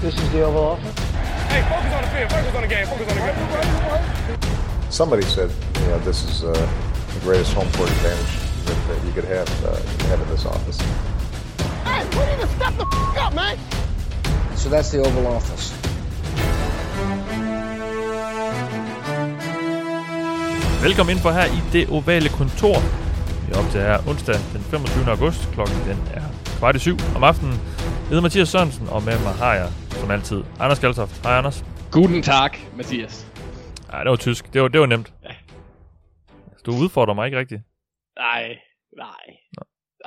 This is the Oval Office. Hey, focus on the field. Focus on the game. Focus on the game. Somebody said, you know, this is uh, the greatest home court advantage that, that you could have, uh, have in this office. Hey, we need to step the f- up, man. So that's the Oval Office. Velkommen ind for her i det ovale kontor. Vi er op til her onsdag den 25. august. Klokken den er kvart i syv om aftenen. Jeg hedder Mathias Sørensen, og med mig har jeg, som altid, Anders Kaltoft. Hej Anders. Guten Tag, Mathias. Nej, det var tysk. Det var, det var nemt. Ja. Du udfordrer mig ikke rigtigt. Nej, nej.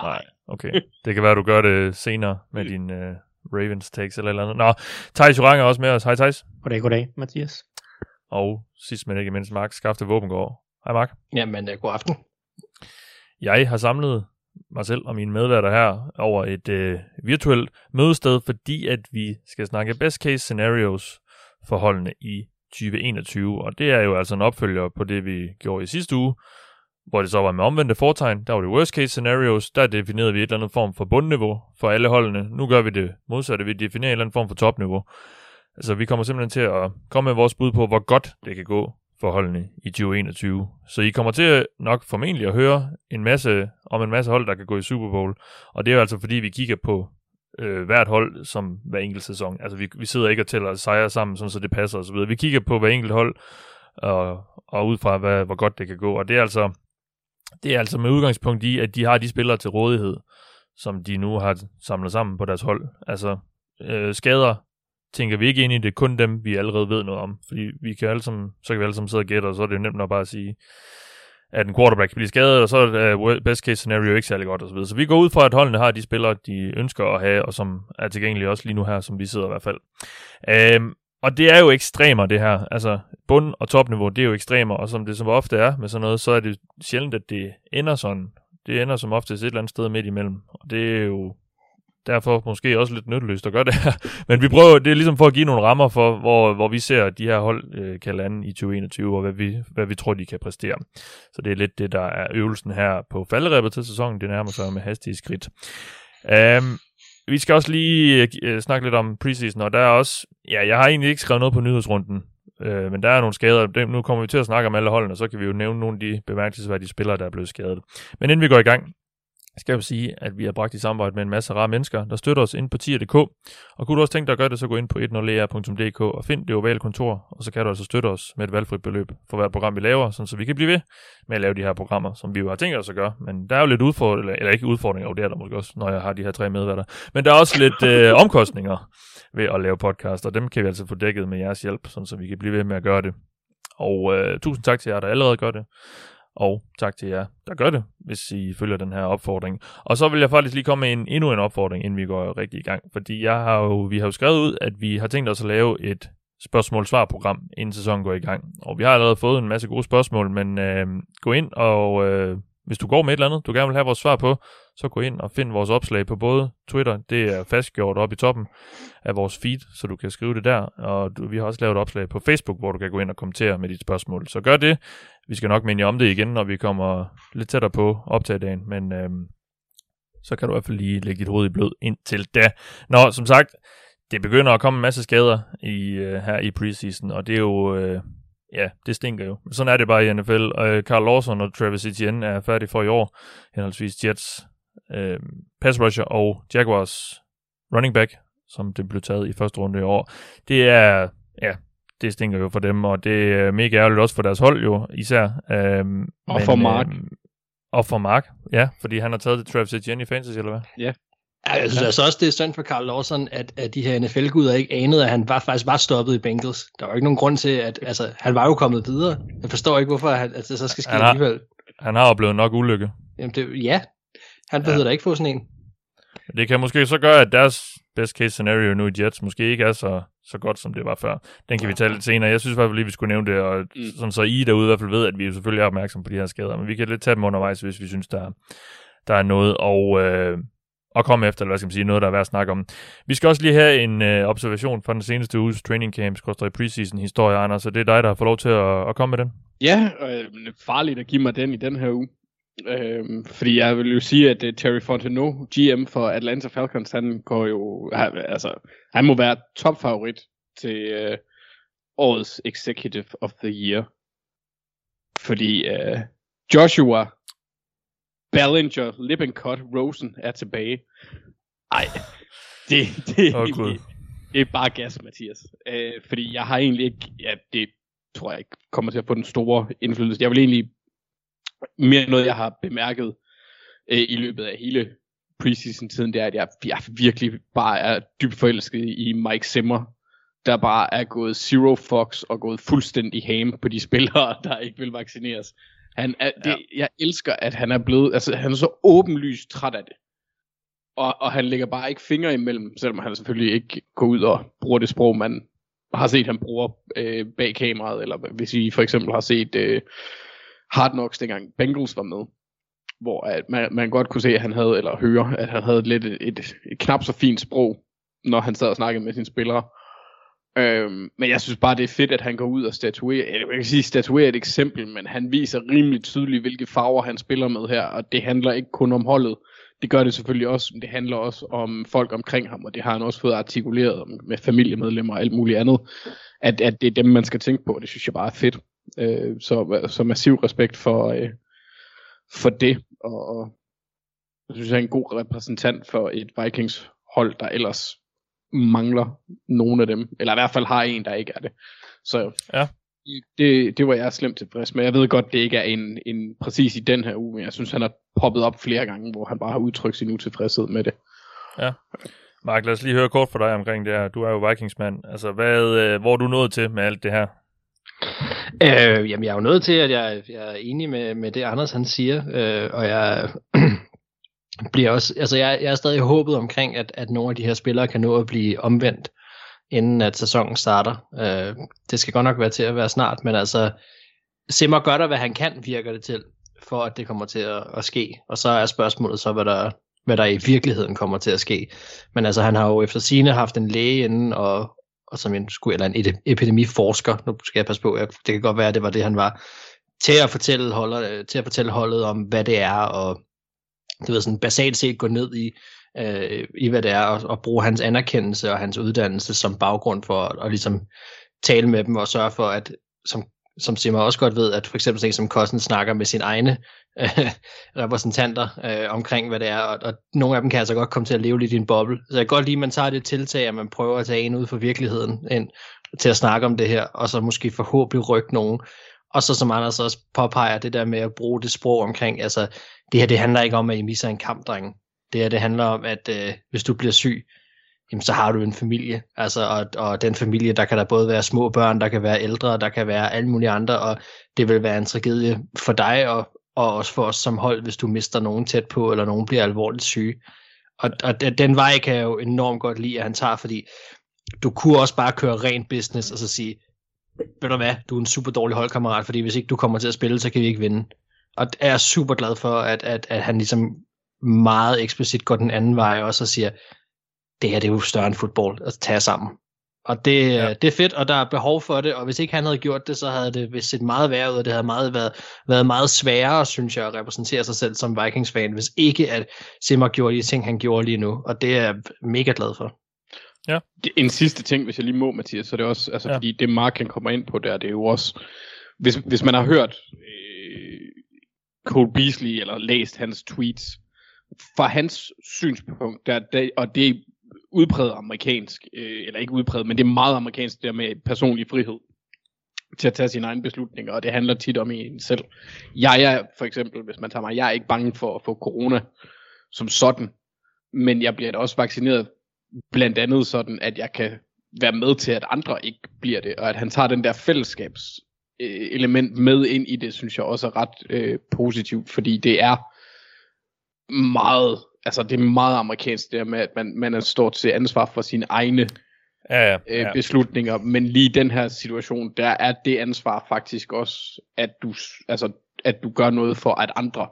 Nej, okay. Det kan være, du gør det senere med din uh, Ravens takes eller eller andet. Nå, Thijs Jurang er også med os. Hej Thijs. Goddag, goddag, Mathias. Og sidst men ikke mindst, Mark Skafte Våbengård. Hej Mark. Jamen, uh, god aften. Jeg har samlet mig selv og mine medværter her over et øh, virtuelt mødested, fordi at vi skal snakke best case scenarios for holdene i 2021. Og det er jo altså en opfølger på det, vi gjorde i sidste uge, hvor det så var med omvendte fortegn. Der var det worst case scenarios, der definerede vi et eller andet form for bundniveau for alle holdene. Nu gør vi det modsatte, vi definerer en eller anden form for topniveau. Altså vi kommer simpelthen til at komme med vores bud på, hvor godt det kan gå forholdene i 2021. Så I kommer til nok formentlig at høre en masse om en masse hold, der kan gå i Super Bowl. Og det er jo altså fordi, vi kigger på øh, hvert hold som hver enkelt sæson. Altså vi, vi sidder ikke og tæller sejre sammen, sådan, så det passer osv. Vi kigger på hver enkelt hold, og, og ud fra, hvad, hvor godt det kan gå. Og det er altså det er altså med udgangspunkt i, at de har de spillere til rådighed, som de nu har samlet sammen på deres hold. Altså øh, skader tænker vi ikke ind i det, kun dem, vi allerede ved noget om. Fordi vi kan alle sammen, så kan vi alle sammen sidde og gætte, og så er det jo nemt nok bare at sige, at en quarterback kan blive skadet, og så er øh, uh, best case scenario ikke særlig godt osv. Så vi går ud fra, at holdene har de spillere, de ønsker at have, og som er tilgængelige også lige nu her, som vi sidder i hvert fald. Øhm, og det er jo ekstremer, det her. Altså, bund- og topniveau, det er jo ekstremer, og som det som ofte er med sådan noget, så er det sjældent, at det ender sådan. Det ender som oftest et eller andet sted midt imellem. Og det er jo derfor måske også lidt nytteløst at gøre det her. Men vi prøver, det er ligesom for at give nogle rammer for, hvor, hvor vi ser, at de her hold øh, kan lande i 2021, og hvad vi, hvad vi tror, de kan præstere. Så det er lidt det, der er øvelsen her på falderæbet til sæsonen. Det nærmer sig med hastige skridt. Um, vi skal også lige øh, snakke lidt om preseason, og der er også, ja, jeg har egentlig ikke skrevet noget på nyhedsrunden, øh, men der er nogle skader. Dem, nu kommer vi til at snakke om alle holdene, så kan vi jo nævne nogle af de bemærkelsesværdige spillere, der er blevet skadet. Men inden vi går i gang, skal jeg sige, at vi har bragt i samarbejde med en masse rare mennesker, der støtter os ind på tier.dk. Og kunne du også tænke dig at gøre det, så gå ind på 10er.dk og find det ovale kontor, og så kan du altså støtte os med et valgfrit beløb for hvert program, vi laver, sådan så vi kan blive ved med at lave de her programmer, som vi jo har tænkt os at gøre. Men der er jo lidt udfordringer, eller ikke udfordringer, og det er der måske også, når jeg har de her tre medværter. Men der er også lidt øh, omkostninger ved at lave podcast, og dem kan vi altså få dækket med jeres hjælp, sådan så vi kan blive ved med at gøre det. Og øh, tusind tak til jer, der allerede gør det. Og tak til jer, der gør det, hvis I følger den her opfordring. Og så vil jeg faktisk lige komme med en, endnu en opfordring, inden vi går rigtig i gang. Fordi jeg har jo, vi har jo skrevet ud, at vi har tænkt os at lave et spørgsmål-svar-program, inden sæsonen går i gang. Og vi har allerede fået en masse gode spørgsmål, men øh, gå ind og... Øh, hvis du går med et eller andet, du gerne vil have vores svar på, så gå ind og find vores opslag på både Twitter, det er fastgjort oppe i toppen af vores feed, så du kan skrive det der, og du, vi har også lavet et opslag på Facebook, hvor du kan gå ind og kommentere med dit spørgsmål. Så gør det. Vi skal nok minde om det igen, når vi kommer lidt tættere på optagdagen, men øhm, så kan du i hvert fald lige lægge dit hoved i blød indtil da. Nå, som sagt, det begynder at komme en masse skader i, øh, her i preseason, og det er jo... Øh, ja, det stinker jo. Sådan er det bare i NFL. Carl øh, Lawson og Travis Etienne er færdige for i år, henholdsvis Jets øh, pass rusher og Jaguars running back, som det blev taget i første runde i år. Det er, ja, det stinker jo for dem, og det er mega ærgerligt også for deres hold jo, især. Øh, Og men, for Mark. Øh, og for Mark, ja, fordi han har taget det Travis Etienne i fantasy, eller hvad? Ja, jeg synes altså også, det er synd for Carl Lawson, at, at de her NFL-guder ikke anede, at han var, faktisk var stoppet i Bengals. Der var ikke nogen grund til, at altså, han var jo kommet videre. Jeg forstår ikke, hvorfor han, at det så skal ske Han har- alligevel. Han har oplevet nok ulykke. Jamen, det, ja, han behøver Ja. ja. da ikke få sådan en. Det kan måske så gøre, at deres best case scenario nu i Jets måske ikke er så, så godt, som det var før. Den kan vi tage lidt senere. Jeg synes i hvert fald lige, vi skulle nævne det, og Mm. sådan så I derude i hvert fald ved, at vi selvfølgelig er opmærksom på de her skader, men vi kan lidt tage dem undervejs, hvis vi synes, der, der er noget at, øh, at komme efter, eller hvad skal man sige, noget, der er værd at snakke om. Vi skal også lige have en øh, observation fra den seneste uges training camps, koster i preseason historie, Anders, så det er dig, der har fået lov til at, at komme med den. Ja, øh, farligt at give mig den i den her uge. Øhm, fordi jeg vil jo sige, at uh, Terry Fontenot, GM for Atlanta Falcons, han går jo, han, altså, han må være topfavorit til uh, årets Executive of the Year. Fordi uh, Joshua Ballinger, Lippincott, Rosen er tilbage. Ej, det, det, oh, Gud. det, det er bare gas, Mathias. Øh, fordi jeg har egentlig ikke, ja, det tror jeg ikke kommer til at få den store indflydelse. Jeg vil egentlig mere noget, jeg har bemærket øh, i løbet af hele preseason-tiden, det er, at jeg, jeg virkelig bare er dybt forelsket i Mike Zimmer, der bare er gået zero fox og gået fuldstændig ham på de spillere, der ikke vil vaccineres. Han er, det, Jeg elsker, at han er blevet, altså han er så åbenlyst træt af det. Og, og han lægger bare ikke fingre imellem, selvom han selvfølgelig ikke går ud og bruger det sprog, man har set, han bruger øh, bag kameraet, eller hvis I for eksempel har set øh, Hard Knocks, dengang Bengals var med, hvor at man, man godt kunne se, at han havde, eller høre, at han havde lidt et, et, et knap så fint sprog, når han sad og snakkede med sine spillere. Øhm, men jeg synes bare, det er fedt, at han går ud og statuerer, eller jeg kan sige, statuerer et eksempel, men han viser rimelig tydeligt, hvilke farver han spiller med her, og det handler ikke kun om holdet. Det gør det selvfølgelig også, men det handler også om folk omkring ham, og det har han også fået artikuleret med familiemedlemmer og alt muligt andet, at, at det er dem, man skal tænke på, det synes jeg bare er fedt. Øh, så, så massiv respekt for, øh, for det, og, og jeg synes, jeg er en god repræsentant for et Vikings hold, der ellers mangler nogle af dem, eller i hvert fald har en, der ikke er det. Så Ja. det, det var jeg slemt tilfreds med. Jeg ved godt, det ikke er en, en præcis i den her uge, men jeg synes, han har poppet op flere gange, hvor han bare har udtrykt sin utilfredshed med det. Mark, lad os lige høre kort fra dig omkring det her. Du er jo Vikingsmand. Altså, hvad, øh, hvor er du nået til med alt det her? Øh, jamen, jeg er jo nødt til, at jeg, jeg er enig med, med det, Anders han siger, øh, og jeg bliver også, altså jeg, jeg er stadig håbet omkring, at, at nogle af de her spillere kan nå at blive omvendt, inden at sæsonen starter. Øh, det skal godt nok være til at være snart, men altså, Simmer gør der, hvad han kan, virker det til, for at det kommer til at, at ske. Og så er spørgsmålet så, hvad der, hvad der i virkeligheden kommer til at ske. Men altså, han har jo efter sine haft en læge inden, og, og som en, skulle, eller en epidemiforsker, nu skal jeg passe på, jeg, det kan godt være, at det var det, han var, til at fortælle, holder, øh, til at fortælle holdet om, hvad det er, og det ved, sådan basalt set gå ned i, øh, i hvad det er, og, og bruge hans anerkendelse og hans uddannelse som baggrund for at, og ligesom tale med dem og sørge for, at som, som Simmer også godt ved, at for eksempel sådan en som Kosten snakker med sine egne øh, repræsentanter øh, omkring, hvad det er, og, og nogle af dem kan altså godt komme til at leve lidt i en boble. Så jeg kan godt lide, at man tager det tiltag, at man prøver at tage en ud for virkeligheden ind, til at snakke om det her, og så måske forhåbentlig rykke nogen. Og så som Anders også påpeger, det der med at bruge det sprog omkring, altså det her det handler ikke om, at I misser en kamp, drenge. Det her det handler om, at øh, hvis du bliver syg, jamen, så har du en familie. Altså, og, og den familie, der kan der både være små børn, der kan være ældre, der kan være alle mulige andre, og det vil være en tragedie for dig, og, og også for os som hold, hvis du mister nogen tæt på, eller nogen bliver alvorligt syge. Og, og den- vej kan jeg jo enormt godt lide, at han tager, fordi du kunne også bare køre rent business, og så sige, ved du hvad, du er en super dårlig holdkammerat, fordi hvis ikke du kommer til at spille, så kan vi ikke vinde. Og jeg er super glad for, at, at, at han ligesom meget eksplicit går den anden vej også og siger, det her det er jo større end fodbold, at tage sammen. Og det, Ja. ja. det er fedt, og der er behov for det, og hvis ikke han havde gjort det, så havde det vist set meget værre ud, og det havde meget været, været meget sværere, synes jeg, at repræsentere sig selv som Vikings-fan, hvis ikke at Simmer gjorde de ting, han gjorde lige nu, og det er jeg mega glad for. Det- En sidste ting, hvis jeg lige må, Mathias, så er det også, altså Ja. ja. fordi det Mark kan komme ind på der, det er jo også, hvis, hvis man har hørt øh, Cole Beasley eller læst hans tweets, fra hans synspunkt, der, der, og det er udpræget amerikansk, øh, eller ikke udpræget, men det er meget amerikansk, det der med personlig frihed til at tage sine egne beslutninger, og det handler tit om en selv. Jeg er for eksempel, hvis man tager mig, jeg er ikke bange for at få corona som sådan, men jeg bliver da også vaccineret blandt andet sådan, at jeg kan være med til, at andre ikke bliver det, og at han tager den der fællesskabs øh, element med ind i det, synes jeg også er ret øh, positivt, fordi det er meget, altså det er meget amerikansk der med, at man, man er stort til ansvar for sine egne Ja, ja. øh, beslutninger, men lige i den her situation, der er det ansvar faktisk også, at du, altså, at du gør noget for, at andre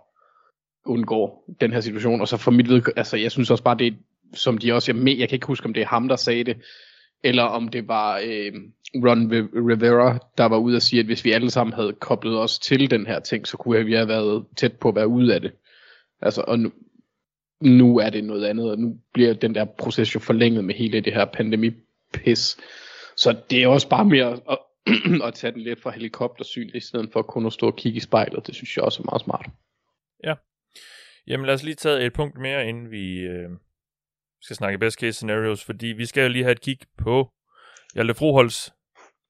undgår den her situation, og så for mit vedkommende, altså jeg synes også bare, det som de også, jeg, jeg kan ikke huske, om det er ham, der sagde det, eller om det var øh, Ron Rivera, der var ude og sige, at hvis vi alle sammen havde koblet os til den her ting, så kunne vi have været tæt på at være ude af det. Altså, og nu, nu er det noget andet, og nu bliver den der proces jo forlænget med hele det her pandemipis. Så det er også bare mere at, at tage den lidt fra helikoptersyn, i stedet for kun at stå og kigge i spejlet. Det synes jeg også er meget smart. Ja. Jamen lad os lige tage et punkt mere, inden vi øh, skal snakke best case scenarios, fordi vi skal jo lige have et kig på Hjalte Froholds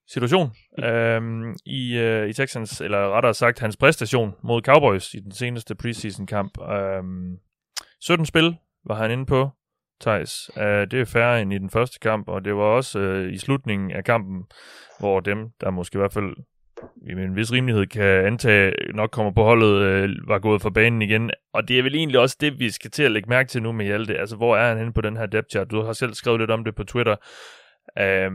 situation øhm, i, øh, i Texans, eller rettere sagt hans præstation mod Cowboys i den seneste preseason kamp. Øhm, 17 spil var han inde på, Thijs. Uh, det er færre end i den første kamp, og det var også uh, i slutningen af kampen, hvor dem, der måske i hvert fald i en vis rimelighed kan antage, nok kommer på holdet, uh, var gået fra banen igen. Og det er vel egentlig også det, vi skal til at lægge mærke til nu med Hjalte. Altså, hvor er han henne på den her depth chart? Du har selv skrevet lidt om det på Twitter. Uh,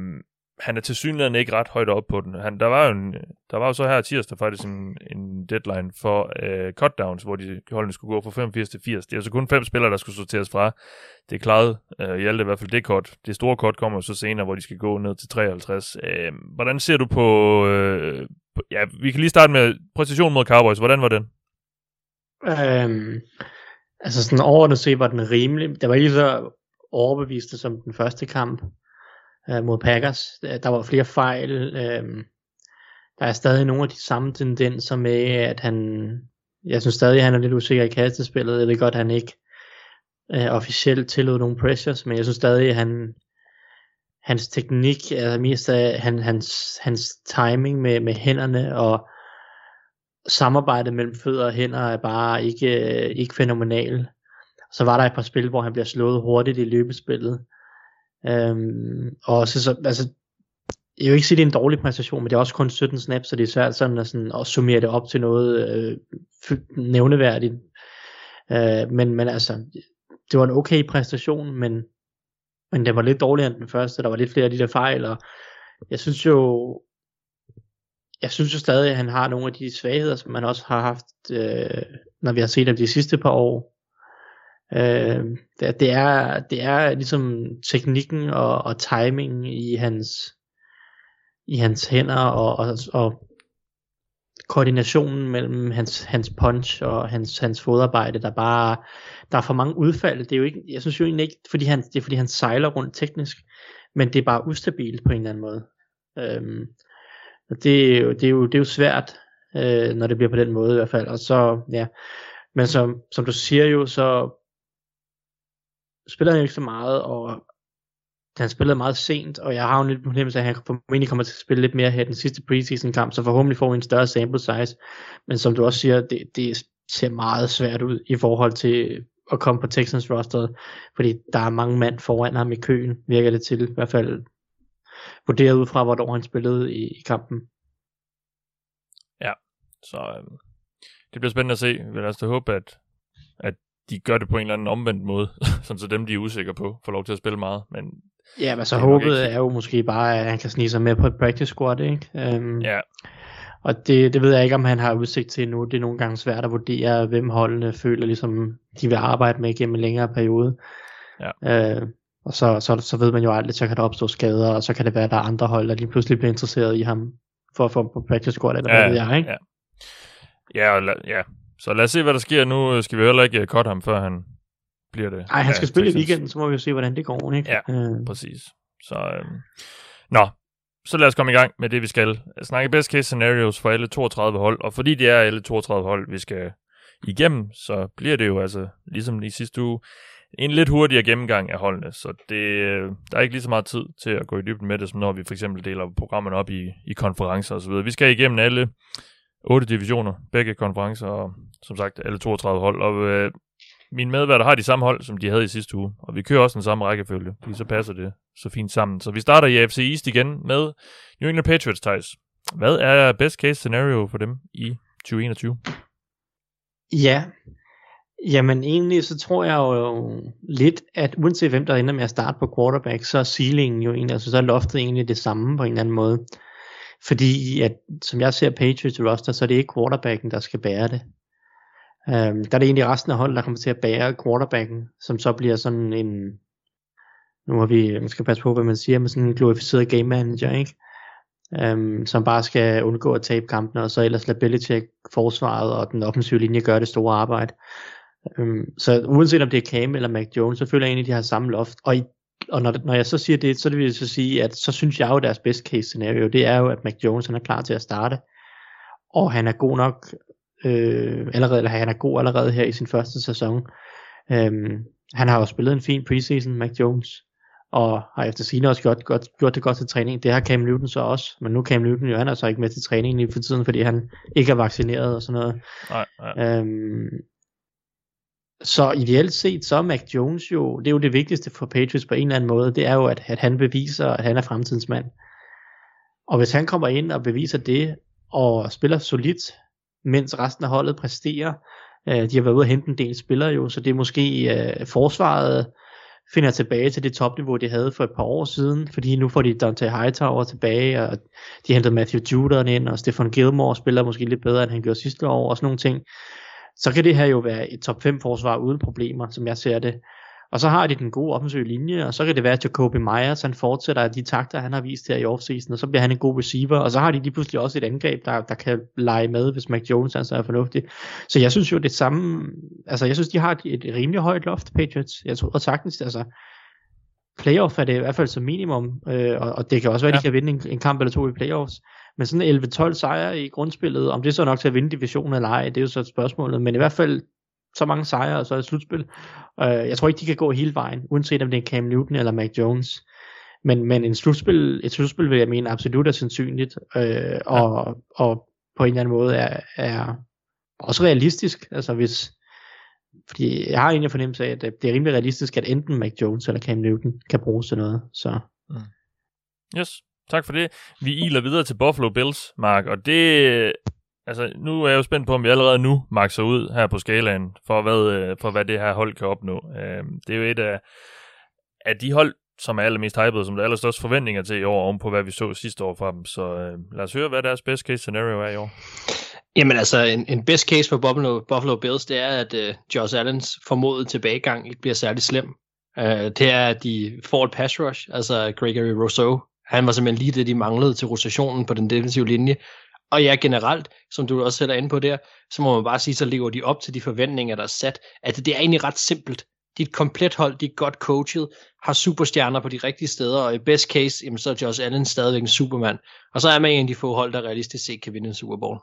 han er til synligheden ikke ret højt op på den. Han, der, var jo en, der var jo så her tirsdag faktisk en, en deadline for øh, cutdowns, hvor de holdene skulle gå fra 85 til 80. Det er altså kun fem spillere, der skulle sorteres fra. Det er klaret øh, i alt i hvert fald det kort. Det store kort kommer så senere, hvor de skal gå ned til 53. Øh, hvordan ser du på, Øh, på... Ja, vi kan lige starte med præcision mod Cowboys. Hvordan var den? Øhm, altså sådan overordnet set var den rimelig. Der var ikke så overbeviste som den første kamp øh, mod Packers. Øh, der var flere fejl. Øh, der er stadig nogle af de samme tendenser med, at han, jeg synes stadig, at han er lidt usikker i kastespillet. Jeg ved godt, at han ikke øh, officielt tillod nogle pressures, men jeg synes stadig, at han, hans teknik, altså mest af han, hans, hans timing med, med hænderne og samarbejdet mellem fødder og hænder er bare ikke, øh, ikke fænomenal. Så var der et par spil, hvor han bliver slået hurtigt i løbespillet. Øhm, og så, så, altså, jeg vil ikke sige, at det er en dårlig præstation, men det er også kun 17 snaps, så det er svært sådan at, sådan, at summere det op til noget øh, nævneværdigt. Øh, men, men altså, det var en okay præstation, men, men den var lidt dårligere end den første. Der var lidt flere af de der fejl, og jeg synes jo, jeg synes jo stadig, at han har nogle af de svagheder, som man også har haft, øh, når vi har set dem de sidste par år. Øh, det, det, er, det er ligesom teknikken og, og timingen i hans i hans hænder og, og, og koordinationen mellem hans, hans punch og hans, hans fodarbejde, der bare, der er for mange udfald. Det er jo ikke, jeg synes jo egentlig ikke, fordi han, det er fordi han sejler rundt teknisk, men det er bare ustabilt på en eller anden måde. Øhm, og det, er jo, det, er jo, det er jo svært, øh, når det bliver på den måde i hvert fald. Og så, ja. Men som, som du siger jo, så spiller han jo ikke så meget, og han spillede meget sent, og jeg har jo lidt problem med, at han formentlig kommer til at spille lidt mere her den sidste preseason kamp, så forhåbentlig får vi en større sample size. Men som du også siger, det, det ser meget svært ud i forhold til at komme på Texans roster, fordi der er mange mand foran ham i køen, virker det til, i hvert fald vurderet ud fra, hvornår han spillede i, i kampen. Ja, så øh, det bliver spændende at se. Vi vil altså håbe, at, at de gør det på en eller anden omvendt måde, sådan så dem, de er usikre på, får lov til at spille meget. Men ja, men så håbet er jo måske bare, at han kan snige sig med på et practice squad, ikke? Um, ja. Og det, det ved jeg ikke, om han har udsigt til nu. Det er nogle gange svært at vurdere, hvem holdene føler, ligesom de vil arbejde med gennem en længere periode. Ja. Uh, og så, så, så ved man jo aldrig, så kan der opstå skader, og så kan det være, at der er andre hold, der lige pludselig bliver interesseret i ham, for at få ham på practice squad, eller ja, hvad ved jeg, ikke? Ja, ja, og, ja, så lad os se, hvad der sker. Nu skal vi heller ikke cut ham, før han bliver det. Nej, han skal ja, spille i weekenden, så må vi jo se, hvordan det går. Ikke? Ja, øh. præcis. Så, øh, nå, så lad os komme i gang med det, vi skal. Snakke best case scenarios for alle 32 hold, og fordi det er alle 32 hold, vi skal igennem, så bliver det jo altså, ligesom i sidste uge, en lidt hurtigere gennemgang af holdene, så det, øh, der er ikke lige så meget tid til at gå i dybden med det, som når vi for eksempel deler programmerne op i, i konferencer osv. Vi skal igennem alle otte divisioner, begge konferencer, og som sagt alle 32 hold. Og øh, mine medværter har de samme hold, som de havde i sidste uge, og vi kører også den samme rækkefølge, fordi så passer det så fint sammen. Så vi starter i AFC East igen med New England Patriots, Thijs. Hvad er best case scenario for dem i 2021? Ja, jamen egentlig så tror jeg jo lidt, at uanset hvem der ender med at starte på quarterback, så er ceilingen jo egentlig, altså så er loftet egentlig det samme på en eller anden måde. Fordi at, som jeg ser Patriots roster, så er det ikke quarterbacken, der skal bære det. Um, der er det egentlig resten af holdet, der kommer til at bære quarterbacken, som så bliver sådan en, nu har vi, man skal passe på, hvad man siger, men sådan en glorificeret game manager, ikke? øhm, som bare skal undgå at tabe kampene, og så ellers lade Belichick forsvaret og den offensive linje gøre det store arbejde. Øhm, så uanset om det er Cam eller Mac Jones, så føler jeg egentlig, at de har samme loft. Og, i, og når, når jeg så siger det, så det vil jeg så sige, at så synes jeg jo, at deres best case scenario, det er jo, at Mac Jones han er klar til at starte. Og han er god nok øh, allerede, eller han er god allerede her i sin første sæson. Øhm, han har jo spillet en fin preseason, Mac Jones, og har efter sine også gjort, godt, gjort det godt til træning. Det har Cam Newton så også, men nu Cam Newton jo, han er så ikke med til træning lige for tiden, fordi han ikke er vaccineret og sådan noget. Nej, nej. Øhm, så ideelt set, så er Mac Jones jo, det er jo det vigtigste for Patriots på en eller anden måde, det er jo, at, at han beviser, at han er fremtidens mand. Og hvis han kommer ind og beviser det, og spiller solidt, mens resten af holdet præsterer, øh, de har været ude at hente en del spillere jo, så det er måske øh, forsvaret finder tilbage til det topniveau, de havde for et par år siden, fordi nu får de Dante Hightower tilbage, og de hentede Matthew Judon ind, og Stefan Gilmore spiller måske lidt bedre, end han gjorde sidste år, og sådan nogle ting så kan det her jo være et top 5 forsvar uden problemer, som jeg ser det. Og så har de den gode offensive linje, og så kan det være, at Jacoby Myers han fortsætter de takter, han har vist her i offseason, og så bliver han en god receiver, og så har de lige pludselig også et angreb, der, der kan lege med, hvis Mac Jones altså er fornuftig. Så jeg synes jo, det samme, altså jeg synes, de har et, rimelig højt loft, Patriots. Jeg tror sagtens, altså playoff er det i hvert fald som minimum, øh, og, og det kan også være, at de kan vinde en, en kamp eller to i playoffs. Men sådan 11-12 sejre i grundspillet, om det så er nok til at vinde divisionen eller ej, det er jo så et spørgsmål. Men i hvert fald så mange sejre, og så et slutspil. Øh, jeg tror ikke, de kan gå hele vejen, uanset om det er Cam Newton eller Mac Jones. Men, men en slutspil, et slutspil vil jeg mene absolut er sandsynligt, øh, og, ja. og på en eller anden måde er, er også realistisk. Altså hvis, fordi jeg har egentlig fornemmelse af, at det er rimelig realistisk, at enten Mac Jones eller Cam Newton kan bruges til noget. Så. Mm. Yes, tak for det. Vi iler videre til Buffalo Bills, Mark, og det... Altså, nu er jeg jo spændt på, om vi allerede nu makser ud her på skalaen, for hvad, øh, for hvad det her hold kan opnå. Øhm, det er jo et af, af de hold, som er allermest hypede, som der er allerstørste forventninger til i år, oven på hvad vi så sidste år fra dem. Så øh, lad os høre, hvad deres best case scenario er i år. Jamen altså, en, en best case for Buffalo, Buffalo Bills, det er, at uh, Josh Allens formodede tilbagegang ikke bliver særlig slem. Uh, det er, at de får et pass rush, altså Gregory Rousseau. Han var simpelthen lige det, de manglede til rotationen på den defensive linje. Og ja, generelt, som du også sætter ind på der, så må man bare sige, så lever de op til de forventninger, der er sat. At det er egentlig ret simpelt. De er et komplet hold, de er godt coachet, har superstjerner på de rigtige steder, og i best case, jamen, så er Josh Allen stadigvæk en supermand. Og så er man en af de få hold, der realistisk set kan vinde en Super Bowl.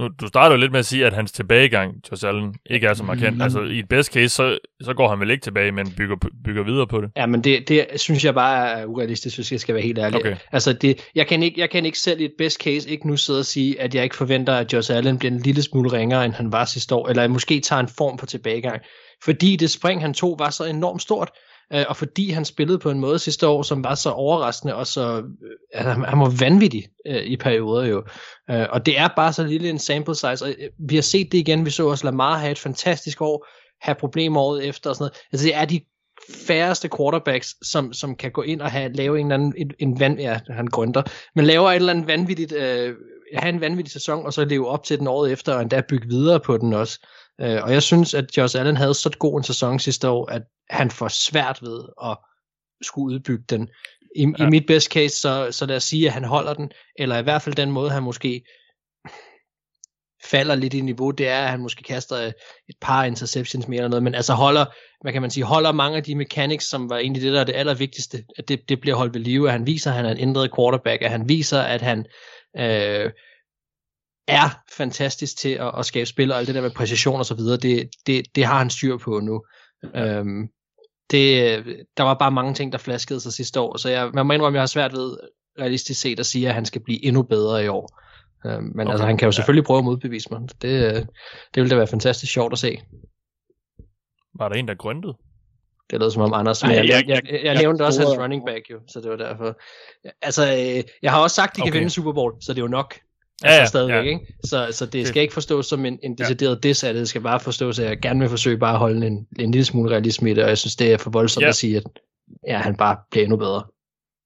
Nu, du starter jo lidt med at sige, at hans tilbagegang, Josh Allen, ikke er så markant. Mm. Altså i et best case, så, så går han vel ikke tilbage, men bygger, bygger videre på det. Ja, men det, det synes jeg bare er urealistisk, hvis jeg skal være helt ærlig. Okay. Altså det, jeg, kan ikke, jeg kan ikke selv i et best case ikke nu sidde og sige, at jeg ikke forventer, at Josh Allen bliver en lille smule ringere, end han var sidste år, eller måske tager en form på tilbagegang. Fordi det spring, han tog, var så enormt stort øh, og fordi han spillede på en måde sidste år, som var så overraskende, og så øh, altså, han var vanvittig øh, i perioder jo. Øh, og det er bare så lille en sample size, og øh, vi har set det igen, vi så også Lamar have et fantastisk år, have problemer året efter og sådan noget. Altså det er de færreste quarterbacks, som, som kan gå ind og have, lave en eller anden, en, en vand, ja, han grønter, men laver et eller andet vanvittigt, øh, have en vanvittig sæson, og så leve op til den året efter, og endda bygge videre på den også. Øh, og jeg synes, at Josh Allen havde så god en sæson sidste år, at han får svært ved at skulle udbygge den. I, ja. i mit best case, så, så lad os sige, at han holder den, eller i hvert fald den måde, han måske falder lidt i niveau, det er, at han måske kaster et par interceptions mere eller noget, men altså holder, hvad kan man sige, holder mange af de mechanics, som var egentlig det, der er det allervigtigste, at det, det bliver holdt ved live, at han viser, at han er en ændret quarterback, at han viser, at han øh, er fantastisk til at, at skabe spil, og alt det der med præcision og så videre, det, det, det har han styr på nu. Øhm, det, der var bare mange ting, der flaskede sig sidste år, så jeg, man må indrømme, at jeg har svært ved realistisk set at sige, at han skal blive endnu bedre i år. Øhm, men okay, altså, han kan jo selvfølgelig ja. prøve at modbevise mig. Det, det ville da være fantastisk sjovt at se. Var der en, der grøntede? Det lød som om Anders, men jeg, jeg, jeg, jeg, jeg nævnte også hans running back jo, så det var derfor. Altså, øh, jeg har også sagt, at de okay. kan vinde Super Bowl, så det er jo nok. Altså ja, ja, stadigvæk, ja. ikke? Så, så det skal ikke forstås som en, en decideret ja. diss af det, det skal bare forstås, at jeg gerne vil forsøge bare at holde en, en lille smule realisme i det, og jeg synes, det er for voldsomt ja. at sige, at ja, han bare bliver endnu bedre.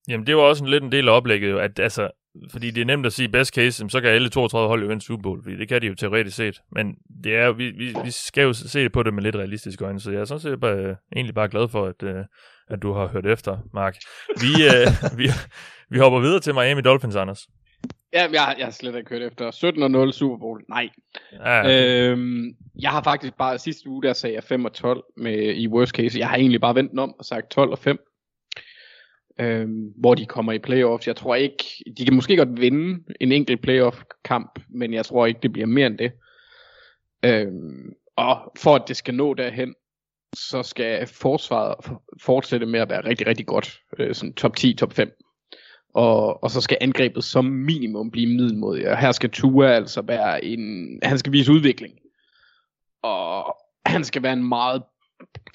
Jamen, det var også en lidt en del af oplægget, jo, at altså, fordi det er nemt at sige best case, så kan alle 32 hold jo vinde Super Bowl, fordi det kan de jo teoretisk set. Men det er, vi, vi, vi skal jo se på det med lidt realistisk øjne, så jeg er sådan set bare, egentlig bare glad for, at, uh, at du har hørt efter, Mark. Vi, øh, vi, vi hopper videre til Miami Dolphins, Anders. Ja, jeg, jeg har slet ikke hørt efter. 17-0 Super Bowl. Nej. Ja, Øhm, jeg har faktisk bare sidste uge, der sagde jeg 5 og 12 med, i worst case. Jeg har egentlig bare ventet om og sagt 12 og 5. Øhm, hvor de kommer i playoffs. Jeg tror ikke, de kan måske godt vinde en enkelt playoff kamp, men jeg tror ikke, det bliver mere end det. Øhm, og for at det skal nå derhen, så skal forsvaret fortsætte med at være rigtig, rigtig godt. Øh, sådan top 10, top 5. Og, og så skal angrebet som minimum blive middelmodigt. Og her skal Tua altså være en... Han skal vise udvikling. Og han skal være en meget,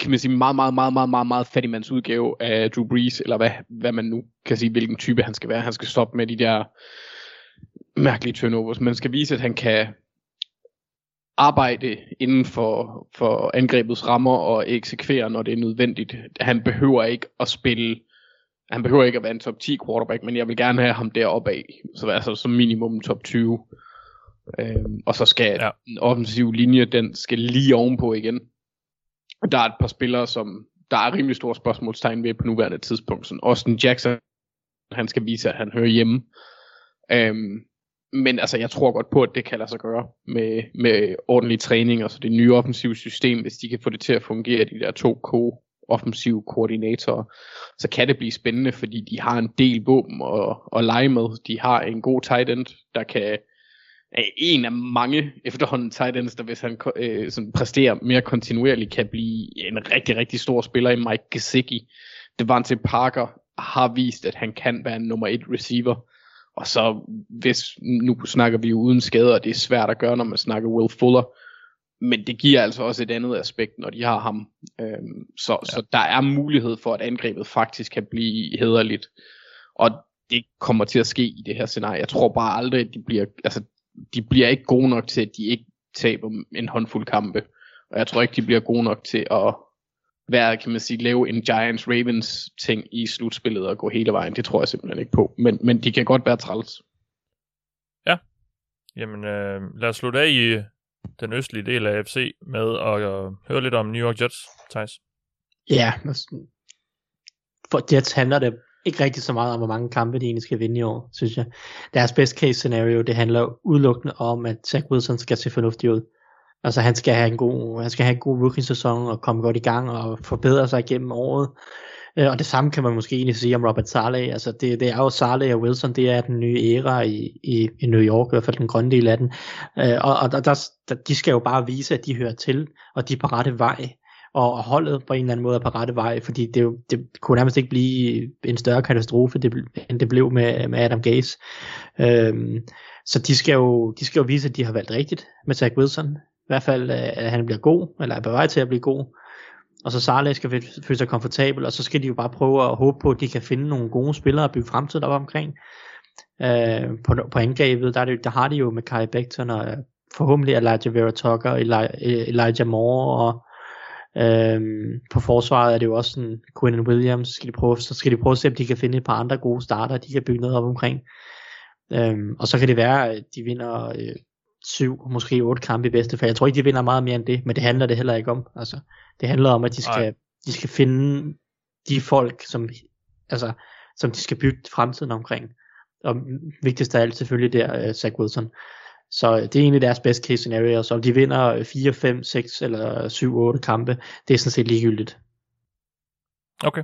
kan man sige, meget, meget, meget, meget, meget, meget fattigmands udgave af Drew Brees, eller hvad, hvad man nu kan sige, hvilken type han skal være. Han skal stoppe med de der mærkelige turnovers. Man skal vise, at han kan arbejde inden for, for angrebets rammer og eksekvere, når det er nødvendigt. Han behøver ikke at spille han behøver ikke at være en top 10 quarterback, men jeg vil gerne have ham deroppe af. Så altså som minimum top 20. Øhm, og så skal Ja. den offensive linje, den skal lige ovenpå igen. Og der er et par spillere, som der er rimelig store spørgsmålstegn ved på nuværende tidspunkt. Sådan Austin Jackson, han skal vise, at han hører hjemme. Øhm, men altså, jeg tror godt på, at det kan lade sig gøre med, med ordentlig træning, og så det nye offensive system, hvis de kan få det til at fungere, de der to offensiv koordinator, så kan det blive spændende, fordi de har en del våben at, at lege med. De har en god tight end, der kan er en af mange efterhånden tight ends, der hvis han øh, sådan præsterer mere kontinuerligt, kan blive en rigtig, rigtig stor spiller i Mike Gesicki. Devante Parker har vist, at han kan være en nummer et receiver. Og så, hvis, nu snakker vi jo uden skader, og det er svært at gøre, når man snakker Will Fuller. Men det giver altså også et andet aspekt, når de har ham. Øhm, så, ja. så der er mulighed for, at angrebet faktisk kan blive hederligt. Og det kommer til at ske i det her scenarie. Jeg tror bare aldrig, at de bliver, altså, de bliver ikke gode nok til, at de ikke taber en håndfuld kampe. Og jeg tror ikke, de bliver gode nok til at være, kan man sige, lave en Giants Ravens ting i slutspillet og gå hele vejen. Det tror jeg simpelthen ikke på. Men, men de kan godt være træls. Jamen, øh, lad os slutte af i den østlige del af AFC med at øh, høre lidt om New York Jets, Thijs. Ja, for Jets handler det ikke rigtig så meget om, hvor mange kampe de egentlig skal vinde i år, synes jeg. Deres best case scenario, det handler udelukkende om, at Zach Wilson skal se fornuftig ud. Altså han skal have en god, han skal have en god rookie-sæson og komme godt i gang og forbedre sig gennem året. Øh, Og det samme kan man måske egentlig sige om Robert Saleh. Altså det, det er jo Saleh og Wilson, det er den nye æra i, i, i New York, i hvert fald den grønne del af den. Øh, og, og der, der, de skal jo bare vise, at de hører til, og de er på rette vej og holdet på en eller anden måde er på rette vej, fordi det, jo, det kunne nærmest ikke blive en større katastrofe, det, end det blev med, med Adam Gase. Øhm, så de skal, jo, de skal jo vise, at de har valgt rigtigt med Zach Wilson. I hvert fald, øh, at han bliver god, eller er på vej til at blive god. Og så Saleh skal føle- sig komfortabel, og så skal de jo bare prøve at håbe på, at de kan finde nogle gode spillere og bygge fremtid op omkring. Øh, på, på angrebet, der, er det, der har de jo med Kai Becton og øh, forhåbentlig Elijah Vera Tucker, Eli, øh, Elijah Moore og øh, på forsvaret er det jo også sådan, Quinn Williams, skal de prøve, så skal de prøve at se, om de kan finde et par andre gode starter, de kan bygge noget op omkring. Øhm, og så kan det være, at de vinder øh, syv, måske otte kampe i bedste fald. Jeg tror ikke, de vinder meget mere end det, men det handler det heller ikke om. Altså, det handler om, at de skal, Nej. de skal finde de folk, som, altså, som de skal bygge fremtiden omkring. Og vigtigst af alt selvfølgelig der, uh, Zach Wilson. Så øh, det er egentlig deres best case scenario, så om de vinder 4, 5, 6 eller 7, 8 kampe, det er sådan set ligegyldigt. Okay.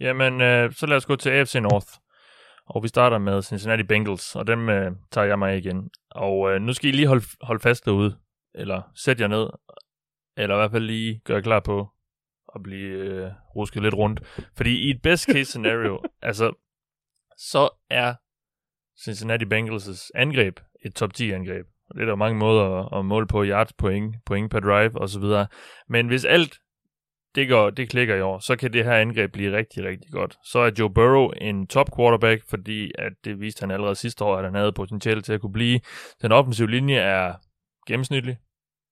Jamen, øh, så lad os gå til AFC North. Og vi starter med Cincinnati Bengals, og dem øh, tager jeg mig igen. Og øh, nu skal I lige holde, holde fast derude, eller sætte jer ned, eller i hvert fald lige gøre klar på at blive øh, rusket lidt rundt. Fordi i et best case scenario, altså, så er Cincinnati Bengals' angreb et top 10 angreb. Det er der mange måder at, at måle på yards, point, point per drive osv. Men hvis alt det, går, det klikker i år, så kan det her angreb blive rigtig, rigtig godt. Så er Joe Burrow en top quarterback, fordi at det viste han allerede sidste år, at han havde potentiale til at kunne blive. Den offensive linje er gennemsnitlig,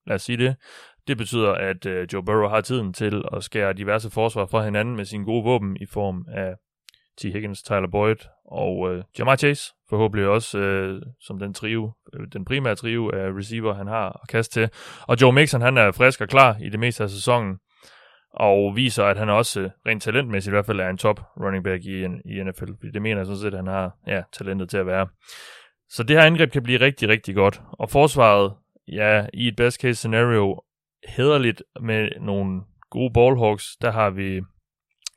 lad os sige det. Det betyder, at øh, Joe Burrow har tiden til at skære diverse forsvar fra hinanden med sine gode våben i form af T. Higgins, Tyler Boyd og øh, Jamar Chase, forhåbentlig også øh, som den trio, øh, den primære trio af receiver, han har at kaste til. Og Joe Mixon, han er frisk og klar i det meste af sæsonen og viser, at han også øh, rent talentmæssigt i hvert fald er en top running back i, i NFL. Fordi det mener jeg sådan set, at han har ja, talentet til at være. Så det her angreb kan blive rigtig, rigtig godt. Og forsvaret, ja, i et best case scenario, hederligt med nogle gode ballhawks. Der har vi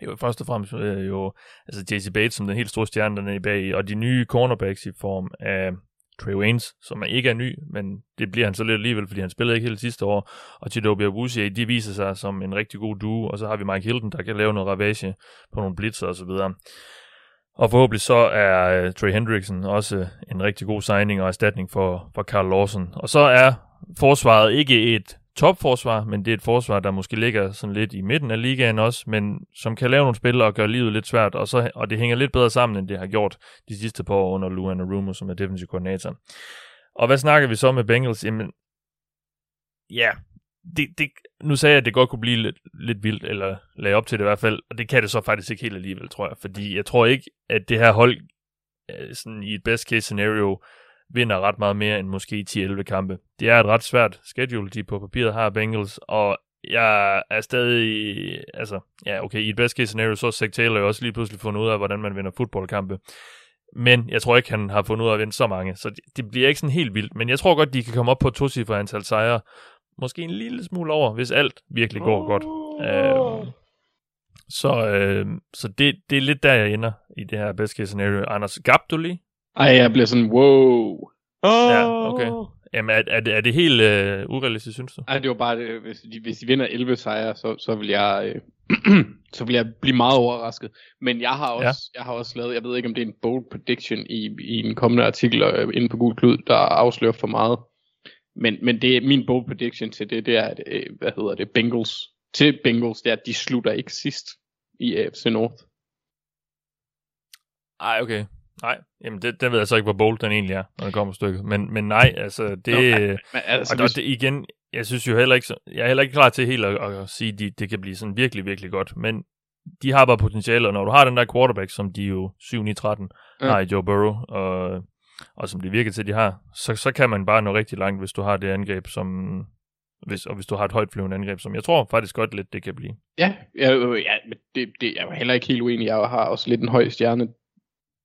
jo først og fremmest øh, jo, altså JC Bates som den helt store stjerne dernede bag, og de nye cornerbacks i form af Trey Waynes, som ikke er ny, men det bliver han så lidt alligevel, fordi han spillede ikke hele sidste år, og Chidobe Awuzie, de viser sig som en rigtig god duo, og så har vi Mike Hilton, der kan lave noget ravage på nogle blitzer og så videre. Og forhåbentlig så er uh, Trey Hendrickson også en rigtig god signing og erstatning for, for Carl Lawson. Og så er forsvaret ikke et topforsvar, men det er et forsvar, der måske ligger sådan lidt i midten af ligaen også, men som kan lave nogle spil og gøre livet lidt svært, og, så, og det hænger lidt bedre sammen, end det har gjort de sidste par år under Luan Arumo, som er defensive koordinator. Og hvad snakker vi så med Bengals? Jamen, ja, det, det, nu sagde jeg, at det godt kunne blive lidt, lidt vildt, eller lagde op til det i hvert fald, og det kan det så faktisk ikke helt alligevel, tror jeg, fordi jeg tror ikke, at det her hold, sådan i et best case scenario, vinder ret meget mere end måske 10-11 kampe. Det er et ret svært schedule, de på papiret har Bengals, og jeg er stadig, altså, ja, okay, i et best case scenario, så har Zach Taylor jo også lige pludselig fundet ud af, hvordan man vinder fodboldkampe. Men jeg tror ikke, han har fundet ud af at vinde så mange, så det, det bliver ikke sådan helt vildt. Men jeg tror godt, de kan komme op på to cifre antal sejre. Måske en lille smule over, hvis alt virkelig går godt. Uh, så øh, så det, det er lidt der, jeg ender i det her best case scenario. Anders, gab du lige? Ej, jeg bliver sådan, wow. Oh. Ja, okay. Jamen, er, er, det, er det helt øh, urealistisk, synes du? Nej, det var bare, det, hvis, de, hvis de vinder 11 sejre, så, så vil jeg... Øh, så vil jeg blive meget overrasket. Men jeg har også, ja. jeg har også lavet, jeg ved ikke om det er en bold prediction i, i en kommende artikel øh, inde på Gul Klud, der afslører for meget. Men, men det er min bold prediction til det, det er, at, øh, hvad hedder det, Bengals, til Bengals, det er, at de slutter ikke sidst i AFC North. Ej, okay. Nej, jamen det, det ved jeg så ikke, hvor bold den egentlig er, når det kommer stykket. Men, men nej, altså det... Nå, men, altså, og hvis... det, igen, jeg synes jo heller ikke, jeg er heller ikke klar til helt at, at sige, at de, det kan blive sådan virkelig, virkelig godt. Men de har bare potentiale, og når du har den der quarterback, som de jo 7-9-13 ja. har i Joe Burrow, og, og som det virker til, de har, så, så kan man bare nå rigtig langt, hvis du har det angreb, som, hvis, og hvis du har et højt flyvende angreb, som jeg tror faktisk godt lidt, det kan blive. Ja, ja, ja men det, det er jo heller ikke helt uenig. Jeg har også lidt en høj stjerne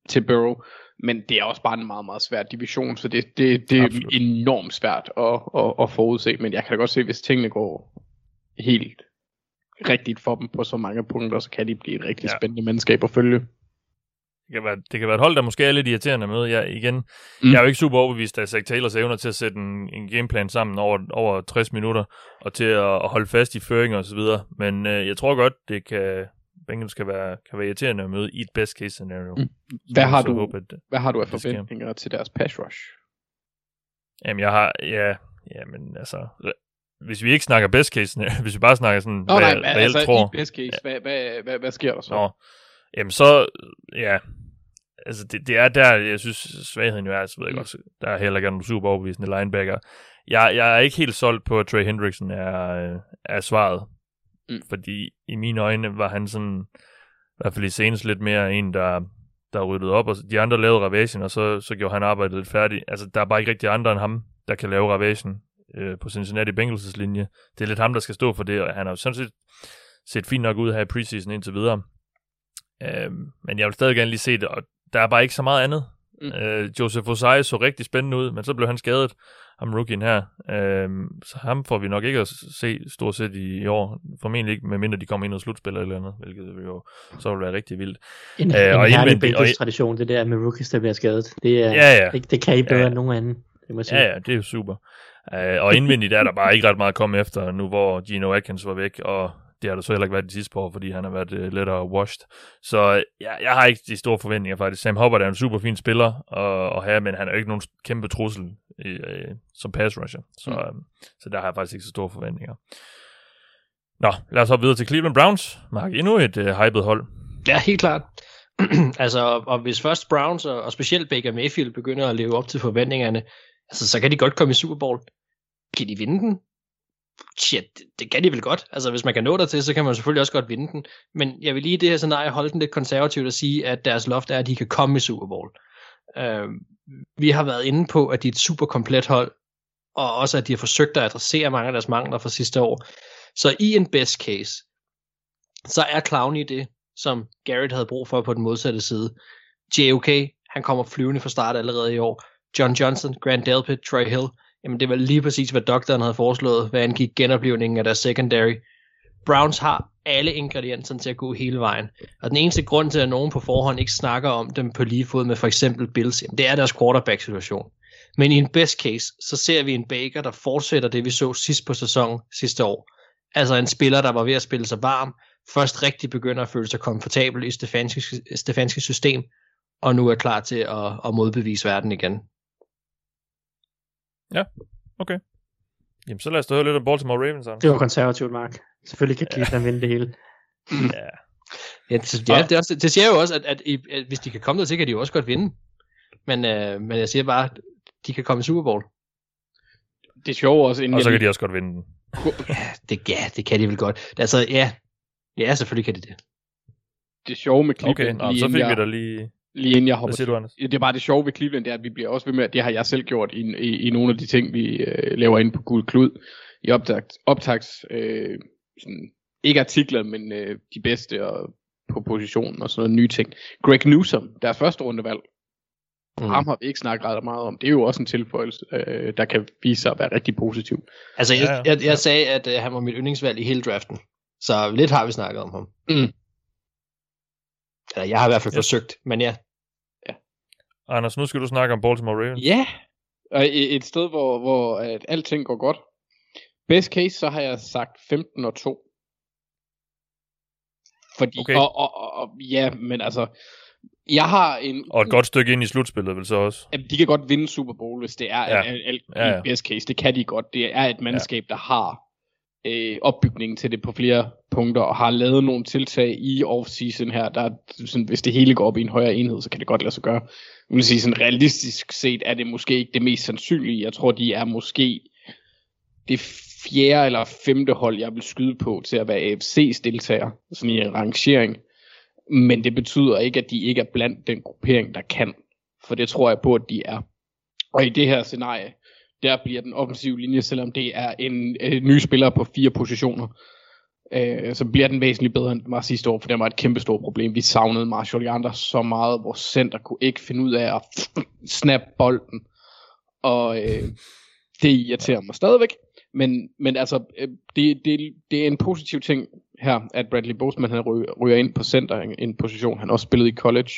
til Burrow, men det er også bare en meget, meget svær division, så det, det, det er Absolut. enormt svært at, at, at forudse, men jeg kan da godt se, hvis tingene går helt rigtigt for dem på så mange punkter, så kan de blive et rigtig ja. spændende mandskab at følge. Det kan, være, det kan være et hold, der måske er lidt irriterende med. Jeg, igen, mm. jeg er jo ikke super overbevist af Zach Taylors evner til at sætte en, en gameplan sammen over, over 60 minutter, og til at, at holde fast i føringer osv., men øh, jeg tror godt, det kan, Bengals kan være, kan være irriterende at møde i et best case scenario. Mm. Hvad, har du, håbe, at, hvad har du af forventninger til deres pass rush? Jamen, jeg har, ja, jamen, altså, hvis vi ikke snakker best case, hvis vi bare snakker sådan, Nå, hvad nej, altså, tror. i best case, ja. hvad, hvad, hvad, hvad sker der så? Nå, jamen så, ja, altså det, det er der, jeg synes, svagheden jo er, så ved jeg mm. godt, der er heller ikke nogen super overbevisende linebacker. Jeg, jeg er ikke helt solgt på, at Trey Hendrickson er, øh, er svaret Mm. Fordi i mine øjne var han sådan, i hvert fald i senest lidt mere en, der, der ryddede op, og de andre lavede ravagen, og så, så gjorde han arbejdet lidt færdigt. Altså, der er bare ikke rigtig andre end ham, der kan lave ravagen øh, på Cincinnati Bengals' linje. Det er lidt ham, der skal stå for det, og han har jo sådan set set fint nok ud her i preseason indtil videre. Øh, men jeg vil stadig gerne lige se det, og der er bare ikke så meget andet. Mm. Øh, Joseph Osai så rigtig spændende ud, men så blev han skadet ham rookien her. Øhm, så ham får vi nok ikke at se stort set i, i år. Formentlig ikke, medmindre de kommer ind og slutspiller eller andet, hvilket jo så vil være rigtig vildt. En, øh, en og herlig Bengals tradition, det der med rookies, der bliver skadet. Det, er, ja, ja. Det, det kan I bedre ja. end nogen anden. Det må sige. Ja, ja, det er jo super. Uh, og indvendigt er der bare ikke ret meget at komme efter, nu hvor Gino Atkins var væk, og det har der så heller ikke været de sidste år, fordi han har været uh, lettere washed. Så uh, jeg, jeg har ikke de store forventninger faktisk. Sam Hubbard er en super fin spiller at, at have, men han er jo ikke nogen kæmpe trussel uh, som pass rusher. Så, mm. uh, så der har jeg faktisk ikke så store forventninger. Nå, lad os hoppe videre til Cleveland Browns. Mark, endnu et uh, hyped hold. Ja, helt klart. altså, og hvis først Browns og, og specielt Baker Mayfield begynder at leve op til forventningerne, altså, så kan de godt komme i Super Bowl. Kan de vinde den? shit, det, kan de vel godt. Altså, hvis man kan nå der til, så kan man selvfølgelig også godt vinde den. Men jeg vil lige i det her scenarie holde den lidt konservativt og sige, at deres loft er, at de kan komme i Super Bowl. Øh, vi har været inde på, at de er et super komplet hold, og også at de har forsøgt at adressere mange af deres mangler fra sidste år. Så i en best case, så er Clowney det, som Garrett havde brug for på den modsatte side. JOK, han kommer flyvende fra start allerede i år. John Johnson, Grant Delpit, Troy Hill, jamen det var lige præcis, hvad doktoren havde foreslået, hvad angik genoplevningen af deres secondary. Browns har alle ingredienserne til at gå hele vejen. Og den eneste grund til, at nogen på forhånd ikke snakker om dem på lige fod med for eksempel Bills, jamen det er deres quarterback-situation. Men i en best case, så ser vi en Baker, der fortsætter det, vi så sidst på sæsonen sidste år. Altså en spiller, der var ved at spille sig varm, først rigtig begynder at føle sig komfortabel i Stefanskis, Stefanskis system, og nu er klar til at, at modbevise verden igen. Ja, okay. Jamen, så lad os da høre lidt om Baltimore Ravens. Anders. Det var konservativt, Mark. Selvfølgelig kan Cleveland vinde det hele. Ja. Ja, det, ja, det, er også, det siger jo også, at, at, at, at hvis de kan komme der til, kan de jo også godt vinde. Men, øh, men jeg siger bare, de kan komme i Super Bowl. Det er sjovt også, inden Og så kan de også godt vinde den. Ja, det, ja, det kan de vel godt. Altså, ja, ja selvfølgelig kan de det. det sjove med Okay, Cleveland, nå, lige, så fik vi jeg, da lige... lige inden jeg Hvad hopper siger du, Anders? Ja, det er bare det sjove ved Cleveland, det er, at vi bliver også ved med, at det har jeg selv gjort i, i, i nogle af de ting, vi øh, laver inde på Guld Klud, i optags, optags øh, sådan, ikke artikler, men øh, de bedste og på positionen og sådan noget nye ting. Greg Newsom, deres første rundevalg, mm. ham har vi ikke snakket ret meget om. Det er jo også en tilføjelse, øh, der kan vise sig at være rigtig positiv. Altså, jeg, Ja, ja. jeg, jeg, jeg sagde, at øh, han var mit yndlingsvalg i hele draften. Så lidt har vi snakket om ham. Mm. Eller jeg har i hvert fald Ja. forsøgt, men ja. Anders, nu skal du snakke om Baltimore Ravens. Ja, og et, sted, hvor, hvor at alting går godt. Best case, så har jeg sagt 15 og 2. Fordi, Okay. og, og, og, og, ja, men altså, jeg har en, Og et godt stykke ind i slutspillet, vel så også. Jamen, de kan godt vinde Super Bowl, hvis det er Ja. ja. alt, Ja, ja. best case. Det kan de godt. Det er et mandskab, ja. der har øh, opbygningen til det på flere punkter, og har lavet nogle tiltag i off-season her, der er sådan, hvis det hele går op i en højere enhed, så kan det godt lade sig gøre. Jeg vil sige, sådan realistisk set er det måske ikke det mest sandsynlige. Jeg tror, de er måske det fjerde eller femte hold, jeg vil skyde på til at være AFC's deltager, sådan i en rangering. Men det betyder ikke, at de ikke er blandt den gruppering, der kan. For det tror jeg på, at de er. Og i det her scenarie, der bliver den offensive linje, selvom det er en øh, ny spiller på fire positioner, øh, så bliver den væsentligt bedre, end den var sidste år, for det var et kæmpe stort problem. Vi savnede Marshall Yonder så meget. Vores center kunne ikke finde ud af at snappe bolden. Og øh, det irriterer mig stadigvæk. Men, men altså, øh, det, det, det er en positiv ting her, at Bradley Boseman han ryger, ryger ind på center, en, en position, han også spillede i college.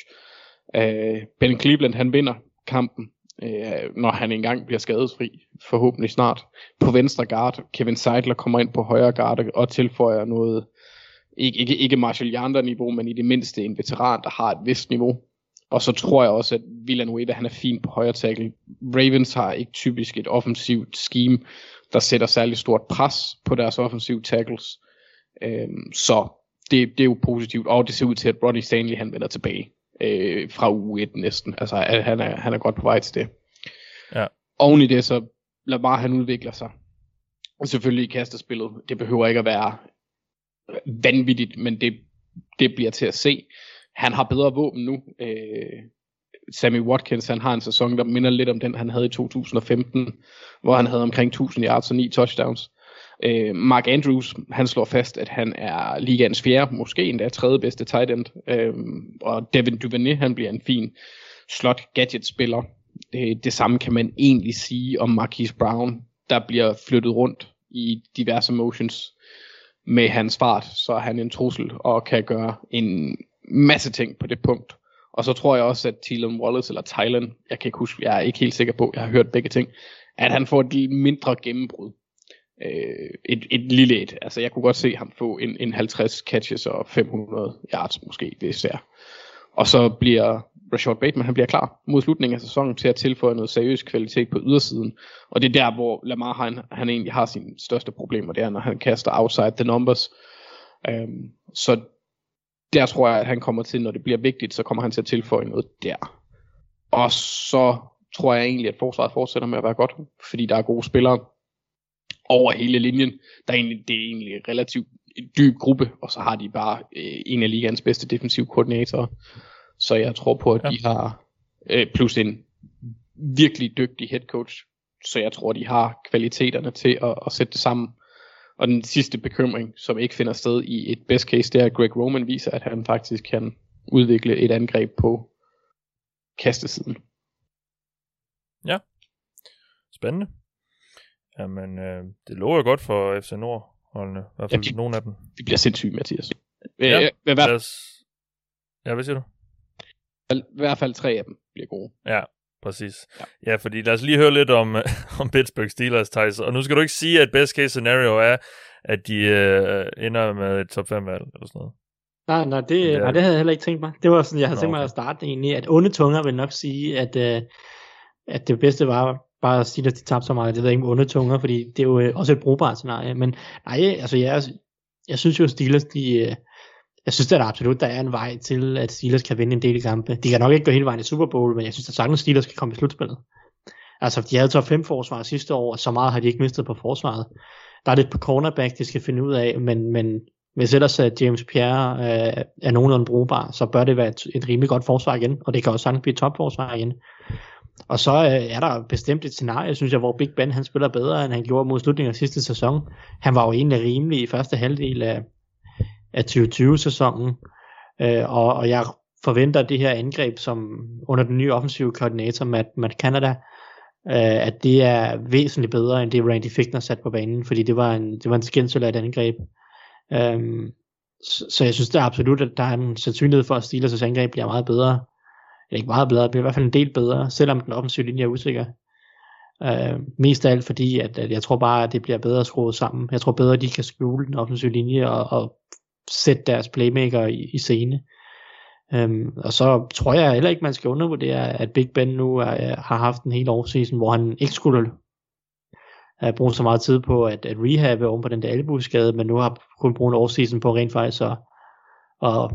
Øh, ben Cleveland, han vinder kampen, øh, når han engang bliver skadesfri, forhåbentlig snart, på venstre guard. Kevin Seidler kommer ind på højre guard og tilføjer noget, ikke, ikke, ikke Marshall Yonder-niveau, men i det mindste en veteran, der har et vist niveau. Og så tror jeg også, at Villanueva, han er fin på højre tackle. Ravens har ikke typisk et offensivt scheme, der sætter særlig stort pres på deres offensive tackles. Øhm, så det, det er jo positivt, og det ser ud til, at Ronnie Stanley han vender tilbage øh, fra uge 1 næsten. Altså han er, han er godt på vej til det. Ja. Oven i det, så lad bare han udvikler sig. Og selvfølgelig i kastespillet. Det behøver ikke at være vanvittigt, men det, det bliver til at se. Han har bedre våben nu. Øh, Sammy Watkins, han har en sæson, der minder lidt om den, han havde i 2015, hvor han havde omkring 1000 yards og 9 touchdowns. Øh, Mark Andrews, han slår fast, at han er ligaens fjerde, måske endda tredje bedste tight end. Øh, og Devin Duvernay, han bliver en fin slot gadget spiller. Det, øh, det samme kan man egentlig sige om Marquise Brown, der bliver flyttet rundt i diverse motions med hans fart, så er han en trussel og kan gøre en masse ting på det punkt. Og så tror jeg også, at Tylen Wallace eller Thailand, jeg kan ikke huske, jeg er ikke helt sikker på, jeg har hørt begge ting, at han får et mindre gennembrud. Øh, et, et lille et. Altså jeg kunne godt se ham få en, en 50 catches og 500 yards måske, hvis det er. Og så bliver Rashad Bateman, han bliver klar mod slutningen af sæsonen til at tilføje noget seriøs kvalitet på ydersiden. Og det er der, hvor Lamar han, han egentlig har sine største problemer, det er, når han kaster outside the numbers. Øhm, så der tror jeg, at han kommer til, når det bliver vigtigt, så kommer han til at tilføje noget der. Og så tror jeg egentlig, at forsvaret fortsætter med at være godt, fordi der er gode spillere over hele linjen. Der er egentlig, det er egentlig en relativt dyb gruppe, og så har de bare øh, en af ligaens bedste defensive koordinatorer. Så jeg tror på, at ja. de har øh, plus en virkelig dygtig head coach. Så jeg tror, de har kvaliteterne til at, at sætte det sammen. Og den sidste bekymring, som ikke finder sted i et best case, det er, at Greg Roman viser, at han faktisk kan udvikle et angreb på kastesiden. Ja. Spændende. Jamen, øh, det lover godt for FC Nord holdene. I hvert fald Ja, de- nogle af dem. Det bliver sindssygt, Mathias. Ja, Ja, hvert, Lad os... Ja, hvad siger du? I hvert fald tre af dem bliver gode. Ja, præcis. Ja. Ja, ja fordi lad os lige høre lidt om, om Pittsburgh Steelers, Thijs. Og nu skal du ikke sige, at best case scenario er, at de øh, ender med et top 5 valg eller sådan noget. Nej, nej, det, Det er nej, det. det havde jeg heller ikke tænkt mig. Det var sådan, jeg havde Nå, tænkt mig okay. at starte egentlig, at onde tunger vil nok sige, at, øh, at det bedste var bare at sige, at de tabte så meget. Det ved jeg ikke med undertunger, fordi det er jo øh, også et brugbart scenarie. Men nej, altså jeg, jeg synes jo, at Steelers, de, øh, jeg synes at der absolut, der er en vej til, at Steelers kan vinde en del kampe. De kan nok ikke gå hele vejen i Super Bowl, men jeg synes at sagtens, Steelers kan komme i slutspillet. Altså, de havde top 5 forsvar sidste år, og så meget har de ikke mistet på forsvaret. Der er lidt på cornerback, de skal finde ud af, men, men hvis ellers at James Pierre øh, er nogenlunde brugbar, så bør det være et, et rimelig godt forsvar igen, og det kan også sagtens blive et topforsvar igen. Og så øh, er der bestemt et scenarie, synes jeg, hvor Big Ben han spiller bedre, end han gjorde mod slutningen af sidste sæson. Han var jo egentlig rimelig i første halvdel af, af 2020-sæsonen, øh, og, og jeg forventer det her angreb, som under den nye offensive koordinator, Matt, Matt Canada, øh, at det er væsentligt bedre, end det Randy Fickner satte på banen, fordi det var en, det var en skændsel af et angreb. Øh, så, så jeg synes da absolut, at der er en sandsynlighed for, at Steelers' angreb bliver meget bedre. Eller ikke meget bedre, det bliver i hvert fald en del bedre, selvom den offensive linje er usikker. Øh, mest af alt fordi, at, at jeg tror bare, at det bliver bedre skruet sammen. Jeg tror bedre, at de kan skjule den offensive linje og, og sætte deres playmaker i, i scene. Øhm, og så tror jeg heller ikke, man skal undervurdere, at Big Ben nu er, har haft en hel offseason, hvor han ikke skulle uh, bruge så meget tid på at, at rehabe oven på den der albueskade, men nu har kun brugt en offseason på rent faktisk at, at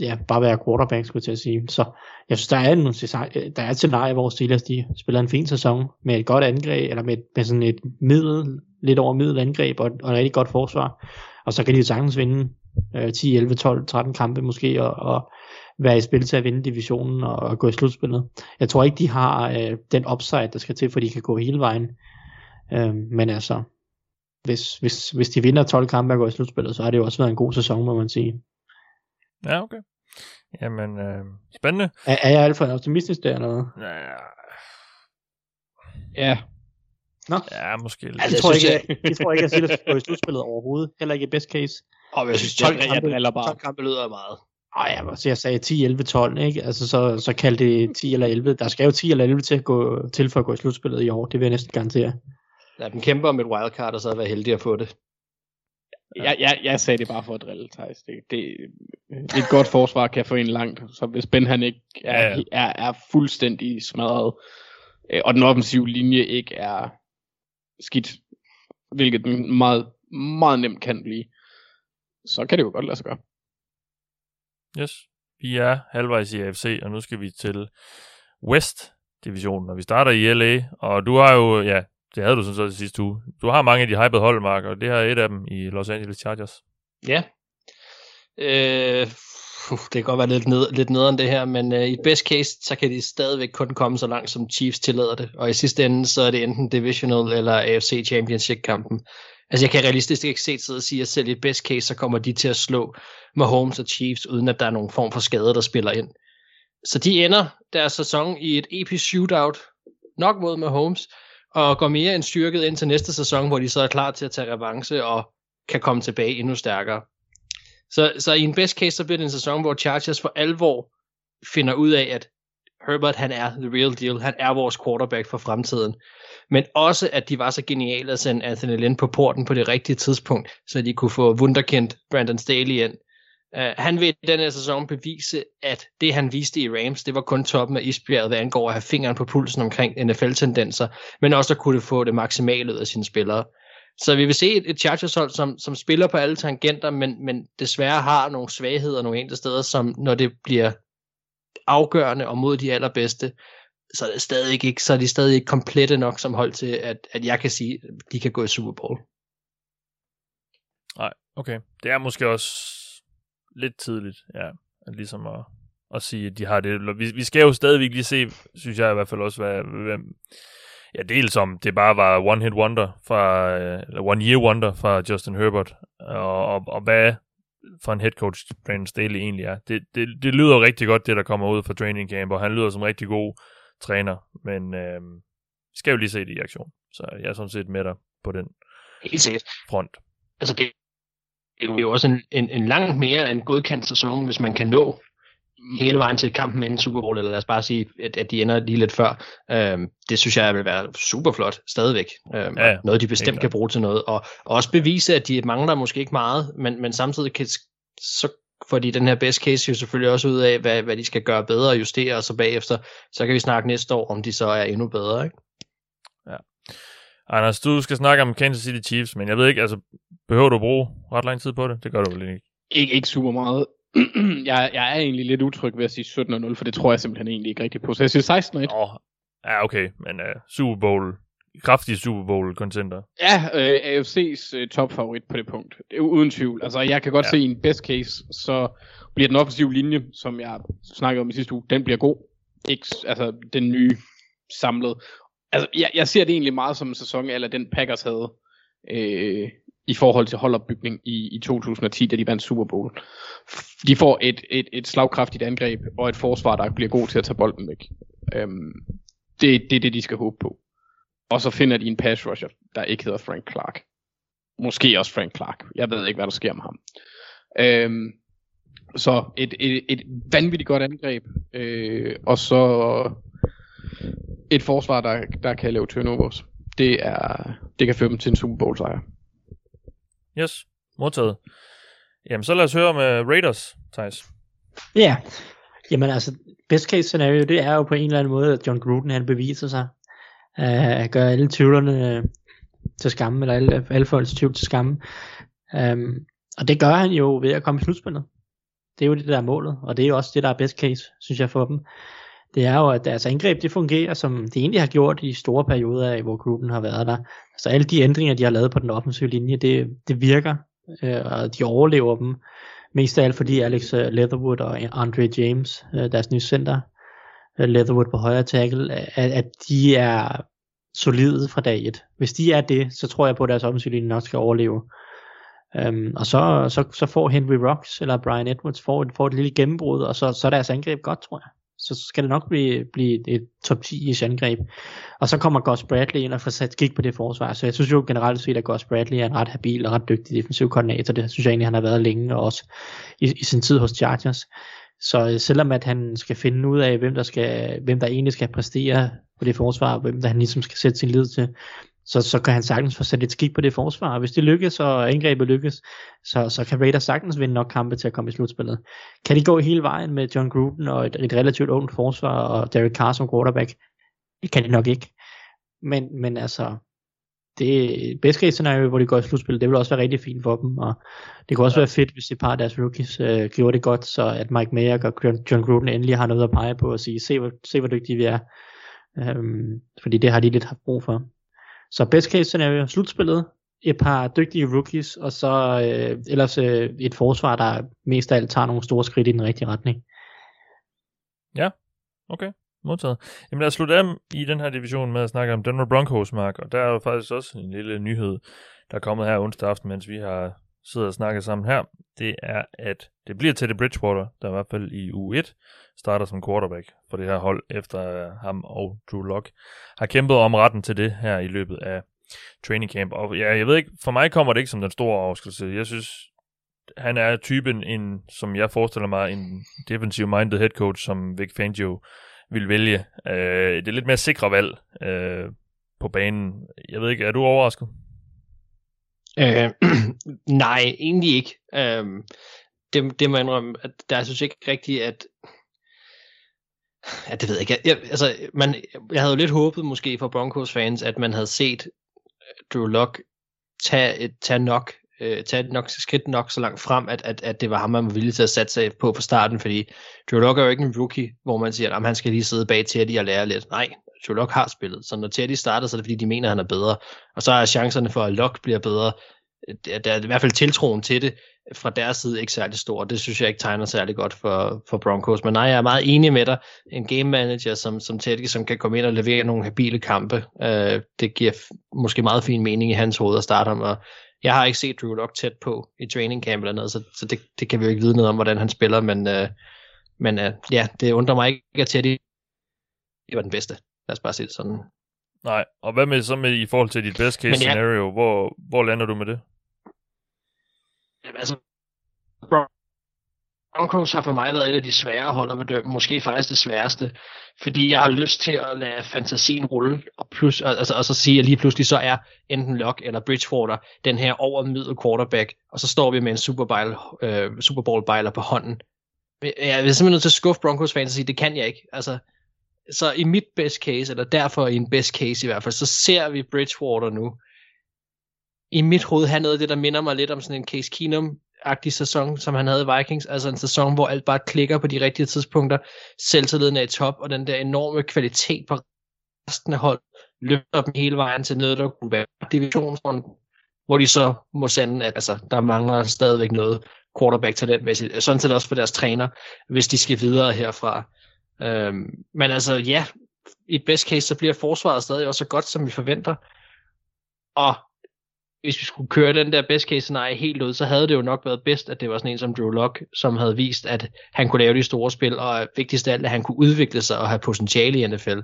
ja, bare være quarterback, skulle jeg til at sige. Så jeg synes, der er, nogle, øh, der er et scenarie, hvor Steelers de spiller en fin sæson med et godt angreb, eller med, med sådan et middel, lidt over middel angreb, og, og et rigtig godt forsvar. Og så kan de jo sagtens vinde øh, 10, 11, 12, 13 kampe måske, og, og være i spil til at vinde divisionen og, og gå i slutspillet. Jeg tror ikke, de har øh, den upside, der skal til, for de kan gå hele vejen. Øh, men altså, hvis, hvis, hvis de vinder 12 kampe og går i slutspillet, så har det jo også været en god sæson, må man sige. Ja, okay. Jamen, øh, spændende. Er, er jeg alt for optimistisk der, eller hvad? Ja, Ja, Nå, ja måske lidt. altså, jeg, tror ikke, jeg, jeg tror ikke, at Steelers skal gå i slutspillet overhovedet. Heller ikke i best case. Og jeg synes, 12 12 kampe- driller bare. 12 kampe lyder meget. Ej, jeg, så jeg sagde 10, 11, 12, ikke? Altså, så, så kald det 10 eller 11. Der skal jo 10 eller 11 til, at gå, til for at gå i slutspillet i år. Det vil jeg næsten garantere. Lad dem kæmpe om et wildcard, og så være heldig at få det. Jeg, jeg, jeg sagde det bare for at drille, Thijs. Det, det, et godt forsvar kan få en langt, så hvis Ben han ikke er, Ja, er, er fuldstændig smadret, øh, og den offensive linje ikke er skidt, hvilket den meget, meget nemt kan blive, så kan det jo godt lade sig gøre. Yes. Vi er halvvejs i AFC, og nu skal vi til West-divisionen, og vi starter i LA, og du har jo, ja, det havde du sådan så i sidste uge. Du har mange af de hypede hold, Mark, og det her er et af dem i Los Angeles Chargers. Ja. Øh, uh, det kan godt være lidt, ned, lidt nederen det her, men uh, i best case, så kan de stadigvæk kun komme så langt, som Chiefs tillader det. Og i sidste ende, så er det enten Divisional eller AFC Championship-kampen. Altså jeg kan realistisk ikke se til at sige, at selv i best case, så kommer de til at slå Mahomes og Chiefs, uden at der er nogen form for skade, der spiller ind. Så de ender deres sæson i et episk shootout, nok mod Mahomes, og går mere end styrket ind til næste sæson, hvor de så er klar til at tage revanche og kan komme tilbage endnu stærkere. Så, så i en best case, så bliver det en sæson, hvor Chargers for alvor finder ud af, at Herbert, han er the real deal. Han er vores quarterback for fremtiden. Men også, at de var så geniale at sende Anthony Lynn på porten på det rigtige tidspunkt, så de kunne få wunderkendt Brandon Staley ind. Uh, han vil den her sæson bevise, at det han viste i Rams, det var kun toppen af isbjerget, hvad angår at have fingeren på pulsen omkring NFL-tendenser, men også at kunne få det maksimale ud af sine spillere. Så vi vil se et, et Chargers-hold, som, som spiller på alle tangenter, men, men desværre har nogle svagheder nogle enkelte steder, som når det bliver afgørende og mod de allerbedste, så er, det stadig ikke, så er de stadig ikke komplette nok som hold til, at, at jeg kan sige, at de kan gå i Super Bowl. Nej, okay. Det er måske også lidt tidligt, ja, ligesom at, at sige, at de har det. Vi, vi skal jo stadigvæk lige se, synes jeg i hvert fald også, hvad, hvem, Ja, dels om det bare var one hit wonder fra, øh, eller one year wonder fra Justin Herbert, og, og, og hvad for en head coach Brandon Staley egentlig er. Det, det, det lyder rigtig godt, det der kommer ud fra training camp, og han lyder som rigtig god træner, men øh, vi skal jo lige se det i aktion. Så jeg er sådan set med dig på den Helt sikkert. front. Altså det, det er jo også en, en, en langt mere en godkendt sæson, hvis man kan nå hele vejen til kampen inden Super Bowl, eller lad os bare sige, at, at de ender lige lidt før. Øhm, det synes jeg vil være super flot stadigvæk. Øhm, Ja, ja. noget, de bestemt kan bruge til noget. Og, og også bevise, at de mangler måske ikke meget, men, men samtidig kan, så får de den her best case jo selvfølgelig også ud af, hvad, hvad de skal gøre bedre og justere, og så bagefter, så kan vi snakke næste år, om de så er endnu bedre. Ikke? Anders, du skal snakke om Kansas City Chiefs, men jeg ved ikke, altså, behøver du at bruge ret lang tid på det? Det gør du vel ikke. Ikke, ikke super meget. jeg, jeg er egentlig lidt utryg ved at sige 17-0, for det tror jeg simpelthen egentlig ikke rigtigt på. Så jeg siger 16-1. Åh, ja, okay, men uh, Super Bowl, kraftig Super Bowl contender. Ja, øh, AFC's øh, topfavorit på det punkt. Det er uden tvivl. Altså, jeg kan godt Ja. se i en best case, så bliver den offensive linje, som jeg snakkede om i sidste uge, den bliver god. Ikke, altså, den nye samlet. Altså, jeg, jeg ser det egentlig meget som en sæson, eller den Packers havde, øh, i forhold til holdopbygning i, i 2010, da de vandt Super Bowl. De får et, et, et slagkraftigt angreb, og et forsvar, der bliver god til at tage bolden væk. Øhm, det, det er det, de skal håbe på. Og så finder de en pass rusher, der ikke hedder Frank Clark. Måske også Frank Clark. Jeg ved ikke, hvad der sker med ham. Øhm, så et, et, et vanvittigt godt angreb. Øh, og så et forsvar, der, der kan lave turnovers. Det, er, det kan føre dem til en Super Bowl sejr. Yes, modtaget. Jamen, så lad os høre med Raiders, Thijs. Ja, jamen altså, best case scenario, det er jo på en eller anden måde, at John Gruden han beviser sig, uh, at gøre alle tvivlerne øh, til skamme, eller alle, alle folks tvivl til skamme. Um, og det gør han jo ved at komme i slutspillet. Det er jo det, der er målet, og det er jo også det, der er best case, synes jeg, for dem. Det er jo, at deres angreb, det fungerer, som det egentlig har gjort i store perioder af, hvor gruppen har været der. Så alle de ændringer, de har lavet på den offensive linje, det, det virker, øh, og de overlever dem. Mest af alt fordi Alex øh, Leatherwood og Andre James, øh, deres nye center, øh, Leatherwood på højre tackle, øh, at, at de er solide fra dag et. Hvis de er det, så tror jeg på, at deres offensive linje nok skal overleve. Um, og så, så, så får Henry Rocks eller Brian Edwards får, får et lille gennembrud, og så, så er deres angreb godt, tror jeg. Så skal det nok blive, blive et top 10 angreb. Og så kommer Gus Bradley ind og får sat skik på det forsvar. Så jeg synes jo generelt set, at Gus Bradley er en ret habil og ret dygtig defensiv koordinator. Det synes jeg egentlig, han har været længe, og også i, i sin tid hos Chargers. Så øh, selvom at han skal finde ud af, hvem der, skal, hvem der egentlig skal præstere på det forsvar, og hvem der han ligesom skal sætte sin lid til, så, så kan han sagtens få sat et skik på det forsvar. Og hvis det lykkes, og angrebet lykkes, så, så kan Raiders sagtens vinde nok kampe til at komme i slutspillet. Kan de gå hele vejen med John Gruden og et, et relativt ungt forsvar, og Derek Carr som quarterback? Det kan de nok ikke. Men, men altså, det best case scenario, hvor de går i slutspil, det vil også være rigtig fint for dem, og det kunne også ja. være fedt, hvis et par af deres rookies øh, gjorde det godt, så at Mike Mayer og John Gruden endelig har noget at pege på og sige, se hvor, se hvor dygtige vi er. Øhm, fordi det har de lidt haft brug for. Så best case scenario, slutspillet, et par dygtige rookies, og så øh, ellers øh, et forsvar, der mest af alt tager nogle store skridt i den rigtige retning. Ja, Okay, modtaget. Jamen lad os slutte af i den her division med at snakke om Denver Broncos, Mark. Og der er jo faktisk også en lille nyhed, der er kommet her onsdag aften, mens vi har sidder og snakker sammen her. Det er, at det bliver Teddy Bridgewater, der i hvert fald i u 1 starter som quarterback for det her hold, efter øh, ham og Drew Lock har kæmpet om retten til det her i løbet af training camp. Og ja, jeg ved ikke, for mig kommer det ikke som den store overraskelse. Jeg synes, han er typen, en, som jeg forestiller mig, en defensive-minded head coach, som Vic Fangio vil vælge. Øh, det er lidt mere sikre valg øh, på banen. Jeg ved ikke, er du overrasket? Øh, nej, egentlig ikke. Øh, det, det må jeg indrømme, at der jeg synes ikke rigtigt, at Ja, det ved jeg ikke. Jeg, altså, man, jeg havde jo lidt håbet måske for Broncos fans, at man havde set øh, Drew Lock tage, et, tage nok øh, tage et nok, skridt nok så langt frem, at, at, at det var ham, man var villig til at sætte sig på fra starten, fordi Drew Locke er jo ikke en rookie, hvor man siger, at han skal lige sidde bag Teddy og lære lidt. Nej, Drew Locke har spillet, så når Teddy starter, så er det fordi, de mener, at han er bedre. Og så er chancerne for, at Locke bliver bedre, øh, der, der er i hvert fald tiltroen til det fra deres side ikke særlig stor. Det synes jeg ikke tegner særlig godt for, for Broncos. Men nej, jeg er meget enig med dig. En game manager som, som Teddy, som kan komme ind og levere nogle habile kampe, øh, det giver måske meget fin mening i hans hoved at starte ham. Og jeg har ikke set Drew Lock tæt på i training camp eller noget, så, så det, det kan vi jo ikke vide noget om, hvordan han spiller. Men, øh, men øh, ja, det undrer mig ikke, at Teddy var den bedste. Lad os bare sige det sådan. Nej, og hvad med så med i forhold til dit best case Men ja. scenario? Hvor, hvor lander du med det? Jamen, altså, Broncos har for mig været et af de svære hold at bedømme, måske faktisk det sværeste, fordi jeg har lyst til at lade fantasien rulle, og, plus, altså, og så sige, at lige pludselig så er enten Locke eller Bridgewater den her overmiddel quarterback, og så står vi med en Super Bowl, øh, Super Bowl bejler på hånden. Jeg er simpelthen nødt til at skuffe Broncos fans og sige, det kan jeg ikke. Altså, så i mit best case, eller derfor i en best case i hvert fald, så ser vi Bridgewater nu, i mit hoved have noget af det, der minder mig lidt om sådan en Case Keenum agtig sæson, som han havde i Vikings. Altså en sæson, hvor alt bare klikker på de rigtige tidspunkter. Selvtilliden er i top, og den der enorme kvalitet på resten af hold løfter dem hele vejen til noget, der kunne være divisionsrunden, hvor de så må sende, at altså, der mangler stadigvæk noget quarterback talentmæssigt. Sådan set også for deres træner, hvis de skal videre herfra. Øhm, men altså ja, i best case, så bliver forsvaret stadig også så godt, som vi forventer. Og hvis vi skulle køre den der best case scenarie helt ud, så havde det jo nok været bedst, at det var sådan en som Drew Lock, som havde vist, at han kunne lave de store spil, og vigtigst af alt, at han kunne udvikle sig og have potentiale i NFL.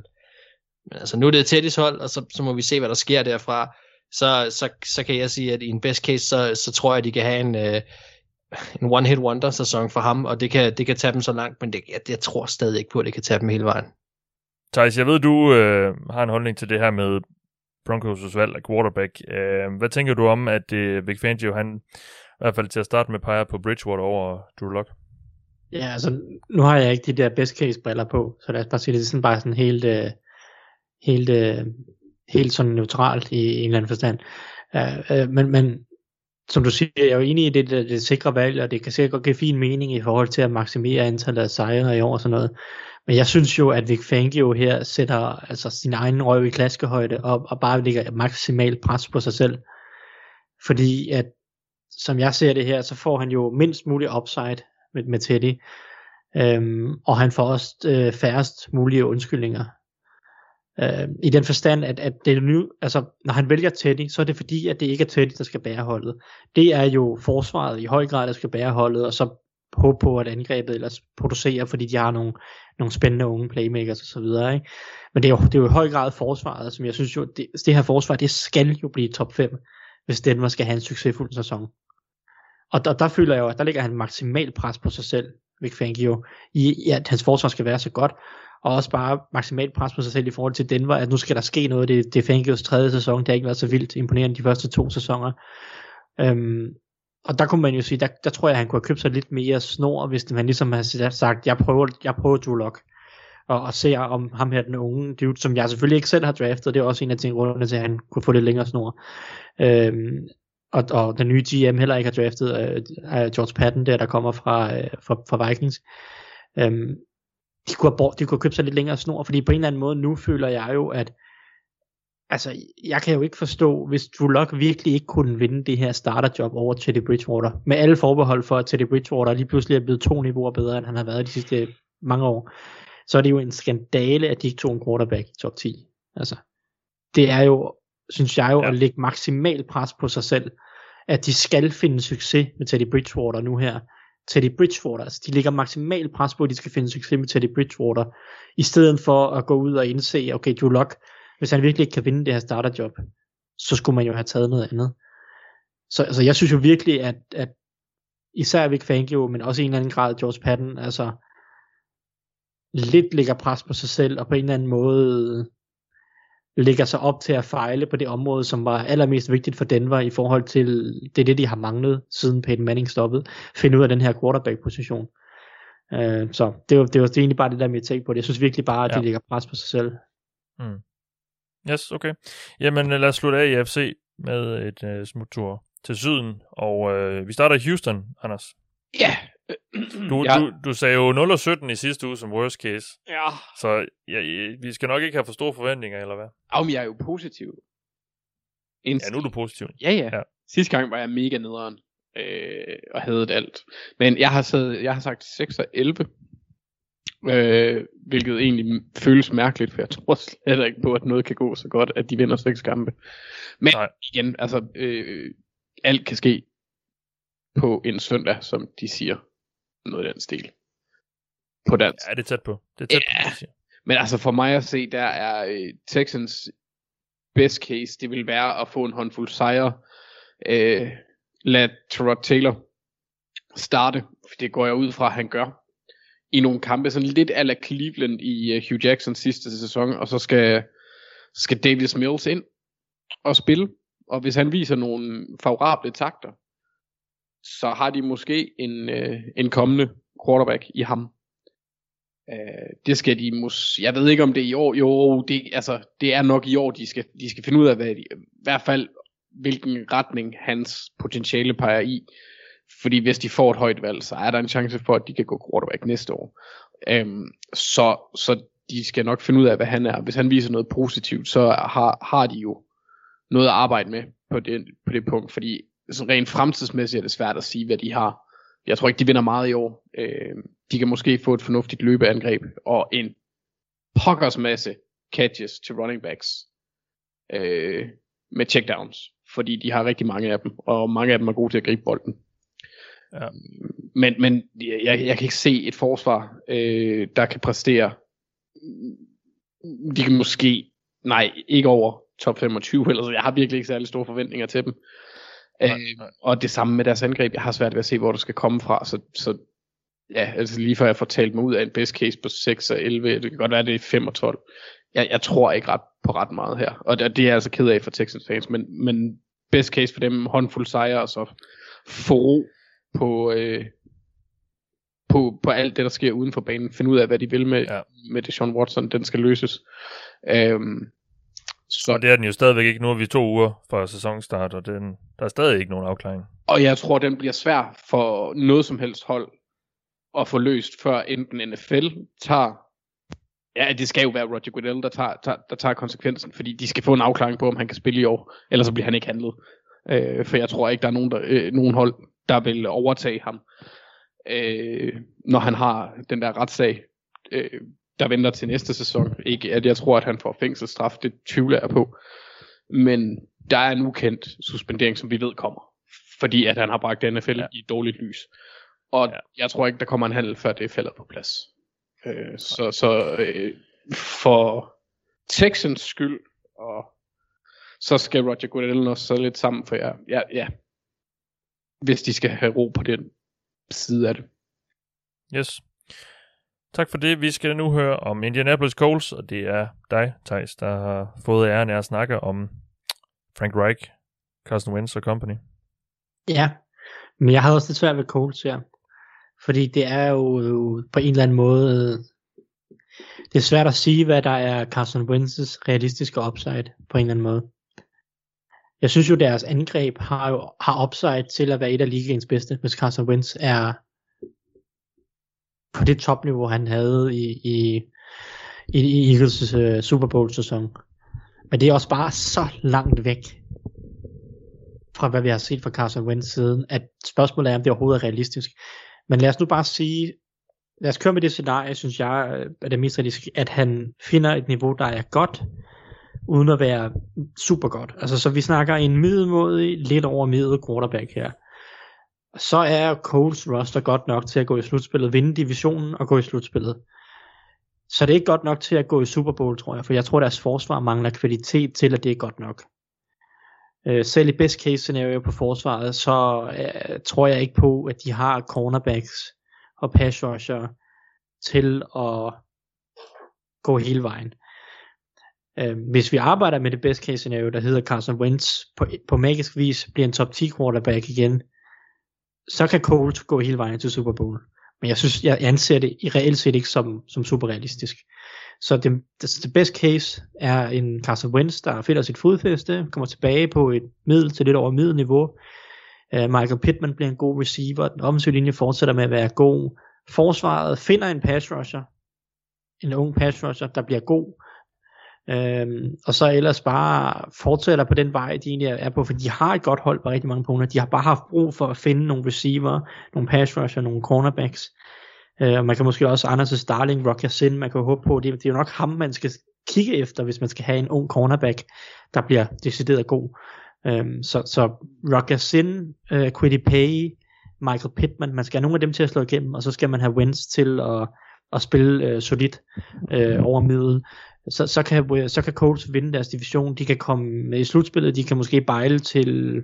Men altså, nu er det Teddys hold, og så, så må vi se, hvad der sker derfra. Så, så, så kan jeg sige, at i en best case, så, så tror jeg, at de kan have en, øh, en one-hit wonder-sæson for ham, og det kan, det kan tage dem så langt, men det, jeg, jeg tror stadig ikke på, at det kan tage dem hele vejen. Thijs, jeg ved, du øh, har en holdning til det her med Broncos' valg af quarterback. Øh, hvad tænker du om, at øh, Vic Fangio, han i hvert fald til at starte med peger på Bridgewater over Drew Lock? Ja, altså, nu har jeg ikke de der best case briller på, så lad os bare sige, det er sådan bare sådan helt, øh, helt, øh, helt sådan neutralt i en eller anden forstand. Uh, uh, men, men som du siger, jeg er jo enig i det, det, det sikre valg, og det kan sikkert godt give fin mening i forhold til at maksimere antallet af sejre i år og sådan noget. Men jeg synes jo, at Vic Fangio her sætter altså, sin egen røv i klaskehøjde og, og bare lægger maksimalt pres på sig selv. Fordi at, som jeg ser det her, så får han jo mindst mulig upside med, med Teddy. Øhm, og han får også øh, færrest mulige undskyldninger. Øh, I den forstand, at, at det nu, altså, når han vælger Teddy, så er det fordi, at det ikke er Teddy, der skal bære holdet. Det er jo forsvaret i høj grad, der skal bære holdet, og så håbe på, at angrebet ellers producerer, fordi de har nogle, nogle spændende unge playmakers osv. Ikke? Men det er, jo, det er jo i høj grad forsvaret, som jeg synes jo, det, det her forsvar, det skal jo blive top 5, hvis Denver skal have en succesfuld sæson. Og der, der føler jeg jo, at der ligger han maksimal pres på sig selv, Vic Fangio, i, i at hans forsvar skal være så godt, og også bare maksimalt pres på sig selv i forhold til Denver, at nu skal der ske noget, det, det er Fangios tredje sæson, det har ikke været så vildt imponerende de første to sæsoner. Øhm, og der kunne man jo sige, der, der tror jeg, at han kunne have købt sig lidt mere snor, hvis man ligesom har sagt, jeg prøver, jeg prøver Drew Lock, og, og ser om ham her, den unge dude, som jeg selvfølgelig ikke selv har draftet, det er også en af tingene til, at han kunne få lidt længere snor. Øhm, og, og den nye GM heller ikke har draftet øh, George Patton, der der kommer fra, øh, fra, fra Vikings. Øhm, de kunne, have, de kunne have købt sig lidt længere snor, fordi på en eller anden måde nu føler jeg jo, at altså, jeg kan jo ikke forstå, hvis Drew Lock virkelig ikke kunne vinde det her starterjob over Teddy Bridgewater, med alle forbehold for, at Teddy Bridgewater lige pludselig er blevet to niveauer bedre, end han har været de sidste mange år, så er det jo en skandale, at de ikke tog en quarterback i top 10. Altså, det er jo, synes jeg jo, ja. at lægge maksimal pres på sig selv, at de skal finde succes med Teddy Bridgewater nu her. Teddy Bridgewater, altså de lægger maksimal pres på, at de skal finde succes med Teddy Bridgewater, i stedet for at gå ud og indse, okay, Drew Lock, hvis han virkelig ikke kan vinde det her starterjob, så skulle man jo have taget noget andet. Så altså, jeg synes jo virkelig, at, at især Vic Fangio, men også i en eller anden grad George Patton, altså lidt lægger pres på sig selv, og på en eller anden måde lægger sig op til at fejle på det område, som var allermest vigtigt for Denver i forhold til, det er det, de har manglet, siden Peyton Manning stoppede, finde ud af den her quarterback-position. Uh, så det var, det var egentlig bare det der med at tænke på det. Jeg synes virkelig bare, at ja. de lægger pres på sig selv. Mm. Yes, okay. Jamen lad os slutte af i FC med et uh, smuttur til syden, og uh, vi starter i Houston, Anders. Ja. Du, ja. du, du sagde jo 0 og 17 i sidste uge som worst case. Ja. Så ja, vi skal nok ikke have for store forventninger, eller hvad? Jamen, jeg er jo positiv. Ja, nu er du positiv. Ja, ja. Ja. Sidste gang var jeg mega nederen øh, og havde det alt. Men jeg har, sad, jeg har sagt 6 og 11. Øh, hvilket egentlig føles mærkeligt, for jeg tror slet ikke på, at noget kan gå så godt, at de vinder seks kampe. Men Nej. igen, altså, øh, alt kan ske på en søndag, som de siger. Noget i den stil. På dansk. Ja, det er tæt på. Det er tæt Ja. på, det siger. Men altså for mig at se, der er øh, Texans best case, det vil være at få en håndfuld sejre. Øh, lad Terod Taylor starte, for det går jeg ud fra, at han gør. I nogle kampe, sådan lidt ala Cleveland i øh, Hugh Jackson sidste sæson, og så skal, skal Davis Mills ind og spille. Og hvis han viser nogle favorable takter, så har de måske en, øh, en kommende quarterback i ham. Øh, det skal de mås jeg ved ikke om det er i år, jo, det, altså, det er nok i år, de skal, de skal finde ud af, hvad de, i hvert fald, hvilken retning hans potentiale peger i. Fordi hvis de får et højt valg, så er der en chance for, at de kan gå quarterback næste år. Øhm, så, så de skal nok finde ud af, hvad han er. Hvis han viser noget positivt, så har, har de jo noget at arbejde med på det, på det punkt. Fordi sådan rent fremtidsmæssigt er det svært at sige, hvad de har. Jeg tror ikke, de vinder meget i år. Øh, de kan måske få et fornuftigt løbeangreb og en pokkers masse catches til running backs øh, med checkdowns. Fordi de har rigtig mange af dem, og mange af dem er gode til at gribe bolden. Ja. Men, men jeg, jeg kan ikke se et forsvar, øh, der kan præstere. De kan måske, nej, ikke over top 25, ellers jeg har virkelig ikke særlig store forventninger til dem. Nej, Øh, nej. og det samme med deres angreb. Jeg har svært ved at se, hvor det skal komme fra. Så, så ja, altså lige før jeg får talt mig ud af en best case på 6 og 11, det kan godt være, det er 5 og 12. Jeg, jeg tror ikke ret på ret meget her. Og det, det er jeg altså ked af for Texans fans. Men, men best case for dem, håndfuld sejre, og så få ro på, øh, på, på alt det, der sker uden for banen. Finde ud af, hvad de vil med, Ja. med Deshaun Watson. Den skal løses. Øhm, så, Og det er den jo stadigvæk ikke. Nu er vi to uger fra sæsonstart, og den, der er stadig ikke nogen afklaring. Og jeg tror, den bliver svær for noget som helst hold at få løst, før enten NFL tager... Ja, det skal jo være Roger Goodell, der tager, tager, der tager konsekvensen, fordi de skal få en afklaring på, om han kan spille i år, ellers så bliver han ikke handlet. Øh, for jeg tror ikke, der er nogen, der, øh, nogen hold, der vil overtage ham, øh, når han har den der retssag, øh, der venter til næste sæson. Ikke at jeg tror, at han får fængselsstraf, det tvivler jeg på. Men der er en ukendt suspendering, som vi ved kommer fordi at han har bragt NFL Ja. i et dårligt lys. Og Ja. jeg tror ikke, der kommer en handel, før det falder på plads. Øh, så så øh, for Texans skyld, og så skal Roger Goodell også så lidt sammen, for ja, ja, ja, hvis de skal have ro på den side af det. Yes. Tak for det. Vi skal nu høre om Indianapolis Colts, og det er dig, Thijs, der har fået æren af at snakke om Frank Reich, Carson Wentz og company. Ja, men jeg havde også lidt svært ved Colts her. Fordi det er jo, jo på en eller anden måde, det er svært at sige, hvad der er Carson Wentz's realistiske upside på en eller anden måde. Jeg synes jo, deres angreb har jo har upside til at være et af ligaens bedste, hvis Carson Wentz er på det topniveau, han havde i, i, i, i Eagles uh, Super Bowl sæson. Men det er også bare så langt væk fra hvad vi har set fra Carson Wentz siden, at spørgsmålet er, om det overhovedet er realistisk. Men lad os nu bare sige, lad os køre med det scenarie, synes jeg øh, er det mest realistisk, at han finder et niveau, der er godt, uden at være super godt. Altså, så vi snakker en middelmådig, lidt over middel quarterback her. Så er Coles roster godt nok til at gå i slutspillet, vinde divisionen og gå i slutspillet. Så det er ikke godt nok til at gå i Super Bowl, tror jeg, for jeg tror, deres forsvar mangler kvalitet til, at det er godt nok. Øh, selv i best case scenario på forsvaret, så øh, tror jeg ikke på, at de har cornerbacks og pass rusher til at gå hele vejen. Øh, hvis vi arbejder med det best case scenario, der hedder Carson Wentz, på, på magisk vis bliver en top 10 quarterback igen, så kan Colts gå hele vejen til Super Bowl. Men jeg synes, jeg anser det i reelt set ikke som, som super realistisk. Så det, det, det best case er en Carson Wentz, der finder sit fodfæste, kommer tilbage på et middel til lidt over middelniveau. Uh, øh, Michael Pittman bliver en god receiver, den offensive linje fortsætter med at være god. Forsvaret finder en pass rusher, en ung pass rusher, der bliver god. Øhm, og så ellers bare fortsætter på den vej, de egentlig er på, for de har et godt hold på rigtig mange punkter. De har bare haft brug for at finde nogle receiver, nogle pass rusher, nogle cornerbacks. Øh, og man kan måske også Anders Starling, Rock Sin, man kan håbe på, det, det er jo nok ham, man skal kigge efter, hvis man skal have en ung cornerback, der bliver decideret god. Øhm, så, så Rock Sin, øh, Quiddy Pay, Michael Pittman, man skal have nogle af dem til at slå igennem, og så skal man have Wentz til at, at spille øh, solidt øh, over middel. Så, så, kan, så kan Colts vinde deres division, de kan komme med i slutspillet, de kan måske bejle til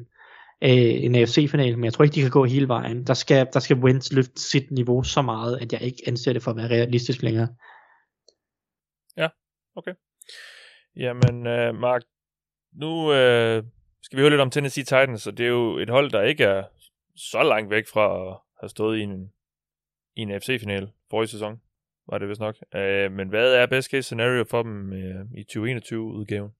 øh, en AFC-final, men jeg tror ikke, de kan gå hele vejen. Der skal, der skal Wentz løfte sit niveau så meget, at jeg ikke anser det for at være realistisk længere. Ja, okay. Jamen, øh, Mark, nu øh, skal vi høre lidt om Tennessee Titans, og det er jo et hold, der ikke er så langt væk fra at have stået i en, i en FC-final forrige sæson, var det vist nok. Øh, men hvad er best case scenario for dem øh, i 2021-udgaven?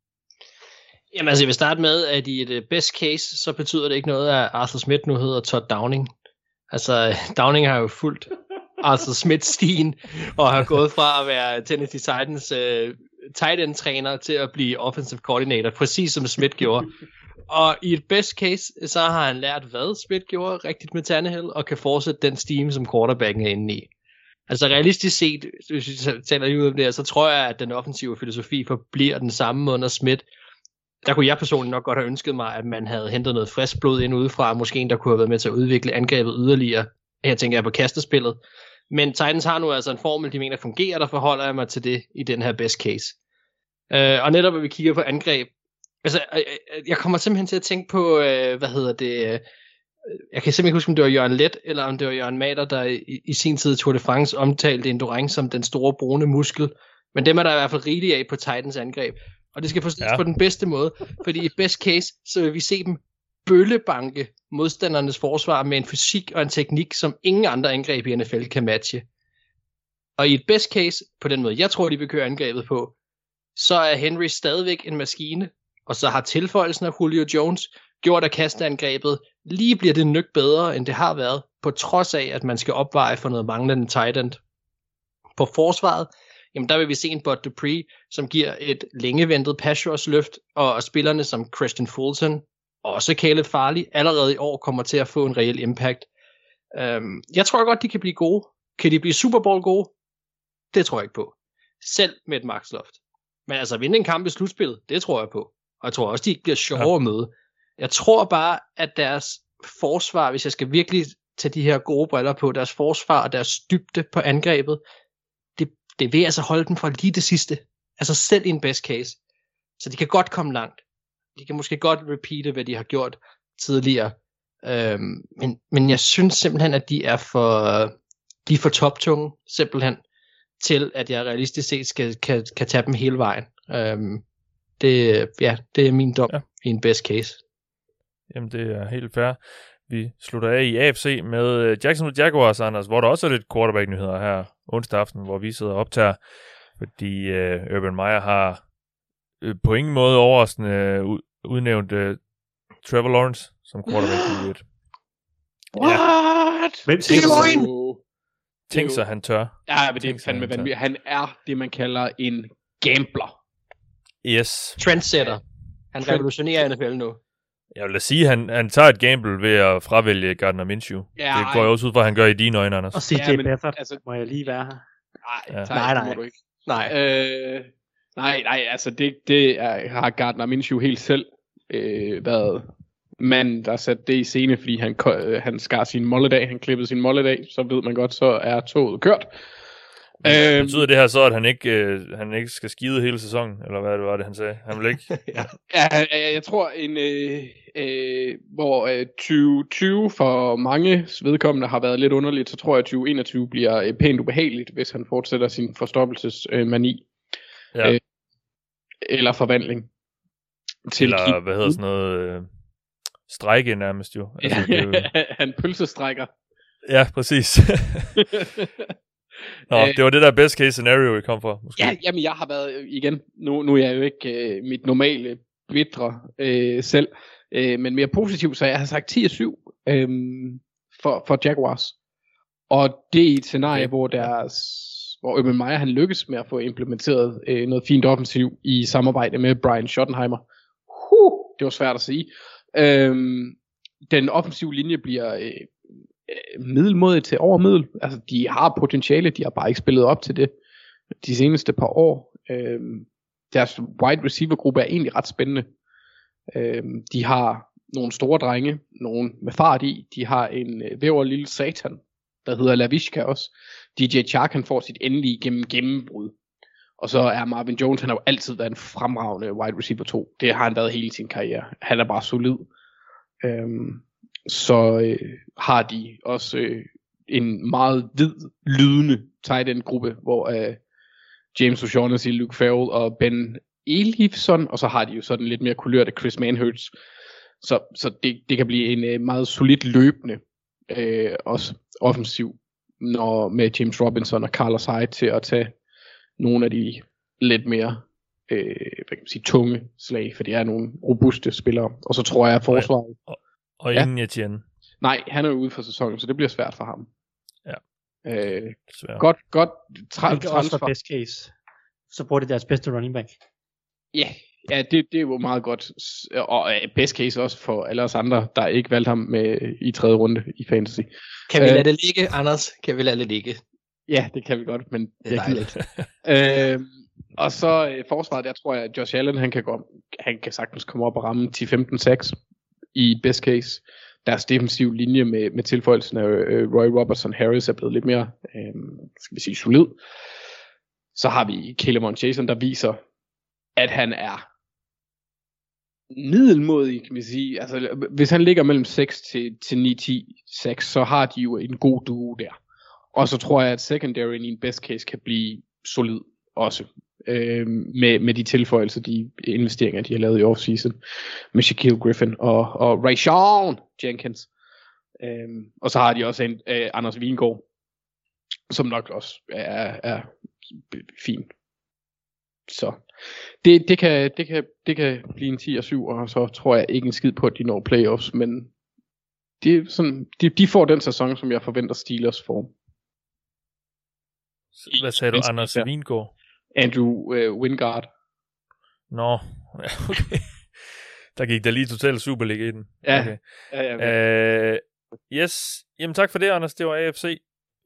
Jamen altså, jeg vil starte med, at i et øh, best case, så betyder det ikke noget, at Arthur Smith nu hedder Todd Downing. Altså, Downing har jo fulgt Arthur Smith-stien, og har gået fra at være Tennessee Titans øh, tight end træner til at blive offensive coordinator, præcis som Smith gjorde. Og i et best case, så har han lært, hvad Smith gjorde rigtigt med Tannehill, og kan fortsætte den steam, som quarterbacken er inde i. Altså realistisk set, hvis vi taler lige ud om det så tror jeg, at den offensive filosofi forbliver den samme under Smith. Der kunne jeg personligt nok godt have ønsket mig, at man havde hentet noget frisk blod ind udefra, måske en, der kunne have været med til at udvikle angrebet yderligere. Her tænker jeg på kastespillet. Men Titans har nu altså en formel, de mener fungerer, der forholder jeg mig til det i den her best case. Uh, og netop, når vi kigger på angreb, Altså, øh, øh, jeg kommer simpelthen til at tænke på, øh, hvad hedder det, jeg kan simpelthen ikke huske, om det var Jørgen Let, eller om det var Jørgen Mater, der i, i sin tid Tour de France omtalte Endurance som den store brune muskel. Men dem er der i hvert fald rigeligt af på Titans angreb. Og det skal forstås ja. på den bedste måde, fordi i best case, så vil vi se dem bøllebanke modstandernes forsvar med en fysik og en teknik, som ingen andre angreb i NFL kan matche. Og i et best case, på den måde jeg tror, de vil køre angrebet på, så er Henry stadigvæk en maskine, og så har tilføjelsen af Julio Jones gjort, at kasteangrebet lige bliver det nyk bedre, end det har været, på trods af, at man skal opveje for noget manglende tight end. På forsvaret, jamen der vil vi se en Bud Dupree, som giver et længeventet pass rush løft, og spillerne som Christian Fulton, også Caleb Farley, allerede i år kommer til at få en reel impact. Um, jeg tror godt, de kan blive gode. Kan de blive Super Bowl gode? Det tror jeg ikke på. Selv med et max loft. Men altså vinde en kamp i slutspillet, det tror jeg på. Og jeg tror også, de bliver sjove ja. at møde. Jeg tror bare, at deres forsvar, hvis jeg skal virkelig tage de her gode briller på, deres forsvar og deres dybde på angrebet, det, det vil altså holde dem fra lige det sidste. Altså selv i en best case. Så de kan godt komme langt. De kan måske godt repeate, hvad de har gjort tidligere. Øhm, men, men jeg synes simpelthen, at de er for, de er for toptunge, simpelthen, til at jeg realistisk set skal, kan, kan tage dem hele vejen. Øhm, det, ja, det er min dom ja. i en best case. Jamen, det er helt fair. Vi slutter af i AFC med øh, Jacksonville Jaguars, Anders, hvor der også er lidt quarterback-nyheder her onsdag aften, hvor vi sidder og optager, fordi uh, Urban Meyer har uh, på ingen måde overraskende uh, udnævnt uh, Trevor Lawrence som quarterback i What? Ja. Hvem siger Tænk sig, han tør. Ja, men det er fandme vanvittigt. Han er det, man kalder en gambler. Yes. Trendsetter. Han revolutionerer NFL nu. Jeg vil da sige, at han, han tager et gamble ved at fravælge Gardner Minshew. Ja, det går jeg også ud fra, at han gør i dine øjne, Anders. Og CJ ja, Beathard, altså, må jeg lige være her? Nej, ja. nej, nej. Må du ikke. Nej. Øh, nej, nej, altså det, det er, har Gardner Minshew helt selv øh, været mand, der satte det i scene, fordi han, øh, han skar sin molledag, han klippede sin molledag, så ved man godt, så er toget kørt. Øh, betyder det her så, at han ikke, øh, han ikke skal skide hele sæsonen? Eller hvad det var det, han sagde? Han vil ikke? ja. ja, jeg, tror, en, øh, øh, hvor øh, 2020 for mange vedkommende har været lidt underligt, så tror jeg, at 2021 bliver øh, pænt ubehageligt, hvis han fortsætter sin forstoppelsesmani. Øh, ja. øh, eller forvandling. Til eller hvad hedder sådan noget... Øh, strække nærmest jo. Altså, ja, det er jo... han pølsestrækker. Ja, præcis. Nå, øh, det var det der best case scenario, vi kom fra. Måske. Ja, jamen jeg har været, igen, nu, nu er jeg jo ikke øh, mit normale bitre øh, selv, øh, men mere positivt, så jeg har sagt 10-7 øh, for, for Jaguars. Og det er et scenarie, okay. hvor deres hvor Urban Meyer han lykkes med at få implementeret øh, noget fint offensiv i samarbejde med Brian Schottenheimer. Huh, det var svært at sige. Øhm, den offensive linje bliver øh, øh, til overmiddel. Altså, de har potentiale, de har bare ikke spillet op til det de seneste par år. Øhm, deres wide receiver gruppe er egentlig ret spændende. Øhm, de har nogle store drenge, nogle med fart i. De har en øh, væver lille satan, der hedder Lavishka også. DJ Chark han får sit endelige gennem gennembrud. Og så er Marvin Jones, han har jo altid været en fremragende wide receiver 2. Det har han været hele sin karriere. Han er bare solid. Øhm, så øh, har de også øh, en meget hvid, lydende tight end gruppe, hvor øh, James O'Shaughnessy, Luke Farrell og Ben Elifson, og så har de jo sådan lidt mere kulørte Chris Manhurts. Så, så det, det kan blive en øh, meget solid løbende øh, også offensiv, når med James Robinson og Carlos Hyde til at tage nogle af de lidt mere øh, hvad kan man sige, tunge slag, for det er nogle robuste spillere. Og så tror jeg, at forsvaret... Og, og Ja. ingen Etienne, Nej, han er jo ude for sæsonen, så det bliver svært for ham. Ja. Øh, desværre. godt, godt tra- Det kan også transfer. være best case. Så bruger de deres bedste running back. Ja, ja det, det er jo meget godt. Og best case også for alle os andre, der ikke valgte ham med i tredje runde i fantasy. Kan vi Øh. lade det ligge, Anders? Kan vi lade det ligge? Ja, det kan vi godt, men Det er jeg gider ikke. øh, og så øh, forsvaret, der tror jeg, at Josh Allen, han kan, gå, han kan sagtens komme op og ramme 10-15-6 i best case. Deres defensiv linje med, med tilføjelsen af øh, Roy Robertson Harris er blevet lidt mere, øh, skal vi sige, solid. Så har vi Caleb Jason, der viser, at han er middelmodig, kan vi sige. Altså, hvis han ligger mellem 6 til, til 9, 10, 6, så har de jo en god duo der. Og så tror jeg, at secondary i en best case kan blive solid også. Øh, med, med de tilføjelser, de investeringer, de har lavet i offseason. Med Shaquille Griffin og, og Rayshawn Jenkins. Øh, og så har de også en øh, Anders Vingård, som nok også er, er fin. Så det, det, kan, det, kan, det kan blive en 10 og 7, og så tror jeg ikke en skid på, at de når playoffs, men det er sådan, de, de får den sæson, som jeg forventer Steelers får. Hvad sagde du, Anders. Vingård? Andrew øh, Wingard. Nå, ja, okay. Der gik der lige totalt Superliga i den. Ja. Okay. Ja, ja, Øh, yes, jamen tak for det, Anders. Det var AFC.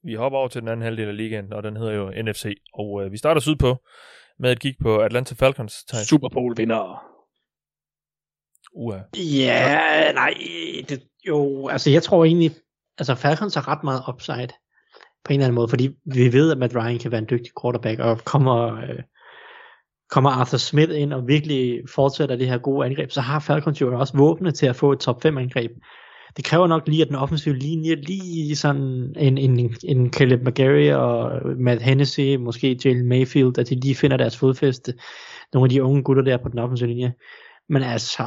Vi hopper over til den anden halvdel af ligaen, og den hedder jo NFC. Og øh, vi starter sydpå med et kig på Atlanta Falcons. Thijs. Super Bowl vinder. Uha. Ja, nej, det, jo, altså jeg tror egentlig, altså Falcons har ret meget upside på en eller anden måde, fordi vi ved, at Matt Ryan kan være en dygtig quarterback, og kommer, øh, kommer Arthur Smith ind og virkelig fortsætter det her gode angreb, så har Falcons jo også våbne til at få et top 5 angreb. Det kræver nok lige, at den offensive linje lige sådan en, en, en Caleb McGarry og Matt Hennessy, måske Jalen Mayfield, at de lige finder deres fodfæste. Nogle af de unge gutter der på den offensive linje. Men altså,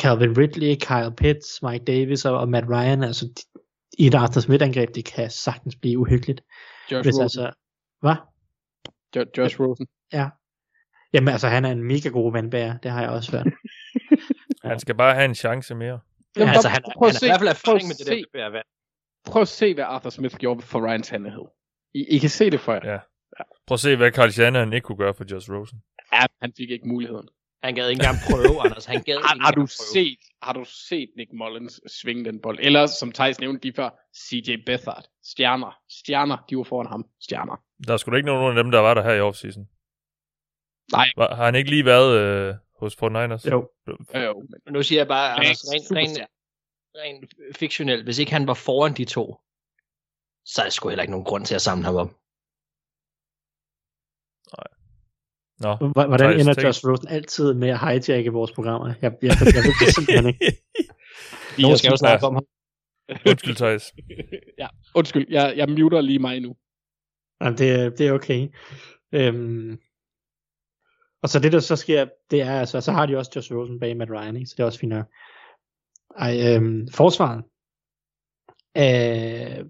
Calvin Ridley, Kyle Pitts, Mike Davis og, og Matt Ryan, altså de, i et Arthur Smith-angreb, det kan sagtens blive uhyggeligt. Josh Hvis Rosen. altså, hvad? Jo- Josh Rosen. Jamen altså, han er en mega god vandbærer, det har jeg også hørt. Han skal bare have en chance mere. Ja, Jamen, altså, han, prøv Han at har se- i hvert fald erfaring med det se- der vand. Prøv at se, hvad Arthur Smith gjorde for Ryan Tannehill. I, I kan se det for jer. Ja. Prøv at se, hvad Carl Shanahan ikke kunne gøre for Josh Rosen. Ja, han fik ikke muligheden. Han gad ikke engang prøve, Anders. Han gad Har, ikke har, du prøve. set, har du set Nick Mullins svinge den bold? Eller som Thijs nævnte lige før, CJ Beathard. Stjerner. Stjerner, de var foran ham. Stjerner. Der er sgu da ikke nogen af dem, der var der her i offseason. Nej. Var, har han ikke lige været øh, hos 49ers? jo, Øh, jo, men nu siger jeg bare, Anders, rent, rent, rent fiktionelt, hvis ikke han var foran de to, så er der sgu heller ikke nogen grund til at samle ham op. Nå, hvordan Thijs, ender tænk- Josh Rosen altid med at hijacke vores programmer? Jeg, jeg, jeg, jeg ved det simpelthen ikke. Nogen skal jo snakke om ham. Undskyld, Thijs. ja, undskyld, jeg, jeg muter lige mig nu. Jamen, det, er- det er okay. Øhm, og så det, der så sker, det er altså, så har de også Josh Rosen bag Matt Ryan, ikke? så det er også fint nok. Ej, øhm, forsvaret. Øh,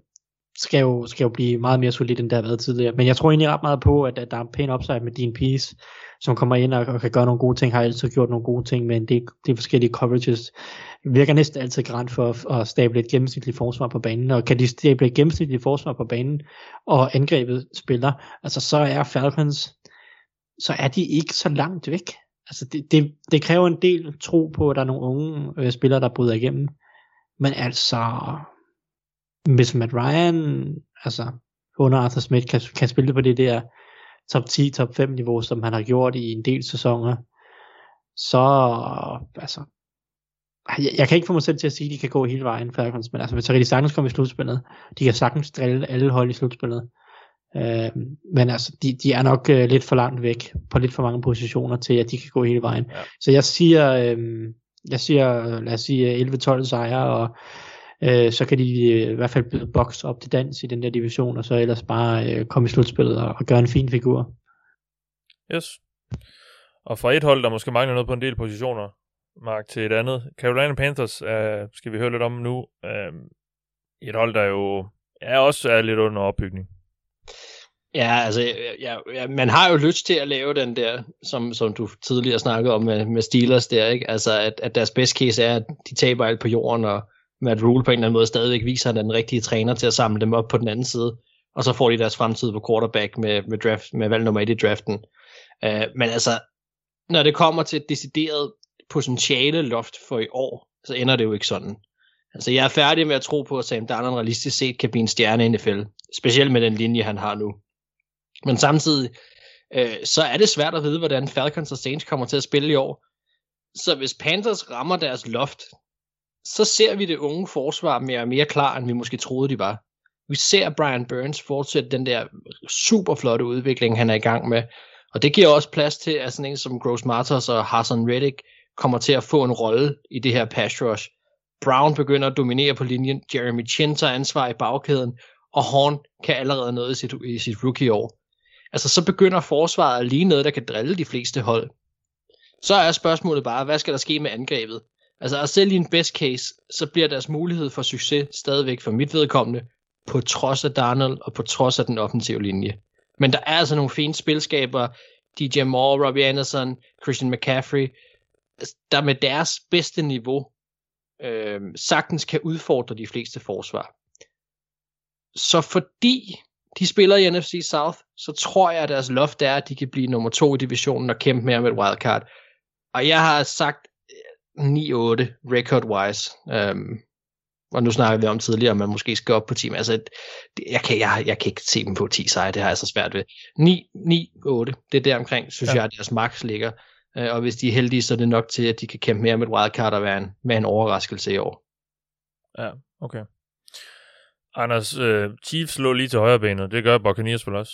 skal jo, skal jo blive meget mere solid, end det har været tidligere. Men jeg tror egentlig ret meget på, at, at der er en pæn upside med Dean Peace, som kommer ind og, og kan gøre nogle gode ting, har altid gjort nogle gode ting men det, det forskellige coverages. Virker næsten altid grant for at, at stable et gennemsnitligt forsvar på banen, og kan de stable et gennemsnitligt forsvar på banen, og angrebet spiller, altså så er Falcons, så er de ikke så langt væk. Altså det, det, det kræver en del tro på, at der er nogle unge øh, spillere, der bryder igennem. Men altså, hvis Matt Ryan, altså under Arthur Smith, kan, kan spille på det der top 10, top 5 niveau, som han har gjort i en del sæsoner, så altså, jeg, jeg kan ikke få mig selv til at sige, at de kan gå hele vejen, Falcons, men altså, hvis de sagtens kommer i slutspillet, de kan sagtens drille alle hold i slutspillet, øh, men altså, de, de er nok øh, lidt for langt væk, på lidt for mange positioner, til at de kan gå hele vejen. Ja. Så jeg siger, øh, jeg siger, lad os sige 11-12 sejre, og øh, så kan de øh, i hvert fald bokse op til dans i den der division, og så ellers bare øh, komme i slutspillet og, og gøre en fin figur. Yes. Og fra et hold, der måske mangler noget på en del positioner, Mark, til et andet. Carolina Panthers øh, skal vi høre lidt om nu. Øh, et hold, der jo er også er lidt under opbygning. Ja, altså, ja, ja, man har jo lyst til at lave den der, som, som du tidligere snakkede om med, med Steelers der, ikke? Altså, at, at deres best case er, at de taber alt på jorden, og Matt Rule på en eller anden måde stadigvæk viser, at han er den rigtige træner til at samle dem op på den anden side, og så får de deres fremtid på quarterback med, med, draft, med valg nummer 1 i draften. Uh, men altså, når det kommer til et decideret potentiale loft for i år, så ender det jo ikke sådan. Altså, jeg er færdig med at tro på, at Sam Darnold realistisk set kan blive en stjerne i NFL, specielt med den linje, han har nu. Men samtidig, øh, så er det svært at vide, hvordan Falcons og Saints kommer til at spille i år. Så hvis Panthers rammer deres loft, så ser vi det unge forsvar mere og mere klar, end vi måske troede, de var. Vi ser Brian Burns fortsætte den der super flotte udvikling, han er i gang med. Og det giver også plads til, at sådan en som Gross Marters og Hassan Reddick kommer til at få en rolle i det her pass rush. Brown begynder at dominere på linjen, Jeremy Chin tager ansvar i bagkæden, og Horn kan allerede noget i sit, i sit rookie-år. Altså så begynder forsvaret lige noget, der kan drille de fleste hold. Så er spørgsmålet bare, hvad skal der ske med angrebet? Altså og selv i en best case, så bliver deres mulighed for succes stadigvæk for mit vedkommende, på trods af Darnold og på trods af den offensive linje. Men der er altså nogle fine spilskaber, DJ Moore, Robbie Anderson, Christian McCaffrey, altså, der med deres bedste niveau øh, sagtens kan udfordre de fleste forsvar. Så fordi de spiller i NFC South, så tror jeg, at deres loft er, at de kan blive nummer to i divisionen og kæmpe mere med et wildcard. Og jeg har sagt 9-8 record-wise. Um, og nu snakker vi om tidligere, om man måske skal op på team. Altså, jeg kan, jeg, jeg kan ikke se dem på 10 sejre, det har jeg så svært ved. 9-8, det er der omkring, synes ja. jeg, at deres max ligger. Uh, og hvis de er heldige, så er det nok til, at de kan kæmpe mere med et wildcard og være en, med en overraskelse i år. Ja, okay. Anders, uh, Chiefs lå lige til højre benet. Det gør Buccaneers vel også?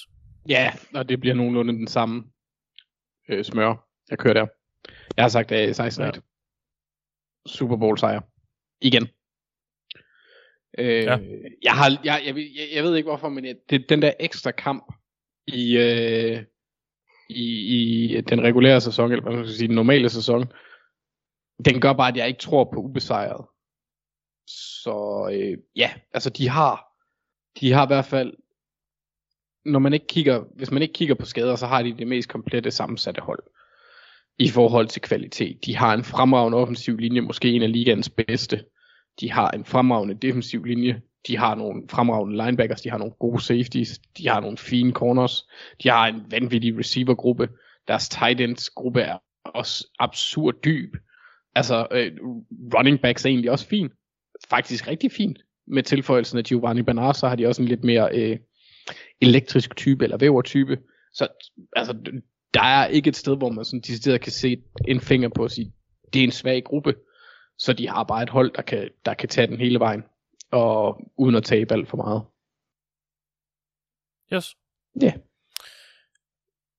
Ja, og det bliver nogenlunde den samme øh, smør, jeg kører der. Jeg har sagt, at 16 ja. Super Bowl sejr. Igen. Øh, ja. jeg, har, jeg, jeg, jeg, jeg ved ikke hvorfor, men jeg, det, den der ekstra kamp i, øh, i, i den regulære sæson, eller hvad man skal sige, den normale sæson, den gør bare, at jeg ikke tror på ubesejret. Så øh, ja, altså de har, de har i hvert fald, når man ikke kigger, hvis man ikke kigger på skader, så har de det mest komplette sammensatte hold i forhold til kvalitet. De har en fremragende offensiv linje, måske en af ligaens bedste. De har en fremragende defensiv linje. De har nogle fremragende linebackers, de har nogle gode safeties, de har nogle fine corners, de har en vanvittig receivergruppe. Deres tight ends gruppe er også absurd dyb. Altså, øh, running backs er egentlig også fint faktisk rigtig fint. Med tilføjelsen af Giovanni Bernard, så har de også en lidt mere øh, elektrisk type, eller væver-type. Så altså, der er ikke et sted, hvor man sådan decideret kan se en finger på at sige, det er en svag gruppe. Så de har bare et hold, der kan, der kan tage den hele vejen. Og uden at tabe alt for meget. Yes. Ja. Yeah.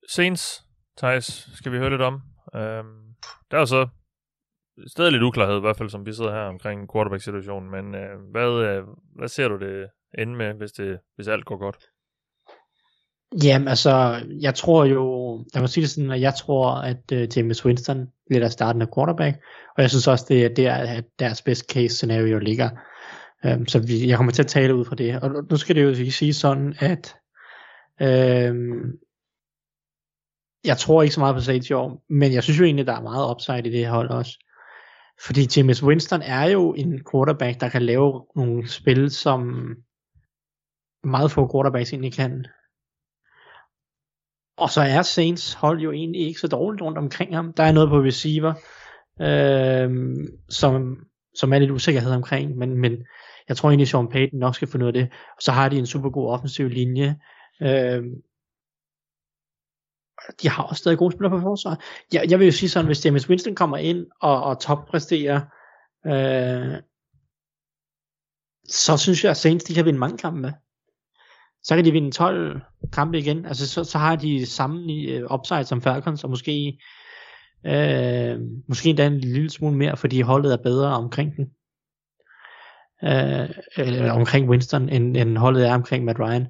Saints, Thijs, skal vi høre lidt om. Um, der er så stadig lidt uklarhed, i hvert fald som vi sidder her omkring quarterback-situationen, men øh, hvad, øh, hvad ser du det ende med, hvis, det, hvis alt går godt? Jamen altså, jeg tror jo, jeg må sige det sådan, at jeg tror, at uh, James Winston bliver der startende quarterback, og jeg synes også, det er der, at deres best case scenario ligger. Øhm, så vi, jeg kommer til at tale ud fra det. Og nu- skal det jo sige sådan, at øhm, jeg tror ikke så meget på Saints i år, men jeg synes jo egentlig, der er meget upside i det her hold også. Fordi James Winston er jo en quarterback, der kan lave nogle spil, som meget få quarterbacks egentlig kan. Og så er Saints hold jo egentlig ikke så dårligt rundt omkring ham. Der er noget på receiver, øh, som, som er lidt usikkerhed omkring, men, men jeg tror egentlig, Sean Payton nok skal få noget af det. Og så har de en super god offensiv linje. Øh, de har også stadig gode spillere på forsvar. Jeg, jeg vil jo sige sådan, hvis James Winston kommer ind og, og toppræsterer, øh, så synes jeg, at Saints de kan vinde mange kampe med. Så kan de vinde 12 kampe igen. Altså så, så har de samme øh, upside som Falcons, og måske øh, måske endda en lille smule mere, fordi holdet er bedre omkring den. Øh, eller omkring Winston, end, end holdet er omkring Matt Ryan.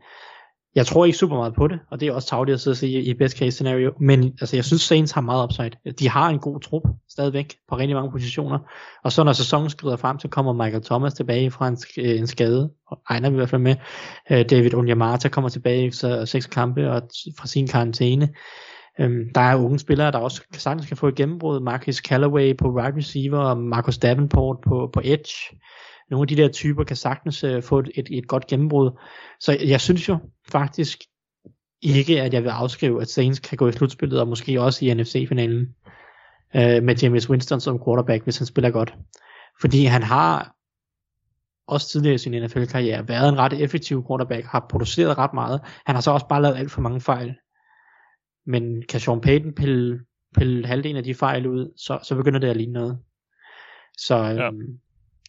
Jeg tror ikke super meget på det, og det er også tageligt at sidde og sige i best case scenario, men altså, jeg synes Saints har meget upside. De har en god trup stadigvæk på rigtig mange positioner, og så når sæsonen skrider frem, så kommer Michael Thomas tilbage fra en, øh, en skade, og egner vi i hvert fald med. Øh, David Onyamata kommer tilbage efter seks kampe og fra sin karantæne. Øhm, der er unge spillere, der også sagtens kan få et gennembrud. Marcus Callaway på wide receiver, og Marcus Davenport på, på edge. Nogle af de der typer kan sagtens øh, få et, et, et godt gennembrud. Så jeg synes jo faktisk ikke, at jeg vil afskrive, at Saints kan gå i slutspillet, og måske også i NFC-finalen, øh, med James Winston som quarterback, hvis han spiller godt. Fordi han har også tidligere i sin NFL-karriere været en ret effektiv quarterback, har produceret ret meget. Han har så også bare lavet alt for mange fejl. Men kan Sean Payton pille, pille halvdelen af de fejl ud, så, så begynder det at ligne noget. Så øhm, Ja.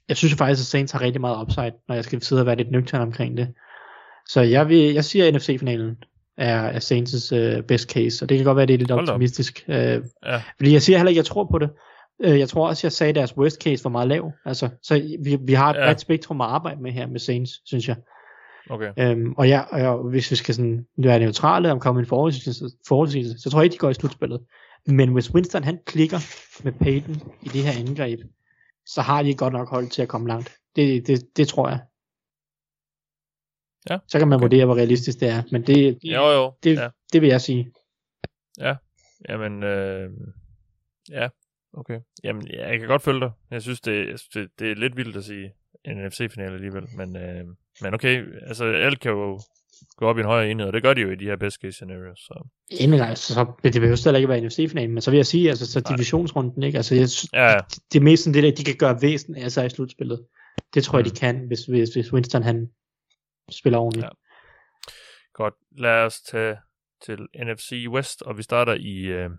Jeg synes jo faktisk, at Saints har rigtig meget upside, når jeg skal sidde og være lidt nøgtern omkring det. Så jeg, vil, jeg siger, at NFC-finalen er, er Saints' uh, best case, og det kan godt være, at det er lidt Hold optimistisk. Uh, Ja. fordi jeg siger heller ikke, at jeg tror på det. Uh, jeg tror også, jeg sagde, at deres worst case var meget lav. Altså, så vi, vi har et Ja. bredt spektrum at arbejde med her med Saints, synes jeg. Okay. Øhm, og, jeg, og jeg, hvis vi skal sådan være neutrale om komme en forudsigelse, så tror jeg ikke, de går i slutspillet. Men hvis Winston han klikker med Peyton i det her angreb, så har de godt nok hold til at komme langt. Det, det, det tror jeg. Ja, Så kan man okay. vurdere, hvor realistisk det er. Men det, det, Jo, jo. det, Ja. det vil jeg sige. Jamen, øh, ja, okay. Jamen, ja, jeg kan godt følge dig. Jeg synes, det, jeg synes, det, det er lidt vildt at sige en NFC-finale alligevel. Men, øh, men okay, altså alt kan jo gå op i en højere enhed, og det gør de jo i de her best case scenarios. Så. Endelig gang, så, det behøver heller ikke være NFC-finalen, men så vil jeg sige, altså så divisionsrunden, ikke? Altså, jeg, synes, Ja, ja. det er mest sådan det der, de kan gøre væsentligt af sig i slutspillet. Det tror jeg, Mm. de kan, hvis, hvis, hvis Winston han spiller ordentligt. Ja. Godt, lad os tage til NFC West, og vi starter i, øh,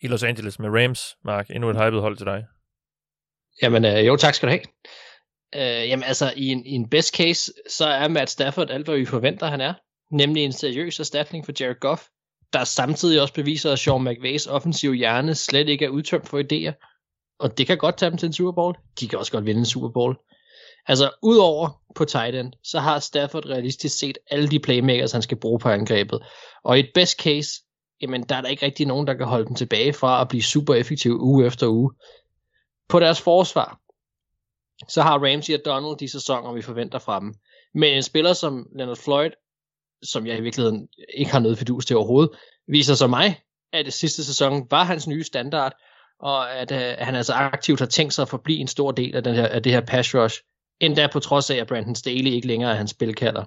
i Los Angeles med Rams. Mark, endnu et hypet hold til dig. Jamen, øh, jo, tak skal du have. Øh, jamen, altså, i en, i en best case, så er Matt Stafford alt, hvad vi forventer, han er. Nemlig en seriøs erstatning for Jared Goff, der samtidig også beviser, at Sean McVays offensive hjerne slet ikke er udtømt for idéer. Og det kan godt tage dem til en Super Bowl. De kan også godt vinde en Super Bowl. Altså, udover på tight end, så har Stafford realistisk set alle de playmakers, han skal bruge på angrebet. Og i et best case, jamen, der er der ikke rigtig nogen, der kan holde dem tilbage fra at blive super effektiv uge efter uge. På deres forsvar, så har Ramsey og Donald de sæsoner, vi forventer fra dem. Men en spiller som Leonard Floyd, som jeg i virkeligheden ikke har noget fidus til overhovedet, viser så mig, at det sidste sæson var hans nye standard, og at øh, han altså aktivt har tænkt sig at forblive en stor del af, den her, af det her pass rush, endda på trods af, at Brandon Staley ikke længere er hans spilkalder.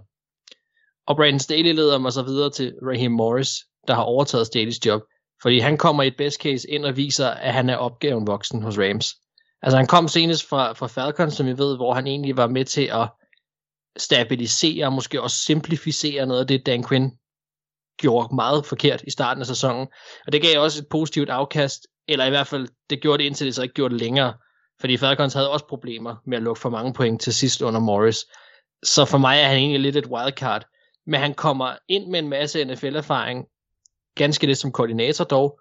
Og Brandon Staley leder mig så videre til Raheem Morris, der har overtaget Staleys job, fordi han kommer i et best case ind og viser, at han er opgaven voksen hos Rams. Altså han kom senest fra, fra Falcons, som vi ved, hvor han egentlig var med til at stabilisere og måske også simplificere noget af det, Dan Quinn gjorde meget forkert i starten af sæsonen. Og det gav også et positivt afkast, eller i hvert fald, det gjorde det indtil det så ikke gjorde det længere. Fordi Falcons havde også problemer med at lukke for mange point til sidst under Morris. Så for mig er han egentlig lidt et wildcard. Men han kommer ind med en masse NFL-erfaring, ganske lidt som koordinator dog.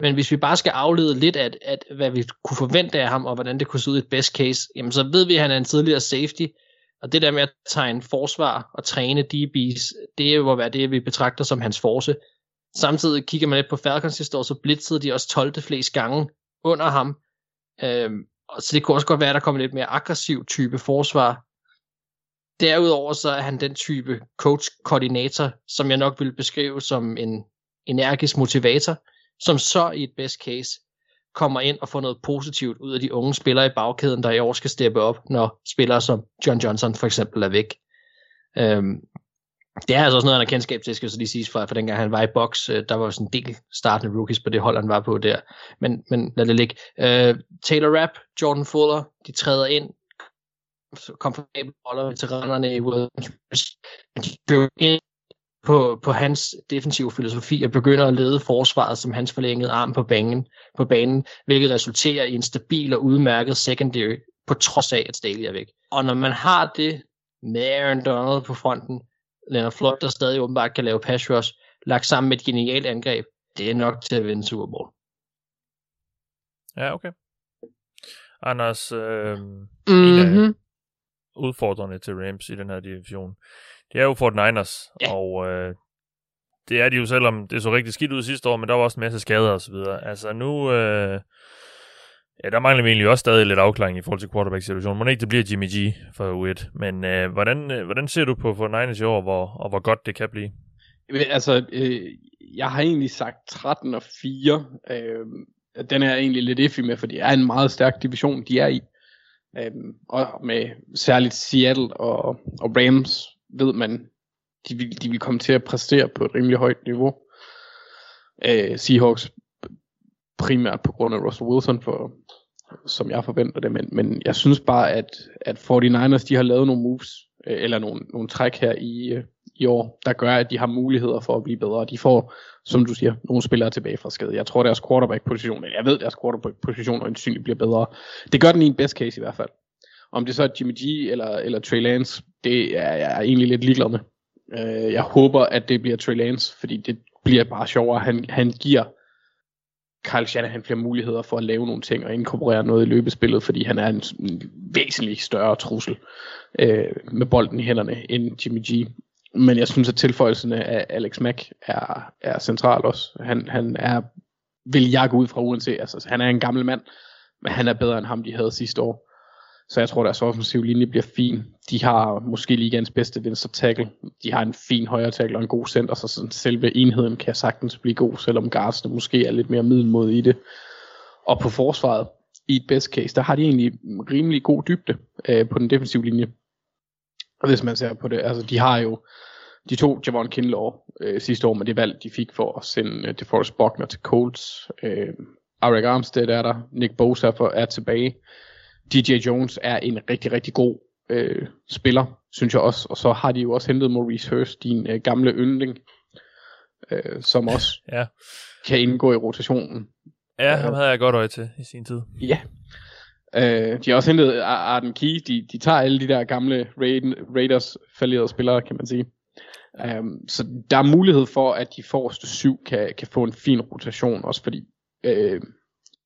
Men hvis vi bare skal aflede lidt af, at hvad vi kunne forvente af ham, og hvordan det kunne se ud i et best case, jamen så ved vi, at han er en tidligere safety, og det der med at tegne forsvar og træne DB's, det må være det, vi betragter som hans force. Samtidig kigger man lidt på Falcons sidste år, så blitzede de også 12. flest gange under ham. Øhm, og så det kunne også godt være, at der kommer lidt mere aggressiv type forsvar derudover så er han den type coach-koordinator, som jeg nok vil beskrive som en energisk motivator, som så i et best case kommer ind og får noget positivt ud af de unge spillere i bagkæden, der i år skal steppe op, når spillere som John Johnson for eksempel er væk. Øhm, det er altså også noget, han har kendskab til, skal så lige siges, fra, for dengang han var i boks. Øh, der var sådan en del startende rookies på det hold, han var på der. Men, men lad det ligge. Øh, Taylor Rapp, Jordan Fuller, de træder ind, komfortable roller, veteranerne i Williams. De ind på, på hans defensive filosofi og begynder at lede forsvaret som hans forlængede arm på banen, på banen, hvilket resulterer i en stabil og udmærket secondary, på trods af, at Staley er væk. Og når man har det med Aaron Donald på fronten, Leonard Floyd, der stadig åbenbart kan lave pass rush, lagt sammen med et genialt angreb, det er nok til at vinde Super Bowl. Ja, okay. Anders, øh, mm-hmm. en af mhm. udfordrende til Rams i den her division, det er jo Fort Niners, ja. og øh, det er de jo, selvom det så rigtig skidt ud sidste år, men der var også en masse skader og så videre. Altså nu, øh, ja, der mangler vi egentlig også stadig lidt afklaring i forhold til quarterback-situationen. Må ikke det bliver Jimmy G for U1, men øh, hvordan, øh, hvordan ser du på Fort Niners i år, hvor, og hvor godt det kan blive? Altså, øh, jeg har egentlig sagt 13 og 4. Øh, den er jeg egentlig lidt iffy med, for det er en meget stærk division, de er i. Øh, og med særligt Seattle og, og Rams ved man, de vil, de vil komme til at præstere på et rimelig højt niveau. Øh, Seahawks primært på grund af Russell Wilson, for, som jeg forventer det, men, men jeg synes bare, at, at 49ers de har lavet nogle moves, øh, eller nogle, nogle træk her i, øh, i år, der gør, at de har muligheder for at blive bedre. De får, som du siger, nogle spillere tilbage fra skade. Jeg tror, deres quarterback-position, eller jeg ved, deres quarterback-position øjensynligt bliver bedre. Det gør den i en best case i hvert fald. Om det så er Jimmy G eller, eller Trey Lance, det er jeg egentlig lidt ligeglad med. Øh, jeg håber, at det bliver Trey Lance, fordi det bliver bare sjovere. Han, han giver Kyle Shanahan flere muligheder for at lave nogle ting og inkorporere noget i løbespillet, fordi han er en, en væsentlig større trussel øh, med bolden i hænderne end Jimmy G. Men jeg synes, at tilføjelsen af Alex Mack er, er central også. Han, han er, vil jeg gå ud fra uanset, altså han er en gammel mand, men han er bedre end ham, de havde sidste år. Så jeg tror, deres offensive linje bliver fin. De har måske ligands bedste venstre tackle. De har en fin højre tackle og en god center, så sådan selve enheden kan sagtens blive god, selvom guardsene måske er lidt mere middelmod i det. Og på forsvaret, i et best case, der har de egentlig rimelig god dybde øh, på den defensive linje. Hvis man ser på det, altså de har jo, de to Javon Kinlaw øh, sidste år med det valg, de fik for at sende øh, DeForest Buckner til Colts. Øh, Arik Armstead er der, Nick Bosa for, er tilbage. DJ Jones er en rigtig, rigtig god øh, spiller, synes jeg også. Og så har de jo også hentet Maurice Hurst, din øh, gamle yndling, øh, som også ja. kan indgå i rotationen. Ja, ham havde jeg godt øje til i sin tid. Ja. Øh, de har også hentet Arden Key. De, de tager alle de der gamle Raiders falderede spillere, kan man sige. Um, så der er mulighed for, at de forreste syv kan, kan få en fin rotation, også fordi øh,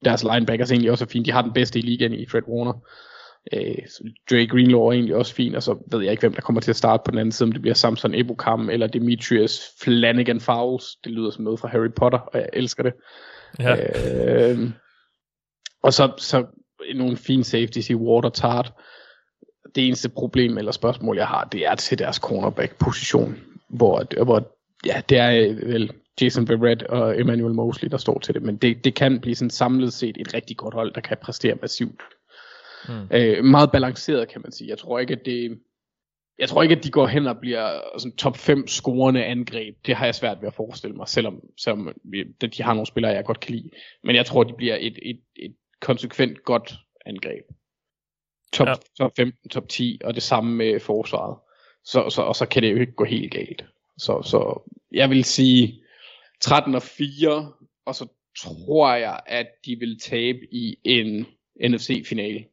deres linebackers egentlig også er fint. De har den bedste i ligaen i Fred Warner. Øh, Dre Greenlaw er egentlig også fint, og så ved jeg ikke, hvem der kommer til at starte på den anden side, om det bliver Samson Ebukam eller Demetrius Flanagan Fowles. Det lyder som noget fra Harry Potter, og jeg elsker det. Ja. Øh, og så, så nogle fine safeties i Water Tart. Det eneste problem eller spørgsmål, jeg har, det er til deres cornerback-position, hvor, hvor ja, det er vel Jason Verrett og Emmanuel Mosley, der står til det, men det, det kan blive sådan samlet set et rigtig godt hold, der kan præstere massivt. Mm. Øh, meget balanceret, kan man sige. Jeg tror ikke, at det... Jeg tror ikke, at de går hen og bliver sådan top 5 scorende angreb. Det har jeg svært ved at forestille mig, selvom, selvom de har nogle spillere, jeg godt kan lide. Men jeg tror, de bliver et, et, et konsekvent godt angreb. Top, ja. top 15, top 10, og det samme med forsvaret. Så, så, og så kan det jo ikke gå helt galt. Så, så jeg vil sige, 13 og 4, og så tror jeg, at de vil tabe i en NFC-finale.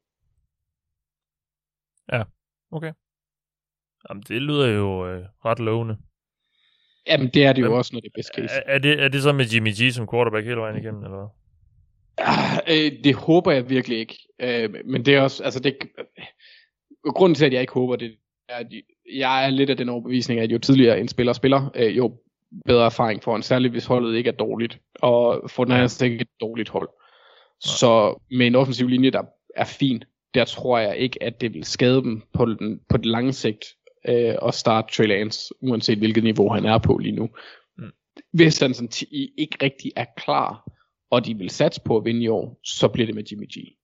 Ja, okay. Jamen, det lyder jo øh, ret lovende. Jamen, det er det jo Men, også, når det er best case. Er, er, det, er det så med Jimmy G som quarterback hele vejen igennem, eller hvad? Ja, øh, det håber jeg virkelig ikke. Øh, men det er også, altså det, grunden til, at jeg ikke håber det, er, at jeg er lidt af den overbevisning, at jo tidligere en spiller spiller, øh, jo bedre erfaring for en, særligt hvis holdet ikke er dårligt. Og for den er ikke et dårligt hold. Så med en offensiv linje, der er fin, der tror jeg ikke, at det vil skade dem på den, på den lange sigt. øh, at starte Trey Lance, uanset hvilket niveau han er på lige nu. Mm. Hvis han sådan t- ikke rigtig er klar, og de vil satse på at vinde i år, så bliver det med Jimmy G.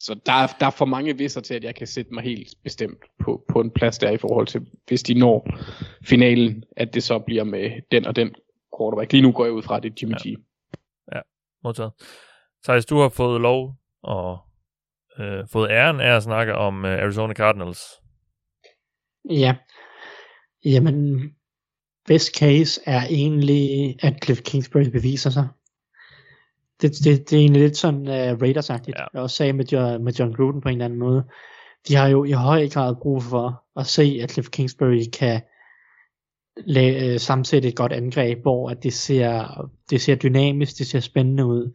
Så der er, der er for mange visser til, at jeg kan sætte mig helt bestemt på, på en plads der i forhold til, hvis de når finalen, at det så bliver med den og den quarterback. Lige nu går jeg ud fra, at det er Jimmy Ja. G. Modtaget. Thijs, du har fået lov og øh, fået æren af at snakke om øh, Arizona Cardinals. Ja. Jamen, best case er egentlig, at Cliff Kingsbury beviser sig. Det, det, det er egentlig lidt sådan uh, Raiders-agtigt. Ja. Jeg også sagde med, John, med John Gruden på en eller anden måde. De har jo i høj grad brug for at se, at Cliff Kingsbury kan la- øh, sammensætte et godt angreb, hvor at det ser, det ser dynamisk, det ser spændende ud,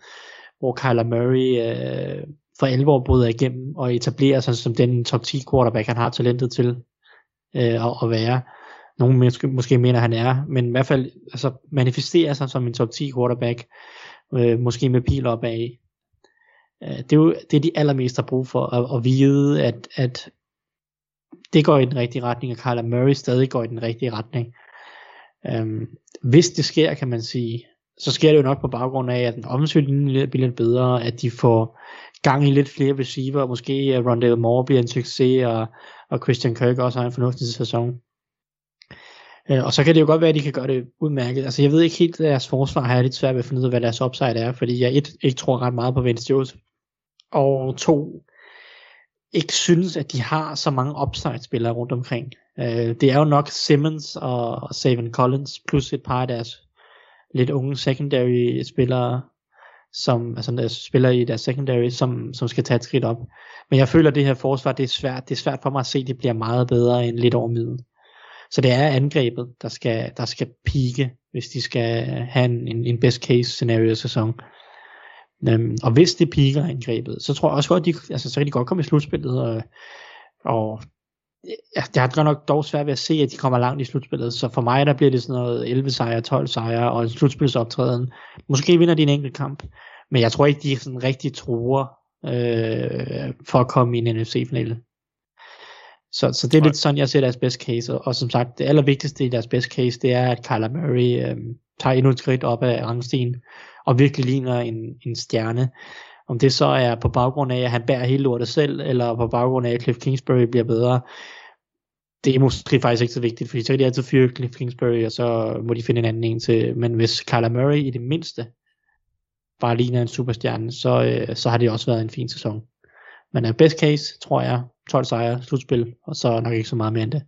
hvor Kyler Murray øh, for alvor bryder igennem og etablerer sig som den top 10 quarterback, han har talentet til øh, at, at være. Nogle måske, måske mener, han er, men i hvert fald altså, manifesterer sig som en top 10 quarterback, øh, måske med pil opad. Øh, det er jo det, er de allermest har brug for, at, at vide, at, at det går i den rigtige retning, og Kyler Murray stadig går i den rigtige retning. Øhm, hvis det sker, kan man sige, så sker det jo nok på baggrund af, at den offensive linje bliver lidt bedre, at de får gang i lidt flere receiver, og måske uh, Rondale Moore bliver en succes, og, og Christian Kirk også har en fornuftig sæson. Øh, og så kan det jo godt være, at de kan gøre det udmærket. Altså jeg ved ikke helt, at deres forsvar har jeg lidt svært ved at finde ud af, hvad deres upside er, fordi jeg et, ikke tror ret meget på Vince Joseph, og to, ikke synes, at de har så mange upside-spillere rundt omkring. Øh, det er jo nok Simmons og Savin Collins, plus et par af deres lidt unge secondary-spillere, som altså der spiller i deres secondary, som, som skal tage et skridt op. Men jeg føler, at det her forsvar, det er svært, det er svært for mig at se, at det bliver meget bedre end lidt over middel. Så det er angrebet, der skal, der skal pike, hvis de skal have en, en, best case scenario sæson. Øhm, og hvis det piker angrebet, så tror jeg også godt, at de, altså, så kan de godt komme i slutspillet, og, og ja, det har godt nok dog svært ved at se, at de kommer langt i slutspillet, så for mig der bliver det sådan noget 11 sejre, 12 sejre og en slutspilsoptræden. Måske vinder de en enkelt kamp, men jeg tror ikke, de sådan rigtig truer øh, for at komme i en NFC-finale. Så, så det er Nej. lidt sådan, jeg ser deres best case, og, og som sagt, det allervigtigste i deres best case, det er, at Kyler Murray øh, tager endnu et skridt op af rangstigen, og virkelig ligner en, en stjerne. Om det så er på baggrund af, at han bærer hele lortet selv, eller på baggrund af, at Cliff Kingsbury bliver bedre, det er måske faktisk ikke så vigtigt, fordi så kan de altid fyre Cliff Kingsbury, og så må de finde en anden en til. Men hvis Kyler Murray i det mindste bare ligner en superstjerne, så, øh, så har det også været en fin sæson. Men uh, best case, tror jeg, 12 sejre, slutspil, og så nok ikke så meget mere end det.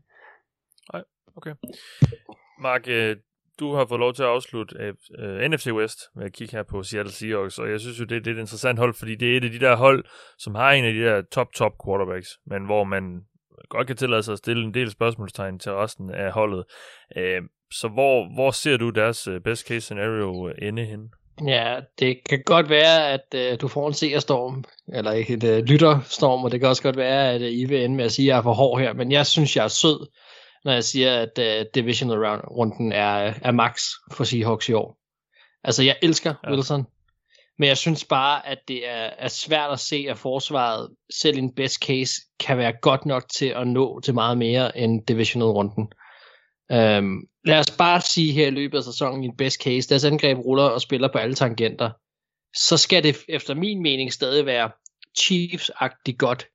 Okay. Mark, øh, du har fået lov til at afslutte øh, uh, NFC West med at kigge her på Seattle Seahawks, og jeg synes jo, det, det er et interessant hold, fordi det er et af de der hold, som har en af de der top, top quarterbacks, men hvor man godt kan tillade sig at stille en del spørgsmålstegn til resten af holdet. Uh, så hvor, hvor ser du deres best case scenario ende hen? Ja, det kan godt være, at øh, du får en seerstorm, eller et øh, lytterstorm, og det kan også godt være, at øh, I vil ende med at sige, at jeg er for hård her, men jeg synes, jeg er sød, når jeg siger, at øh, divisional round runden er, er max for Seahawks i år. Altså, jeg elsker Ja. Wilson, men jeg synes bare, at det er, er svært at se, at forsvaret, selv i en best case, kan være godt nok til at nå til meget mere end divisional runden. Øhm, lad os bare sige her i løbet af sæsonen i en best case, deres angreb ruller og spiller på alle tangenter, så skal det efter min mening stadig være Chiefs-agtigt godt.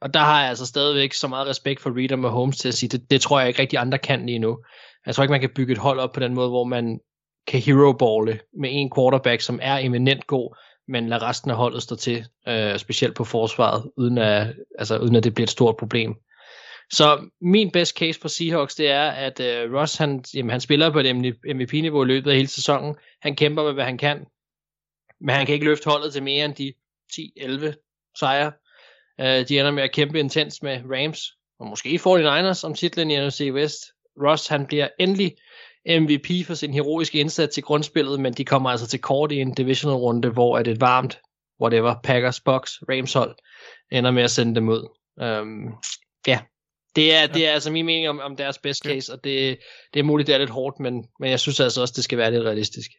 Og der har jeg altså stadigvæk så meget respekt for Reader med Holmes til at sige, det, det tror jeg ikke rigtig andre kan lige nu. Jeg tror ikke, man kan bygge et hold op på den måde, hvor man kan hero-balle med en quarterback, som er eminent god, men lad resten af holdet stå til, øh, specielt på forsvaret, uden at, altså, uden at det bliver et stort problem. Så min best case for Seahawks, det er, at øh, Ross, han, jamen, han spiller på et MVP-niveau i løbet af hele sæsonen. Han kæmper med, hvad han kan. Men han kan ikke løfte holdet til mere end de 10-11 sejre. Øh, de ender med at kæmpe intens med Rams, og måske 49ers om titlen i NFC West. Ross, han bliver endelig MVP for sin heroiske indsats i grundspillet, men de kommer altså til kort i en divisional runde, hvor at et varmt, whatever, Packers, Bucks, Rams hold, ender med at sende dem ud. Øhm, ja, det er, det er altså min mening om, om deres best case, og det, det er muligt, det er lidt hårdt, men, men jeg synes altså også, det skal være lidt realistisk.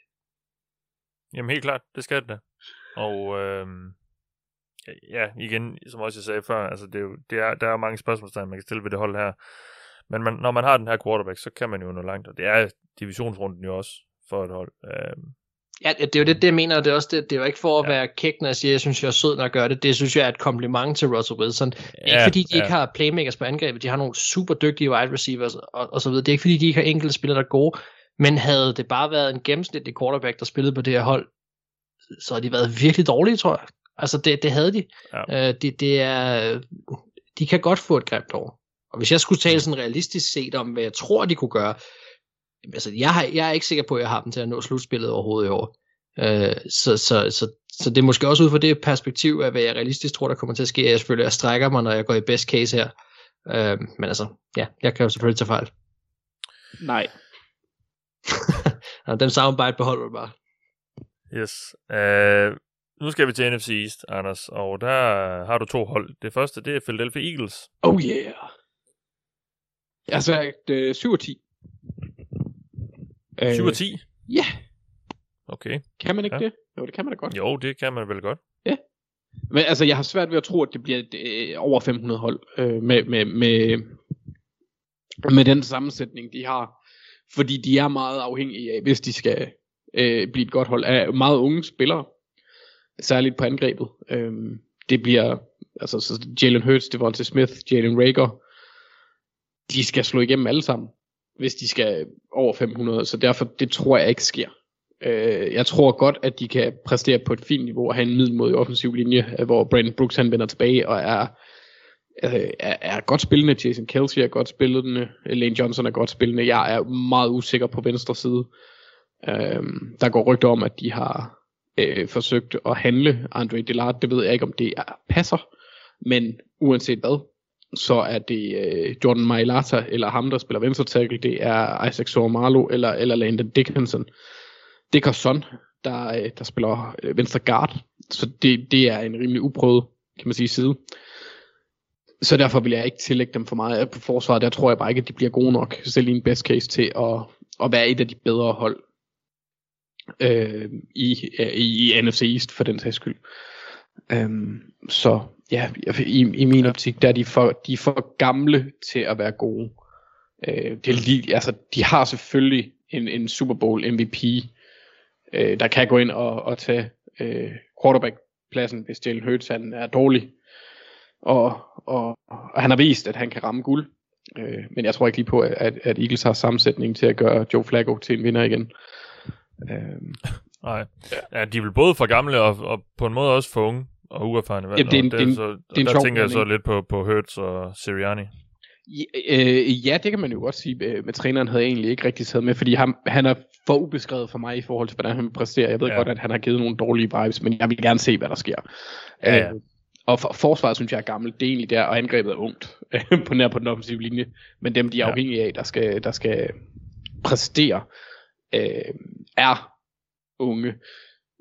Jamen helt klart, det skal det da. Og øh, ja, igen, som også jeg sagde før, altså det er jo, det er, der er mange spørgsmålstegn, man kan stille ved det hold her. Men man, når man har den her quarterback, så kan man jo nå langt, og det er divisionsrunden jo også for et hold. Øhm, Ja, det er jo det, det jeg mener, og det er også det, det er jo ikke for at ja. være kæk, når jeg siger, at jeg synes, jeg er sød, når jeg gør det. Det synes jeg er et kompliment til Russell Wilson. Det er Ja, ikke fordi, de ja. ikke har playmakers på angrebet, de har nogle super dygtige wide receivers og, og så videre. Det er ikke fordi, de ikke har enkelte spillere, der er gode, men havde det bare været en gennemsnitlig quarterback, der spillede på det her hold, så havde de været virkelig dårlige, tror jeg. Altså, det, det havde de. Ja. Øh, det, det er, de kan godt få et grimt år. Og hvis jeg skulle tale sådan realistisk set om, hvad jeg tror, de kunne gøre, altså, jeg, har, jeg er ikke sikker på, at jeg har dem til at nå slutspillet overhovedet i år. Øh, så, så, så, så det er måske også ud fra det perspektiv af, hvad jeg realistisk tror, der kommer til at ske. Jeg selvfølgelig jeg strækker mig, når jeg går i best case her. Øh, men altså, ja, jeg kan jo selvfølgelig tage fejl. Nej. Den soundbite beholder du bare. Yes. Uh, nu skal vi til NFC East, Anders, og der har du to hold. Det første, det er Philadelphia Eagles. Oh yeah. Jeg har sagt øh, 7 og 10. 7 og 10? Ja, Okay. kan man ikke Ja. det? Jo, det kan man da godt. Jo, det kan man vel godt. Men altså, jeg har svært ved at tro, at det bliver øh, over 500 hold øh, med, med, med, med den sammensætning, de har. Fordi de er meget afhængige af, hvis de skal øh, blive et godt hold, af meget unge spillere. Særligt på angrebet. Øh, det bliver, altså så Jalen Hurts, Devontae Smith, Jalen Rager, de skal slå igennem alle sammen, hvis de skal over 500. Så derfor, det tror jeg ikke sker. Øh, jeg tror godt, at de kan præstere på et fint niveau og have en middelmodig offensiv linje, øh, hvor Brandon Brooks han vender tilbage og er, øh, er, er godt spillende. Jason Kelsey er godt spillende. Lane Johnson er godt spillende. Jeg er meget usikker på venstre side. Øh, der går rygter om, at de har øh, forsøgt at handle Andre Dillard. Det ved jeg ikke, om det er, passer. Men uanset hvad, så er det øh, Jordan Mailata eller ham, der spiller venstre tackle. Det er Isaac Sormalo eller, eller Landon Dickinson. Dickerson, der, øh, der spiller øh, venstre guard. Så det, det er en rimelig uprøvet, kan man sige, side. Så derfor vil jeg ikke tillægge dem for meget på forsvaret. Der tror jeg bare ikke, at de bliver gode nok, selv i en best case, til at, at være et af de bedre hold øh, i, øh, i, i NFC East, for den sags skyld. Øhm, så ja, i, i min optik, der er de for, de er for gamle til at være gode. Øh, det er lige, altså, de har selvfølgelig en, en Super Bowl MVP, øh, der kan gå ind og, og tage øh, quarterback-pladsen, hvis Jalen Hurts han er dårlig. Og, og, og han har vist, at han kan ramme guld. Øh, men jeg tror ikke lige på, at, at Eagles har sammensætning til at gøre Joe Flacco til en vinder igen. Øh, Nej. Ja, de er vel både for gamle og, og på en måde også for unge og uerfarne. Vel? Jamen, det er en- Og det en- så, det er en der tænker jeg så lidt på, på Hurts og Sirianni. Ja, øh, ja, det kan man jo godt sige, øh, men træneren havde egentlig ikke rigtig taget med, fordi han, han er for ubeskrevet for mig i forhold til, hvordan han præsterer. Jeg ved Ja. ja. godt, at han har givet nogle dårlige vibes, men jeg vil gerne se, hvad der sker. Ja, ja. Øh, og for, forsvaret synes jeg er gammelt, det er egentlig der, og angrebet er ungt, på nær på den offensive linje. Men dem, de er Ja. afhængige af, der skal, der skal præstere, øh, er unge.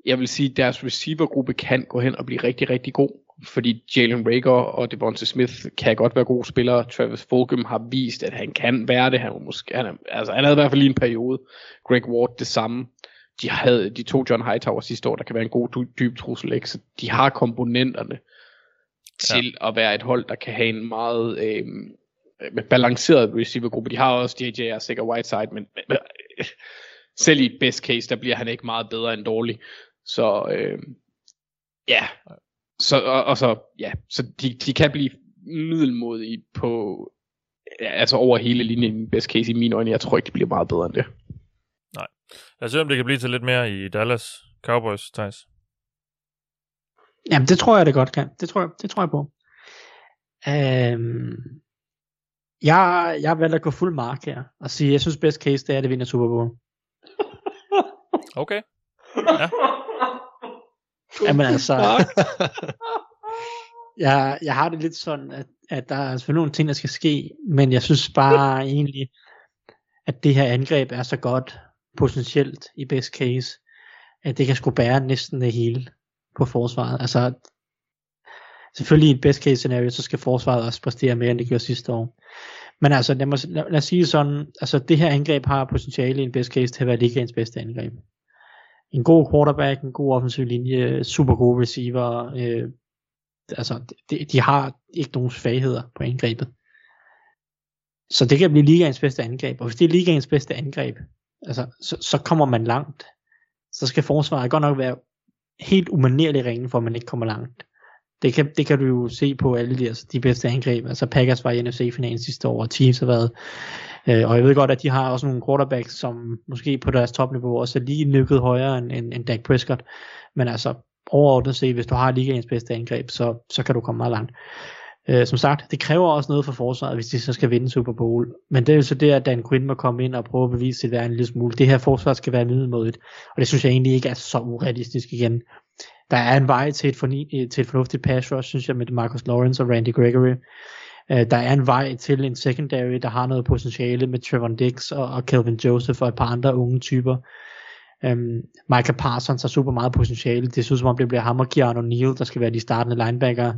Jeg vil sige, at deres receivergruppe kan gå hen og blive rigtig, rigtig god. Fordi Jalen Rager og Devonta Smith kan godt være gode spillere. Travis Fulgham har vist, at han kan være det. Han, måske, han, er, altså, han havde i hvert fald lige en periode. Greg Ward det samme. De, havde, de to John Hightower sidste år, der kan være en god dy- dyb trussel. Ikke? Så de har komponenterne til ja. at være et hold, der kan have en meget øh, balanceret receivergruppe. De har også JJ og sikker Whiteside, men, men men, øh, selv i best case, der bliver han ikke meget bedre end dårlig. Så øh, ja, så, og, og så, ja, så de, de kan blive middelmodige på, ja, altså over hele linjen i best case i mine øjne. Jeg tror ikke, de bliver meget bedre end det. Lad os se, om det kan blive til lidt mere i Dallas Cowboys, Thijs. Jamen, det tror jeg, det godt kan. Det tror jeg, det tror jeg på. Øhm, jeg, jeg valgte at gå fuld mark her, og sige, jeg synes best case, det er, at det vinder Super Bowl. Okay. Jamen altså, jeg, jeg har det lidt sådan, at, at der er selvfølgelig nogle ting, der skal ske, men jeg synes bare egentlig, at det her angreb er så godt potentielt i best case, at det kan sgu bære næsten det hele på forsvaret. Altså, selvfølgelig i et best case scenario, så skal forsvaret også præstere mere, end det gjorde sidste år. Men altså, lad, mig, lad, lad os sige sådan, altså det her angreb har potentiale i en best case til at være ligaens bedste angreb. En god quarterback, en god offensiv linje, super gode receiver, øh, altså, de, de har ikke nogen svagheder på angrebet. Så det kan blive ligaens bedste angreb, og hvis det er ligaens bedste angreb, altså, så, så kommer man langt. Så skal forsvaret godt nok være helt umanerligt ringe, for at man ikke kommer langt. Det kan, det kan du jo se på alle de, altså de bedste angreb. Altså Packers var i NFC-finalen sidste år, og Chiefs har været. Øh, og jeg ved godt, at de har også nogle quarterbacks, som måske på deres topniveau også er lige nykket højere end, end, end Dak Prescott. Men altså overordnet set, hvis du har ligaens bedste angreb, så, så kan du komme meget langt. Øh, som sagt, det kræver også noget for forsvaret, hvis de så skal vinde Super Bowl. Men det er jo så det, at Dan Quinn må komme ind og prøve at bevise sit værd en lille smule. Det her forsvar skal være middelmodigt, og det synes jeg egentlig ikke er så urealistisk igen. Der er en vej til et, forni, øh, til et fornuftigt pass rush, synes jeg, med Marcus Lawrence og Randy Gregory. Øh, der er en vej til en secondary, der har noget potentiale med Trevor Dix og, og Kelvin Joseph og et par andre unge typer. Um, Micah Parsons har super meget potentiale. Det synes som om det bliver ham og Keanu Neal, der skal være de startende linebacker.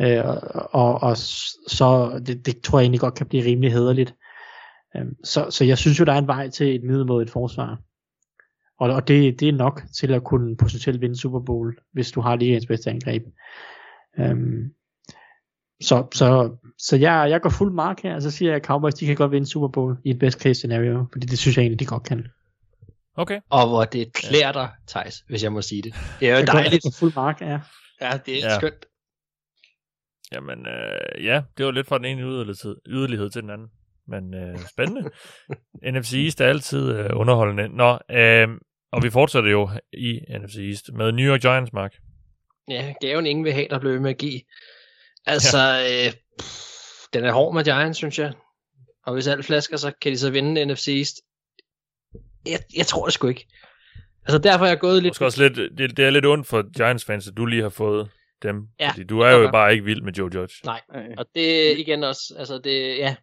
Øh, og, og så det, det tror jeg egentlig godt kan blive rimelig hederligt. Øh, så, så jeg synes jo, der er en vej til et middelmådigt forsvar. Og, og det, det er nok til at kunne potentielt vinde Super Bowl, hvis du har lige ens bedste angreb. Um, så, så, så jeg, jeg går fuld mark her, og så siger jeg, at Cowboys de kan godt vinde Super Bowl i et best case scenario, fordi det synes jeg egentlig, de godt kan. Okay. Og hvor det klæder dig, Thijs, hvis jeg må sige det. Det er jo dejligt. Jeg fuld mark, ja. Ja, det er Ja. skønt. Jamen, øh, ja, det var lidt fra den ene yderlighed, yderlighed til den anden. Men øh, spændende. NFC East er altid øh, underholdende. Nå, øh, og vi fortsætter jo i NFC East med New York Giants, Mark. Ja, gaven ingen vil have, der blev ved med at give. Altså, ja. øh, pff, den er hård med Giants, synes jeg. Og hvis alt flasker, så kan de så vinde NFC East. Jeg, jeg tror det sgu ikke. Altså, derfor er jeg gået lidt... Også lidt, det, det er lidt ondt for Giants-fans, at du lige har fået dem. Ja, fordi du er jo bare ikke vild med Joe Judge. Nej, og det er igen også, altså det, ja,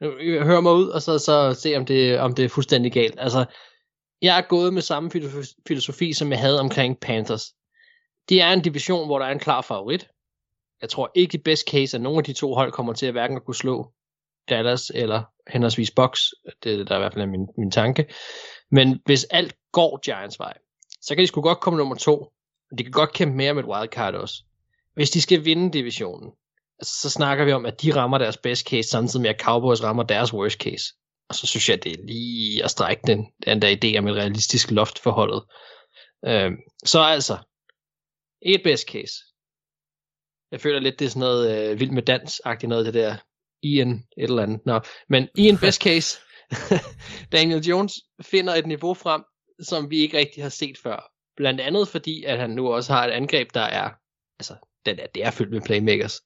nu, hør mig ud, og så, så se, om det, om det er fuldstændig galt. Altså, jeg er gået med samme filosofi, filosofi, som jeg havde omkring Panthers. Det er en division, hvor der er en klar favorit. Jeg tror ikke i best case, at nogen af de to hold kommer til at hverken at kunne slå Dallas eller henholdsvis Box. Det er det, der er i hvert fald er min, min tanke. Men hvis alt går Giants vej, så kan de sgu godt komme nummer to. Og de kan godt kæmpe mere med et wildcard også. Hvis de skal vinde divisionen, altså, så snakker vi om, at de rammer deres best case, samtidig med at Cowboys rammer deres worst case. Og så synes jeg, det er lige at strække den, den der idé om et realistisk loft for holdet. Øhm, så altså, et best case. Jeg føler lidt, det er sådan noget øh, vild med dans-agtigt noget, det der i en et eller andet. Nå, men i en best case, Daniel Jones finder et niveau frem, som vi ikke rigtig har set før. Blandt andet fordi, at han nu også har et angreb, der er, altså, den er, det er fyldt med playmakers.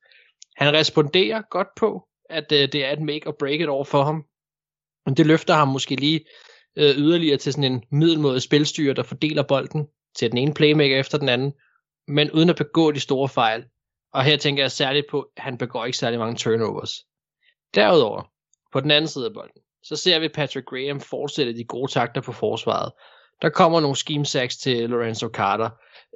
Han responderer godt på, at øh, det er et make or break it over for ham. Men det løfter ham måske lige øh, yderligere til sådan en middelmåde spilstyre, der fordeler bolden til den ene playmaker efter den anden, men uden at begå de store fejl. Og her tænker jeg særligt på, at han begår ikke særlig mange turnovers. Derudover, på den anden side af bolden, så ser vi Patrick Graham fortsætte de gode takter på forsvaret. Der kommer nogle scheme sacks til Lorenzo Carter.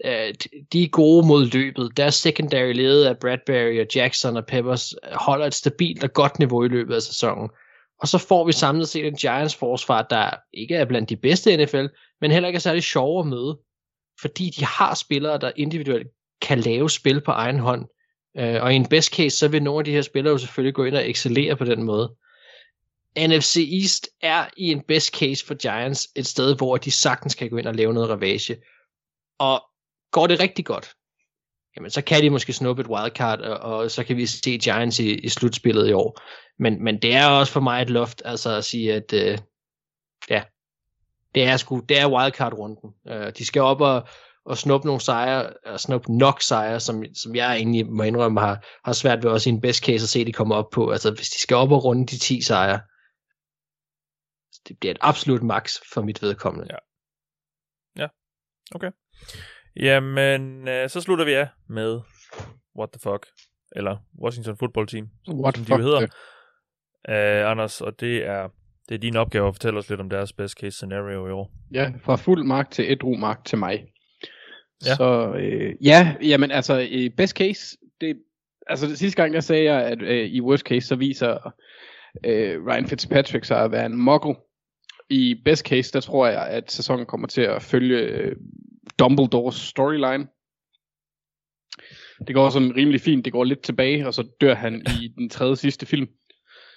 Øh, de er gode mod løbet. Deres secondary ledet af Bradbury og Jackson og Peppers holder et stabilt og godt niveau i løbet af sæsonen. Og så får vi samlet set en Giants forsvar, der ikke er blandt de bedste i NFL, men heller ikke er særlig sjovere at møde. Fordi de har spillere, der individuelt kan lave spil på egen hånd. Øh, og i en best case, så vil nogle af de her spillere jo selvfølgelig gå ind og excellere på den måde. NFC East er i en best case for Giants et sted, hvor de sagtens kan gå ind og lave noget ravage. Og går det rigtig godt, jamen så kan de måske snuppe et wildcard, og, og så kan vi se Giants i, i slutspillet i år. Men, men det er også for mig et loft, altså at sige, at øh, ja, det er sgu, det er wildcard-runden. Øh, de skal op og, og snuppe nogle sejre, og snuppe nok sejre, som, som jeg egentlig må indrømme har, har svært ved også i en best case at se, at de kommer op på. Altså hvis de skal op og runde de 10 sejre, det bliver et absolut max for mit vedkommende. Ja. Ja, okay. Jamen, øh, så slutter vi af med What the fuck, eller Washington Football Team, What som de jo hedder. Øh, Anders, og det er, det er din opgave at fortælle os lidt om deres best case scenario i år. Ja, fra fuld mark til et mark til mig. Ja. Så øh, ja, jamen altså i best case, det, altså det sidste gang der sagde jeg, at øh, i worst case, så viser øh, Ryan Fitzpatrick sig at være en muggle. I best case, der tror jeg, at sæsonen kommer til at følge øh, Dumbledores storyline. det går sådan rimelig fint. Det går lidt tilbage, og så dør han i den tredje sidste film.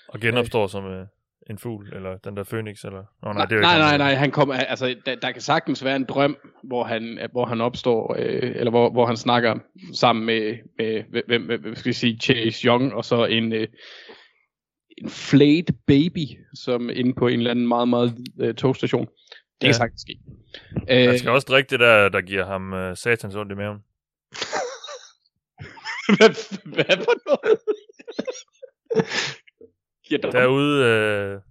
Og genopstår som øh, en fugl, eller den der Phoenix, eller... Nå, nej, det er nej, nej, nej, han kommer, altså, der, der kan sagtens være en drøm, hvor han, hvor han opstår, øh, eller hvor, hvor han snakker sammen med, med, med hvad skal jeg sige, Chase Young, og så en, øh, en flayed baby, som inde på en eller anden meget, meget øh, togstation. Det kan Ja. sagtens ske. Han Øh, skal også drikke det der, der giver ham øh, satans ondt i maven. hvad, hvad for noget? Giver dig Derude øh,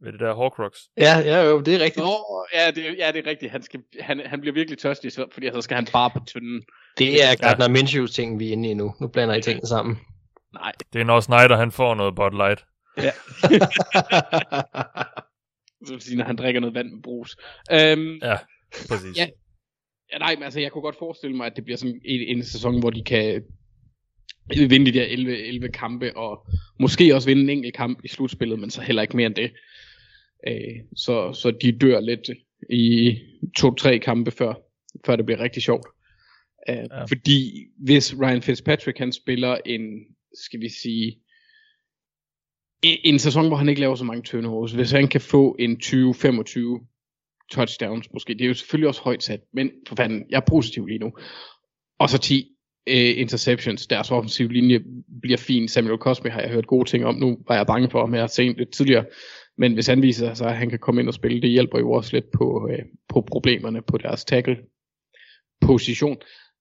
ved det der Horcrux. Ja, ja, jo, det er rigtigt. Nå, ja, det, ja, det er rigtigt. Han, skal, han, han bliver virkelig tørstig, fordi så skal han bare på tynden. Det er Gardner Minshew ting, vi er inde i nu. Nu blander I tingene sammen. Nej. Det er når Snyder, han får noget Bud Light. Vil sige, når han drikker noget vand med brus. Øhm, Ja, præcis. Ja. ja, nej, men altså, jeg kunne godt forestille mig, at det bliver sådan en, en sæson, hvor de kan vinde de der 11, 11 kampe, og måske også vinde en enkelt kamp i slutspillet, men så heller ikke mere end det. Øh, så, så de dør lidt i to-tre kampe, før, før det bliver rigtig sjovt. Øh, ja. Fordi hvis Ryan Fitzpatrick, han spiller en, skal vi sige, en, en sæson, hvor han ikke laver så mange turnovers, hvis han kan få en 20-25 touchdowns måske, det er jo selvfølgelig også højt sat, men for fanden, jeg er positiv lige nu. Og så 10 øh, interceptions, deres offensiv linje bliver fin. Samuel Cosme har jeg hørt gode ting om, nu var jeg bange for ham jeg har set det tidligere, men hvis han viser sig, at han kan komme ind og spille, det hjælper jo også lidt på, øh, på problemerne på deres tackle position.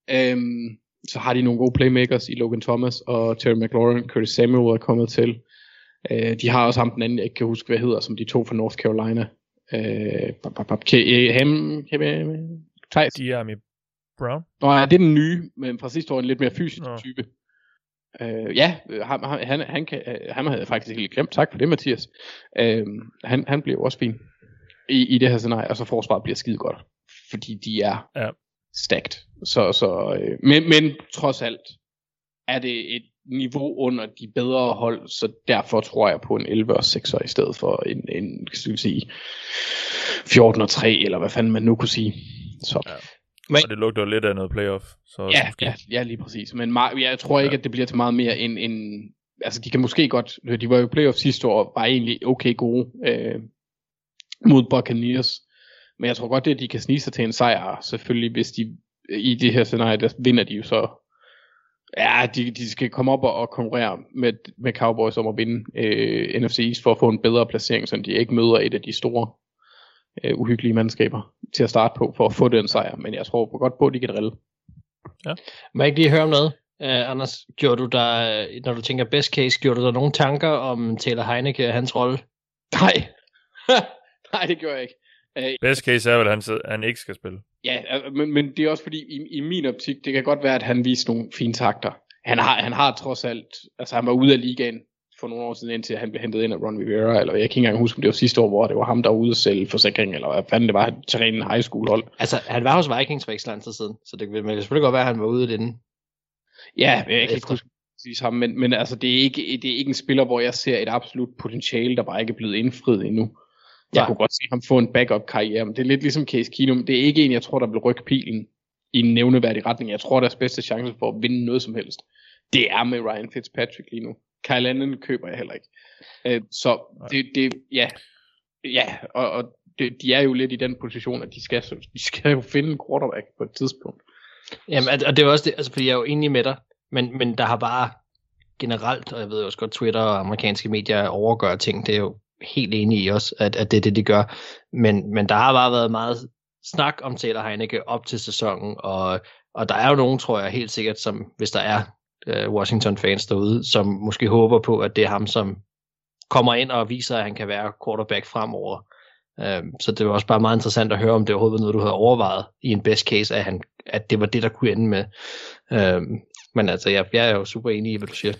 Øhm, så har de nogle gode playmakers i Logan Thomas og Terry McLaurin, Curtis Samuel er kommet til. Øh, de har også ham den anden, jeg ikke kan huske, hvad hedder, som de to fra North Carolina. Øh, øh, ham, Thijs. Diami Brown. Nå ja, det er den nye, men fra sidste år en lidt mere fysisk Nå. type. Øh, ja, ham, ham, han, han, kan, øh, ham havde jeg faktisk helt glemt. Tak for det, Mathias. Øh, han, han bliver også fin i, i det her scenarie, og så forsvaret bliver skide godt, fordi de er Ja. stacked. Så, så, øh, men, men trods alt er det et niveau under de bedre hold, så derfor tror jeg på en 11 og 6 i stedet for en, en skal vi sige, 14 og 3, eller hvad fanden man nu kunne sige. Så. Ja. Og det lugter lidt af noget playoff. Så Ja, ja, ja, lige præcis. Men meget, jeg tror ikke, at det bliver til meget mere end, end... Altså, de kan måske godt... De var jo i playoff sidste år, var egentlig okay gode øh, mod Buccaneers. Men jeg tror godt, at de kan snige sig til en sejr, selvfølgelig, hvis de i det her scenarie, der vinder de jo så... Ja, de, de skal komme op og, og konkurrere med, med Cowboys om at vinde øh, NFC East for at få en bedre placering, så de ikke møder et af de store øh, uhyggelige mandskaber til at starte på, for at få den sejr. Men jeg tror godt på, at de kan drille. Må jeg ikke lige høre om noget? Uh, Anders, gjorde du der, når du tænker best case, gjorde du der nogle tanker om Taylor Heineke og hans rolle? Nej. Nej, det gør jeg ikke. Uh, Best case er vel, at han, han ikke skal spille. ja, øh, men, men det er også fordi, i, i min optik, det kan godt være, at han viste nogle fine takter. Han har, han har trods alt, altså han var ude af ligaen for nogle år siden, indtil han blev hentet ind af Ron Rivera, eller jeg kan ikke engang huske, om det var sidste år, hvor det var ham, der var ude at sælge forsikring, eller hvad fanden det var, til en high school hold. Altså, han var hos Vikings for ikke så lang tid siden, så det kan men det kan selvfølgelig godt være, at han var ude i den. Ja, jeg kan ikke huske præcis ham, men, men altså, det er, ikke, det er ikke en spiller, hvor jeg ser et absolut potentiale, der bare ikke er blevet indfriet endnu. Jeg kunne godt se ham få en backup-karriere, men det er lidt ligesom Case Keenum. Det er ikke en, jeg tror, der vil rykke pilen i en nævneværdig retning. Jeg tror, deres bedste chance for at vinde noget som helst, det er med Ryan Fitzpatrick lige nu. Kyle Allen køber jeg heller ikke. Øh, så det, det, ja, ja, og, og det, de er jo lidt i den position, at de skal, de skal jo finde en quarterback på et tidspunkt. Jamen, og- det er også det, altså, fordi jeg er jo enig med dig, men, men der har bare generelt, og jeg ved også godt, Twitter og amerikanske medier overgør ting, det er jo helt enig i også, at, at det er det, de gør. Men, men der har bare været meget snak om Taylor Heineke op til sæsonen, og, og der er jo nogen, tror jeg helt sikkert, som hvis der er øh, Washington-fans derude, som måske håber på, at det er ham, som kommer ind og viser, at han kan være quarterback fremover. Øh, så det var også bare meget interessant at høre, om det overhovedet var noget, du havde overvejet i en best case, at, han, at det var det, der kunne ende med. Øh, men altså, jeg, jeg er jo super enig i, hvad du siger.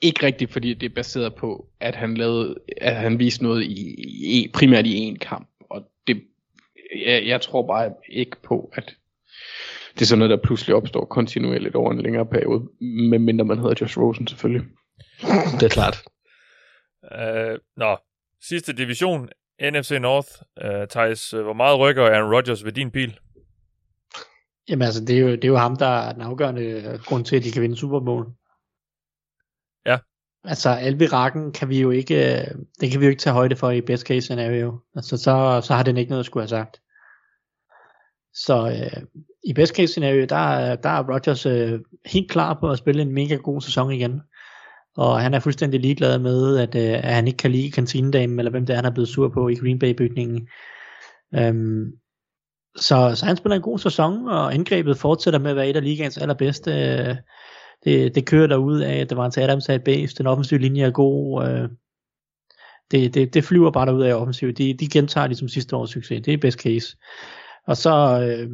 Ikke rigtigt, fordi det er baseret på, at han lavede, at han viste noget i, i primært i en kamp. Og det, jeg, jeg tror bare ikke på, at det er sådan noget, der pludselig opstår kontinuerligt over en længere periode, medmindre man hedder Josh Rosen selvfølgelig. Det er klart. Uh, nå, sidste division, NFC North. Uh, Thijs, øh, hvor meget rykker Aaron Rodgers ved din bil? Jamen altså, det er, jo, det er jo ham, der er den afgørende grund til, at de kan vinde Super Bowl. Altså, Alvirakken kan vi jo ikke, det den kan vi jo ikke tage højde for i best case scenario. Altså, så, så har den ikke noget at skulle have sagt. Så øh, i best case scenario, der, der er Rodgers øh, helt klar på at spille en mega god sæson igen. Og han er fuldstændig ligeglad med, at, øh, at han ikke kan lide kantinedamen, eller hvem det er, han er blevet sur på i Green Bay-bygningen. Øhm, så, så han spiller en god sæson, og angrebet fortsætter med at være et af ligaens allerbedste. Øh, det, det kører derud af, at det var en Adams er et base, den offensive linje er god. Øh, det, det, det flyver bare derud af offensivt. De, de gentager ligesom sidste års succes. Det er best case. Og så, øh,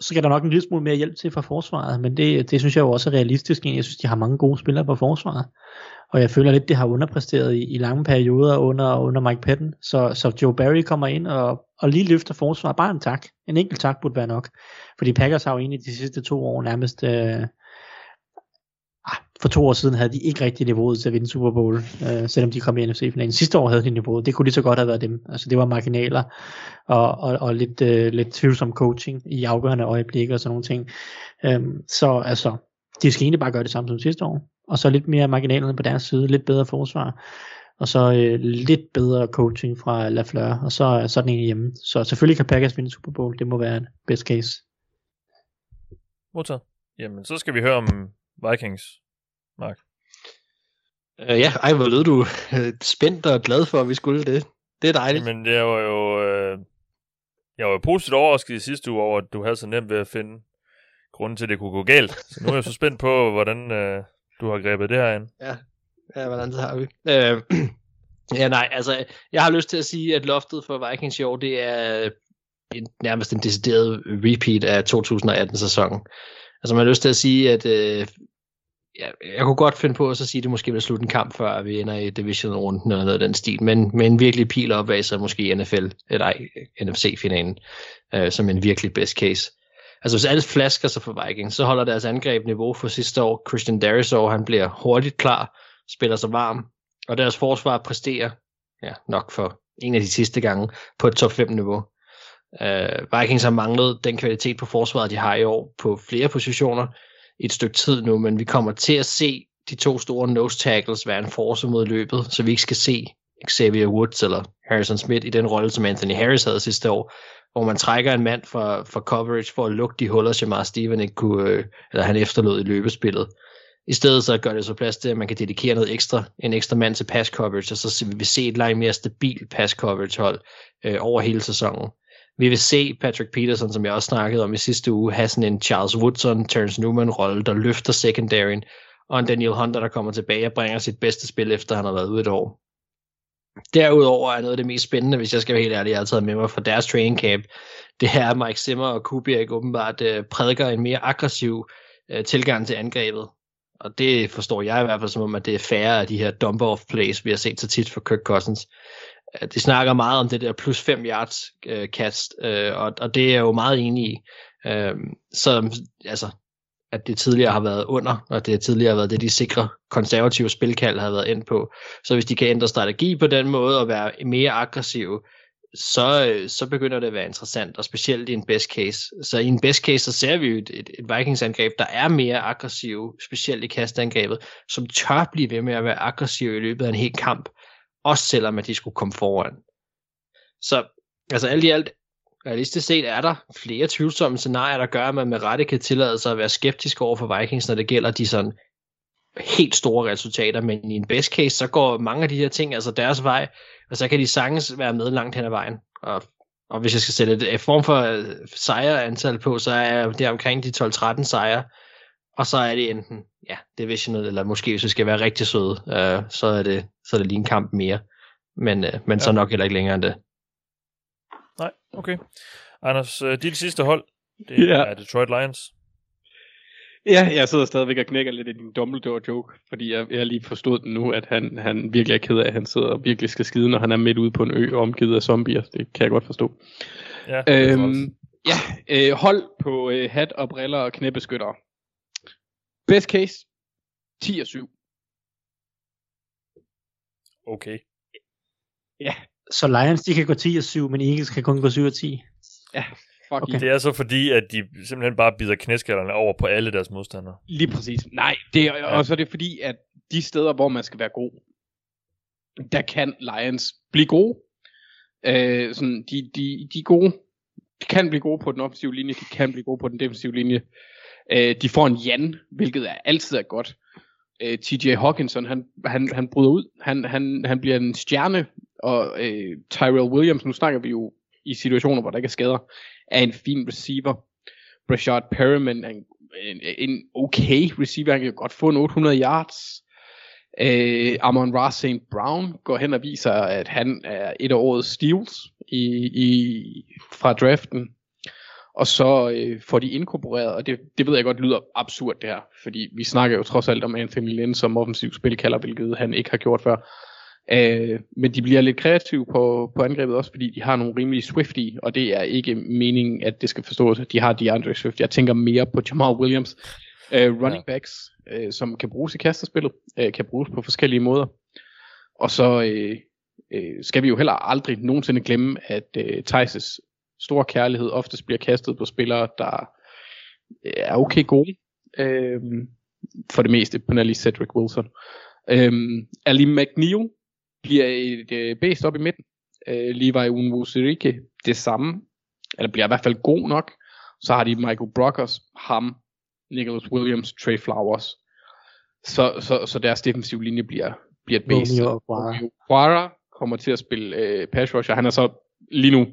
så skal der nok en lille smule mere hjælp til fra forsvaret, men det, det synes jeg jo også er realistisk. Jeg synes, de har mange gode spillere på forsvaret. Og jeg føler lidt, det har underpræsteret i, i lange perioder under, under Mike Patton. Så, så Joe Barry kommer ind og, og lige løfter forsvaret. Bare en tak. En enkelt tak burde være nok. Fordi Packers har jo egentlig de sidste to år nærmest... Øh, for to år siden havde de ikke rigtig niveauet til at vinde Super Bowl, øh, selvom de kom i NFC-finalen. Sidste år havde de niveauet. Det kunne lige så godt have været dem. Altså det var marginaler og, og, og lidt, øh, lidt tvivlsom coaching i afgørende øjeblikke og sådan nogle ting. Øhm, så altså, de skal egentlig bare gøre det samme som sidste år. Og så lidt mere marginalerne på deres side, lidt bedre forsvar. Og så øh, lidt bedre coaching fra Lafleur, og så, så er den egentlig hjemme. Så selvfølgelig kan Packers vinde Super Bowl, det må være en best case. Modtaget. Jamen, så skal vi høre om Vikings, Mark. Uh, ja, ej, hvor lød du øh, spændt og glad for, at vi skulle det. Det er dejligt. Jamen, det var jo... Øh, jeg var jo positivt overrasket i sidste uge over, at du havde så nemt ved at finde grunden til, at det kunne gå galt. Så nu er jeg så spændt på, hvordan øh, du har grebet det her ind. Ja, ja hvordan det har vi. Øh, ja, nej, altså, jeg har lyst til at sige, at loftet for Vikings i år, det er en, nærmest en decideret repeat af 2018-sæsonen. Altså, man har lyst til at sige, at øh, jeg, jeg kunne godt finde på at så sige, at det måske vil slutte en kamp, før vi ender i division-runden eller noget af den stil, men men en virkelig pil opad, så måske NFL, eller ej, NFC-finalen, øh, som en virkelig best case. Altså hvis alt flasker sig for Vikings, så holder deres angreb niveau for sidste år. Christian Darisaw, han bliver hurtigt klar, spiller sig varm, og deres forsvar præsterer, ja, nok for en af de sidste gange, på et top 5 niveau. Uh, Vikings har manglet den kvalitet på forsvaret, de har i år på flere positioner et stykke tid nu, men vi kommer til at se de to store nose tackles være en force mod løbet, så vi ikke skal se Xavier Woods eller Harrison Smith i den rolle, som Anthony Harris havde sidste år, hvor man trækker en mand for, for coverage for at lukke de huller, som Jamar Steven ikke kunne, øh, eller han efterlod i løbespillet. I stedet så gør det så plads til, at man kan dedikere noget ekstra, en ekstra mand til pass coverage, og så vil vi se et langt mere stabilt pass coverage hold øh, over hele sæsonen. Vi vil se Patrick Peterson, som jeg også snakkede om i sidste uge, have sådan en Charles Woodson, Terrence Newman-rolle, der løfter secondaryen, og en Daniel Hunter, der kommer tilbage og bringer sit bedste spil, efter han har været ude et år. Derudover er noget af det mest spændende, hvis jeg skal være helt ærlig, jeg har taget med mig fra deres training camp, det her Mike Zimmer og Kubiak åbenbart øh, prædiker en mere aggressiv øh, tilgang til angrebet. Og det forstår jeg i hvert fald som om, at det er færre af de her dump-off plays, vi har set så tit for Kirk Cousins. Øh, de snakker meget om det der plus 5 yards øh, kast, øh, og, og det er jeg jo meget enig i. Øh, så altså, at det tidligere har været under, og det tidligere har været det, de sikre konservative spilkald har været ind på. Så hvis de kan ændre strategi på den måde og være mere aggressive, øh, så øh, så begynder det at være interessant, og specielt i en best case. Så i en best case, så ser vi jo et, et, et Vikings-angreb, der er mere aggressiv, specielt i kastangrebet, som tør blive ved med at være aggressiv i løbet af en hel kamp, også selvom at de skulle komme foran. Så altså alt i alt, realistisk set er der flere tvivlsomme scenarier, der gør, at man med rette kan tillade sig at være skeptisk over for Vikings, når det gælder de sådan helt store resultater, men i en best case, så går mange af de her ting altså deres vej, og så kan de sagtens være med langt hen ad vejen. Og, og hvis jeg skal sætte et, form for øh, sejreantal på, så er det omkring de 12-13 sejre, og så er det enten ja, divisional, eller måske hvis vi skal være rigtig søde, øh, så, er det, så er det lige en kamp mere. Men, øh, men ja. så nok heller ikke længere end det. Nej, okay. Anders, øh, dit sidste hold, det Ja. er Detroit Lions. Ja, jeg sidder stadigvæk og knækker lidt i din Dumbledore-joke, fordi jeg, jeg lige forstod den nu, at han, han virkelig er ked af, at han sidder og virkelig skal skide, når han er midt ude på en ø omgivet af zombier. Det kan jeg godt forstå. Ja. Øhm, ja, øh, hold på øh, hat og briller og knæbeskyttere. Best case, 10 og 7. Okay. Så Lions, de kan gå 10 og 7, men Eagles kan kun gå 7 og 10. fuck Okay. Det er så fordi, at de simpelthen bare bider knæskallerne over på alle deres modstandere. Lige præcis. Nej, det er, og så er det fordi, at de steder, hvor man skal være god, der kan Lions blive gode. Øh, sådan, de, de, de er gode. De kan blive gode på den offensive linje, de kan blive gode på den defensive linje. Øh, de får en Jan, hvilket er altid er godt. Øh, TJ Hawkinson, han, han, han bryder ud. Han, han, han bliver en stjerne, og øh, Tyrell Williams, nu snakker vi jo i situationer, hvor der ikke er skader, er en fin receiver. Rashard Perriman er en, en, en okay receiver, han kan godt få en 800 yards. Øh, Amon Ra St. Brown går hen og viser, at han er et af årets steals i, i, fra draften. Og så øh, får de inkorporeret, og det, det ved jeg godt lyder absurd det her, fordi vi snakker jo trods alt om Anthony Lynn som offensiv spilkalder, hvilket han ikke har gjort før. Øh, men de bliver lidt kreative på, på angrebet også, fordi de har nogle rimelig swifty, og det er ikke meningen, at det skal forstås, at de har DeAndre Swift. Jeg tænker mere på Jamal Williams. Øh, running backs, øh, som kan bruges i kasterspillet, øh, kan bruges på forskellige måder. Og så øh, øh, skal vi jo heller aldrig nogensinde glemme, at øh, Thijs' store kærlighed oftest bliver kastet på spillere, der øh, er okay gode. Øh, for det meste, på nær lige Cedric Wilson. Øh, Ali McNeil bliver et øh, bedst op i midten. Øh, Levi Unwuzurike det samme, eller bliver i hvert fald god nok. Så har de Michael Brockers, ham, Nicholas Williams, Trey Flowers. Så, så, så deres defensive linje bliver, bliver et bedst. Romeo Okwara. Kommer til at spille øh, pass rusher. Han er så lige nu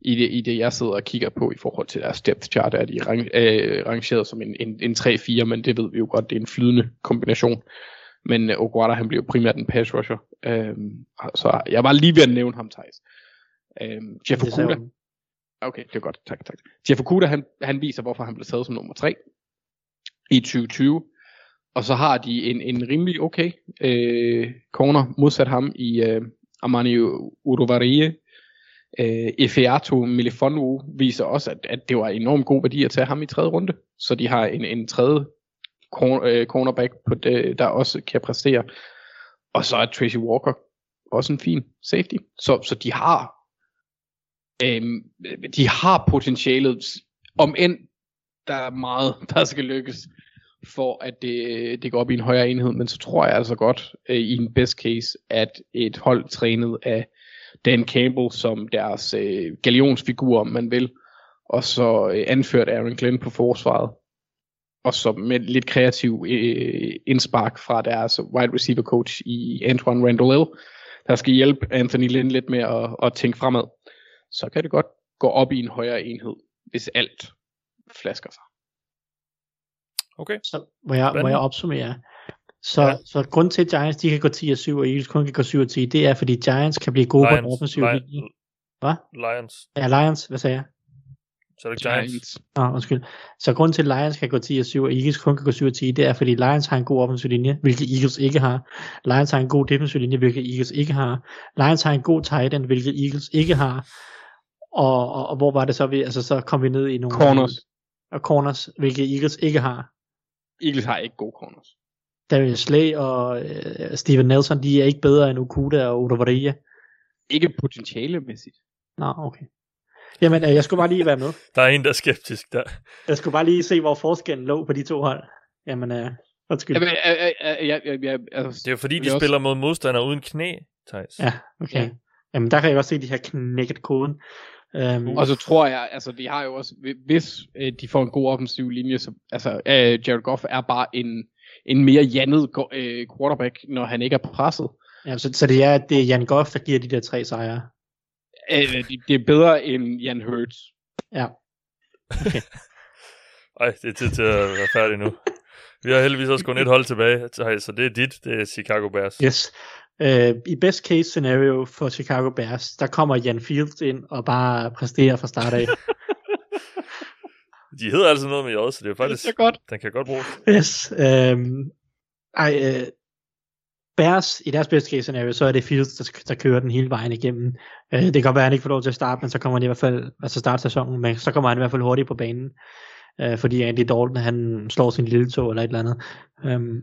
i det, i det, jeg sidder og kigger på i forhold til deres depth chart, er de rang, øh, rangeret som en, en, en 3-4, men det ved vi jo godt, det er en flydende kombination. Men øh, Oguara, han bliver primært en pass rusher. Øhm, så jeg var lige ved at nævne ham, Thijs. Øhm, Jeff Okuda. Okay, det er godt. Tak, tak. Jeff Okuda, han, han viser, hvorfor han blev taget som nummer 3 i 2020. Og så har de en, en rimelig okay øh, corner modsat ham i øh, Armani Udovarie. Øh, Efeato Milifonwu viser også, at, at det var enormt god værdi at tage ham i tredje runde. Så de har en, en tredje øh, Øh, cornerback, på det, der også kan præstere. Og så er Tracy Walker også en fin safety. Så, så de har øhm, de har potentialet, om end der er meget, der skal lykkes, for at det, det går op i en højere enhed, men så tror jeg altså godt øh, i en best case, at et hold trænet af Dan Campbell som deres øh, galionsfigur, om man vil, og så øh, anført Aaron Glenn på forsvaret, og så med lidt kreativ øh, indspark fra deres wide receiver coach i Antoine Randall der skal hjælpe Anthony Lynn lidt med at, at tænke fremad, så kan det godt gå op i en højere enhed, hvis alt flasker sig. Okay. Så må jeg, må jeg opsummere. Så, Ja. så grund til, at Giants de kan gå 10 og 7, og Eagles kun kan gå 7 og 10, det er, fordi Giants kan blive gode på den offensive Lions, linje. Hvad? Lions. Ja, Lions, hvad sagde jeg? Så er det Giants. Giants. Nå, undskyld. Så grund til, at Lions kan gå 10 og 7, og Eagles kun kan gå 7 og 10, det er, fordi Lions har en god offensiv linje, hvilket Eagles ikke har. Lions har en god defensiv linje, hvilket Eagles ikke har. Lions har en god tight end, hvilket Eagles ikke har. Og, og, og hvor var det så, vi, altså så kom vi ned i nogle... Corners. Og corners, hvilket Eagles ikke har. Eagles har ikke gode corners. Darius Slay og øh, Steven Nelson, de er ikke bedre end Okuda og Udovaria. Ikke potentialemæssigt. Nå, okay. Jamen, øh, jeg skulle bare lige være med. Der er en, der er skeptisk der. Jeg skulle bare lige se, hvor forskellen lå på de to hold. Jamen, øh, undskyld. Jamen, øh, øh, jeg, jeg, jeg, altså, Det er jo fordi, de også- spiller mod modstandere uden knæ, Thijs. Ja, okay. Ja. Jamen, der kan jeg også se, at de har knækket koden. Um, Og så tror jeg, altså de har jo også, hvis øh, de får en god offensiv linje, så altså øh, Jared Goff er bare en, en mere jandet øh, quarterback, når han ikke er presset. ja, så, så det er, at det er Jan Goff, der giver de der tre sejre. Øh, det, er bedre end Jan Hurts. Ja. Ej, det er tid til at være færdig nu. Vi har heldigvis også kun et hold tilbage, så det er dit, det er Chicago Bears. Yes. Uh, I best case scenario for Chicago Bears, der kommer Jan Fields ind og bare præsterer fra start af. De hedder altså noget med J, så det er faktisk, Det er godt. den kan godt bruges. yes. Um, ej, uh, Bears, i deres best case scenario, så er det Fields, der, der kører den hele vejen igennem. Øh, det kan godt være, at han ikke får lov til at starte, men så kommer han i hvert fald, altså starte sæsonen, men så kommer han i hvert fald hurtigt på banen. øh, fordi Andy Dalton, han slår sin lille tog eller et eller andet. Um,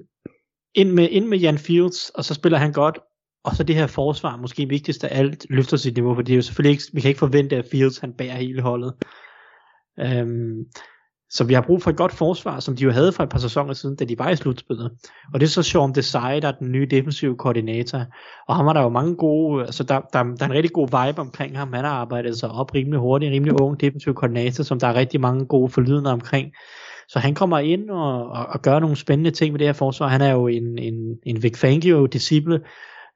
ind, med, ind med Jan Fields, og så spiller han godt, og så det her forsvar, måske vigtigst af alt, løfter sit niveau, for det er jo selvfølgelig ikke, vi kan ikke forvente, at Fields han bærer hele holdet. Øhm, så vi har brug for et godt forsvar, som de jo havde for et par sæsoner siden, da de var i slutspillet. Og det er så Sean Desai, der er den nye defensive koordinator. Og ham har der jo mange gode, altså der, der, der er en rigtig god vibe omkring ham. Han har arbejdet sig op rimelig hurtigt, en rimelig ung defensive koordinator, som der er rigtig mange gode forlydende omkring. Så han kommer ind og, og, og gør nogle spændende ting med det her forsvar. Han er jo en, en, en Vic Fangio-disciple,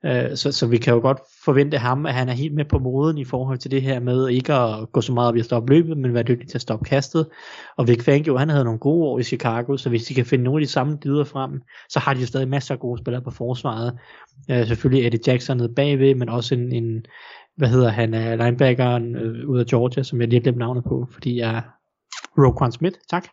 Øh, så, så vi kan jo godt forvente ham, at han er helt med på moden i forhold til det her med ikke at gå så meget op i at stoppe løbet, men være dygtig til at stoppe kastet. Og Vic Fangio, han havde nogle gode år i Chicago, så hvis de kan finde nogle af de samme dyder frem, så har de jo stadig masser af gode spillere på forsvaret. Øh, selvfølgelig Eddie Jackson nede bagved, men også en, en hvad hedder han, øh, linebackeren øh, ud af Georgia, som jeg lige har glemt navnet på, fordi jeg Roquan Smith, tak.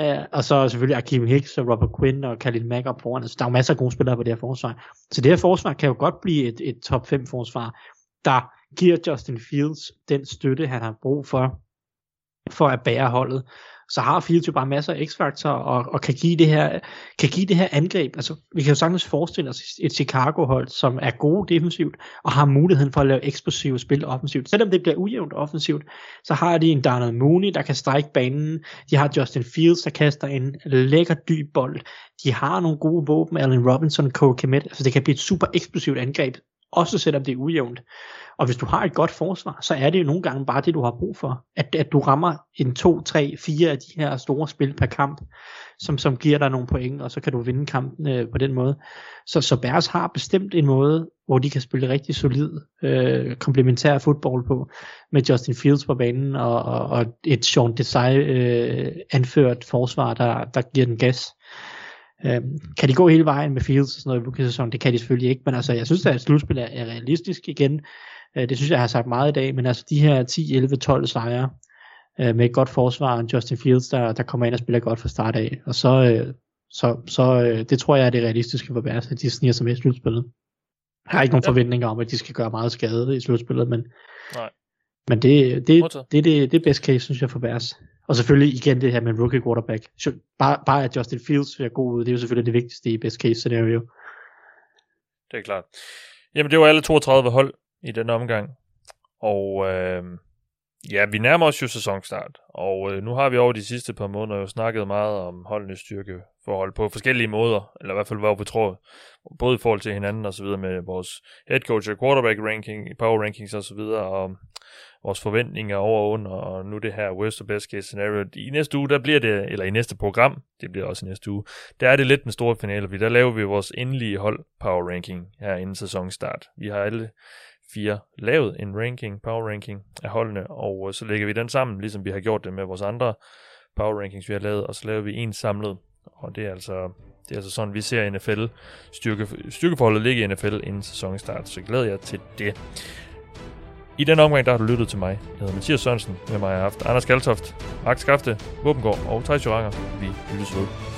Uh, og så selvfølgelig Akeem Hicks og Robert Quinn og Khalil Mack op foran. Altså, der er jo masser af gode spillere på det her forsvar. Så det her forsvar kan jo godt blive et, et top 5 forsvar, der giver Justin Fields den støtte, han har brug for, for at bære holdet så har Fields jo bare masser af x-faktor og, og kan, give det her, kan give det her angreb. Altså, vi kan jo sagtens forestille os et Chicago-hold, som er gode defensivt, og har muligheden for at lave eksplosive spil offensivt. Selvom det bliver ujævnt offensivt, så har de en Donald Mooney, der kan strække banen. De har Justin Fields, der kaster en lækker dyb bold. De har nogle gode våben, Allen Robinson, Cole Kemet. Altså, det kan blive et super eksplosivt angreb, også selvom det er ujævnt. Og hvis du har et godt forsvar, så er det jo nogle gange bare det, du har brug for. At, at du rammer en 2, 3, 4 af de her store spil per kamp, som, som giver dig nogle point, og så kan du vinde kampen øh, på den måde. Så, så Bears har bestemt en måde, hvor de kan spille rigtig solid, øh, komplementær fodbold på, med Justin Fields på banen, og, og, og et Sean Desai øh, anført forsvar, der, der giver den gas. Øhm, kan de gå hele vejen med Fields og sådan noget i rookie-sæsonen? Det kan de selvfølgelig ikke, men altså, jeg synes, at slutspil er, er realistisk igen. Øh, det synes jeg, jeg har sagt meget i dag, men altså de her 10, 11, 12 sejre øh, med et godt forsvar, og Justin Fields, der, der kommer ind og spiller godt fra start af, og så, øh, så, så øh, det tror jeg er det realistiske for Bears, at de sniger sig med i slutspillet. Jeg har ikke nogen ja. forventninger om, at de skal gøre meget skade i slutspillet, men, Nej. men det, det, det, det, det, det er best case, synes jeg, for Bears. Og selvfølgelig igen det her med en rookie quarterback. Bare, bare at Justin Fields er god ud, det er jo selvfølgelig det vigtigste i best case scenario. Det er klart. Jamen det var alle 32 hold i den omgang. Og øh, ja, vi nærmer os jo sæsonstart. Og øh, nu har vi over de sidste par måneder jo snakket meget om holdenes styrkeforhold på forskellige måder. Eller i hvert fald, hvor vi tror, både i forhold til hinanden og så videre med vores head coach og quarterback ranking, power rankings og så videre. Og um, vores forventninger over og under, og nu det her worst og best case scenario. I næste uge, der bliver det, eller i næste program, det bliver også i næste uge, der er det lidt den store finale, fordi der laver vi vores endelige hold power ranking her inden sæsonstart. Vi har alle 4 lavet en ranking, power ranking af holdene, og øh, så lægger vi den sammen, ligesom vi har gjort det med vores andre power rankings, vi har lavet, og så laver vi en samlet, og det er altså, det er altså sådan, vi ser NFL styrke, styrkeforholdet ligge i NFL inden sæsonstart, så glæder jeg til det. I den omgang, der har du lyttet til mig. Jeg hedder Mathias Sørensen. Med mig har haft Anders Kaltoft, Max Skafte, Våbengård og Thijs Joranger. Vi lyttes ved.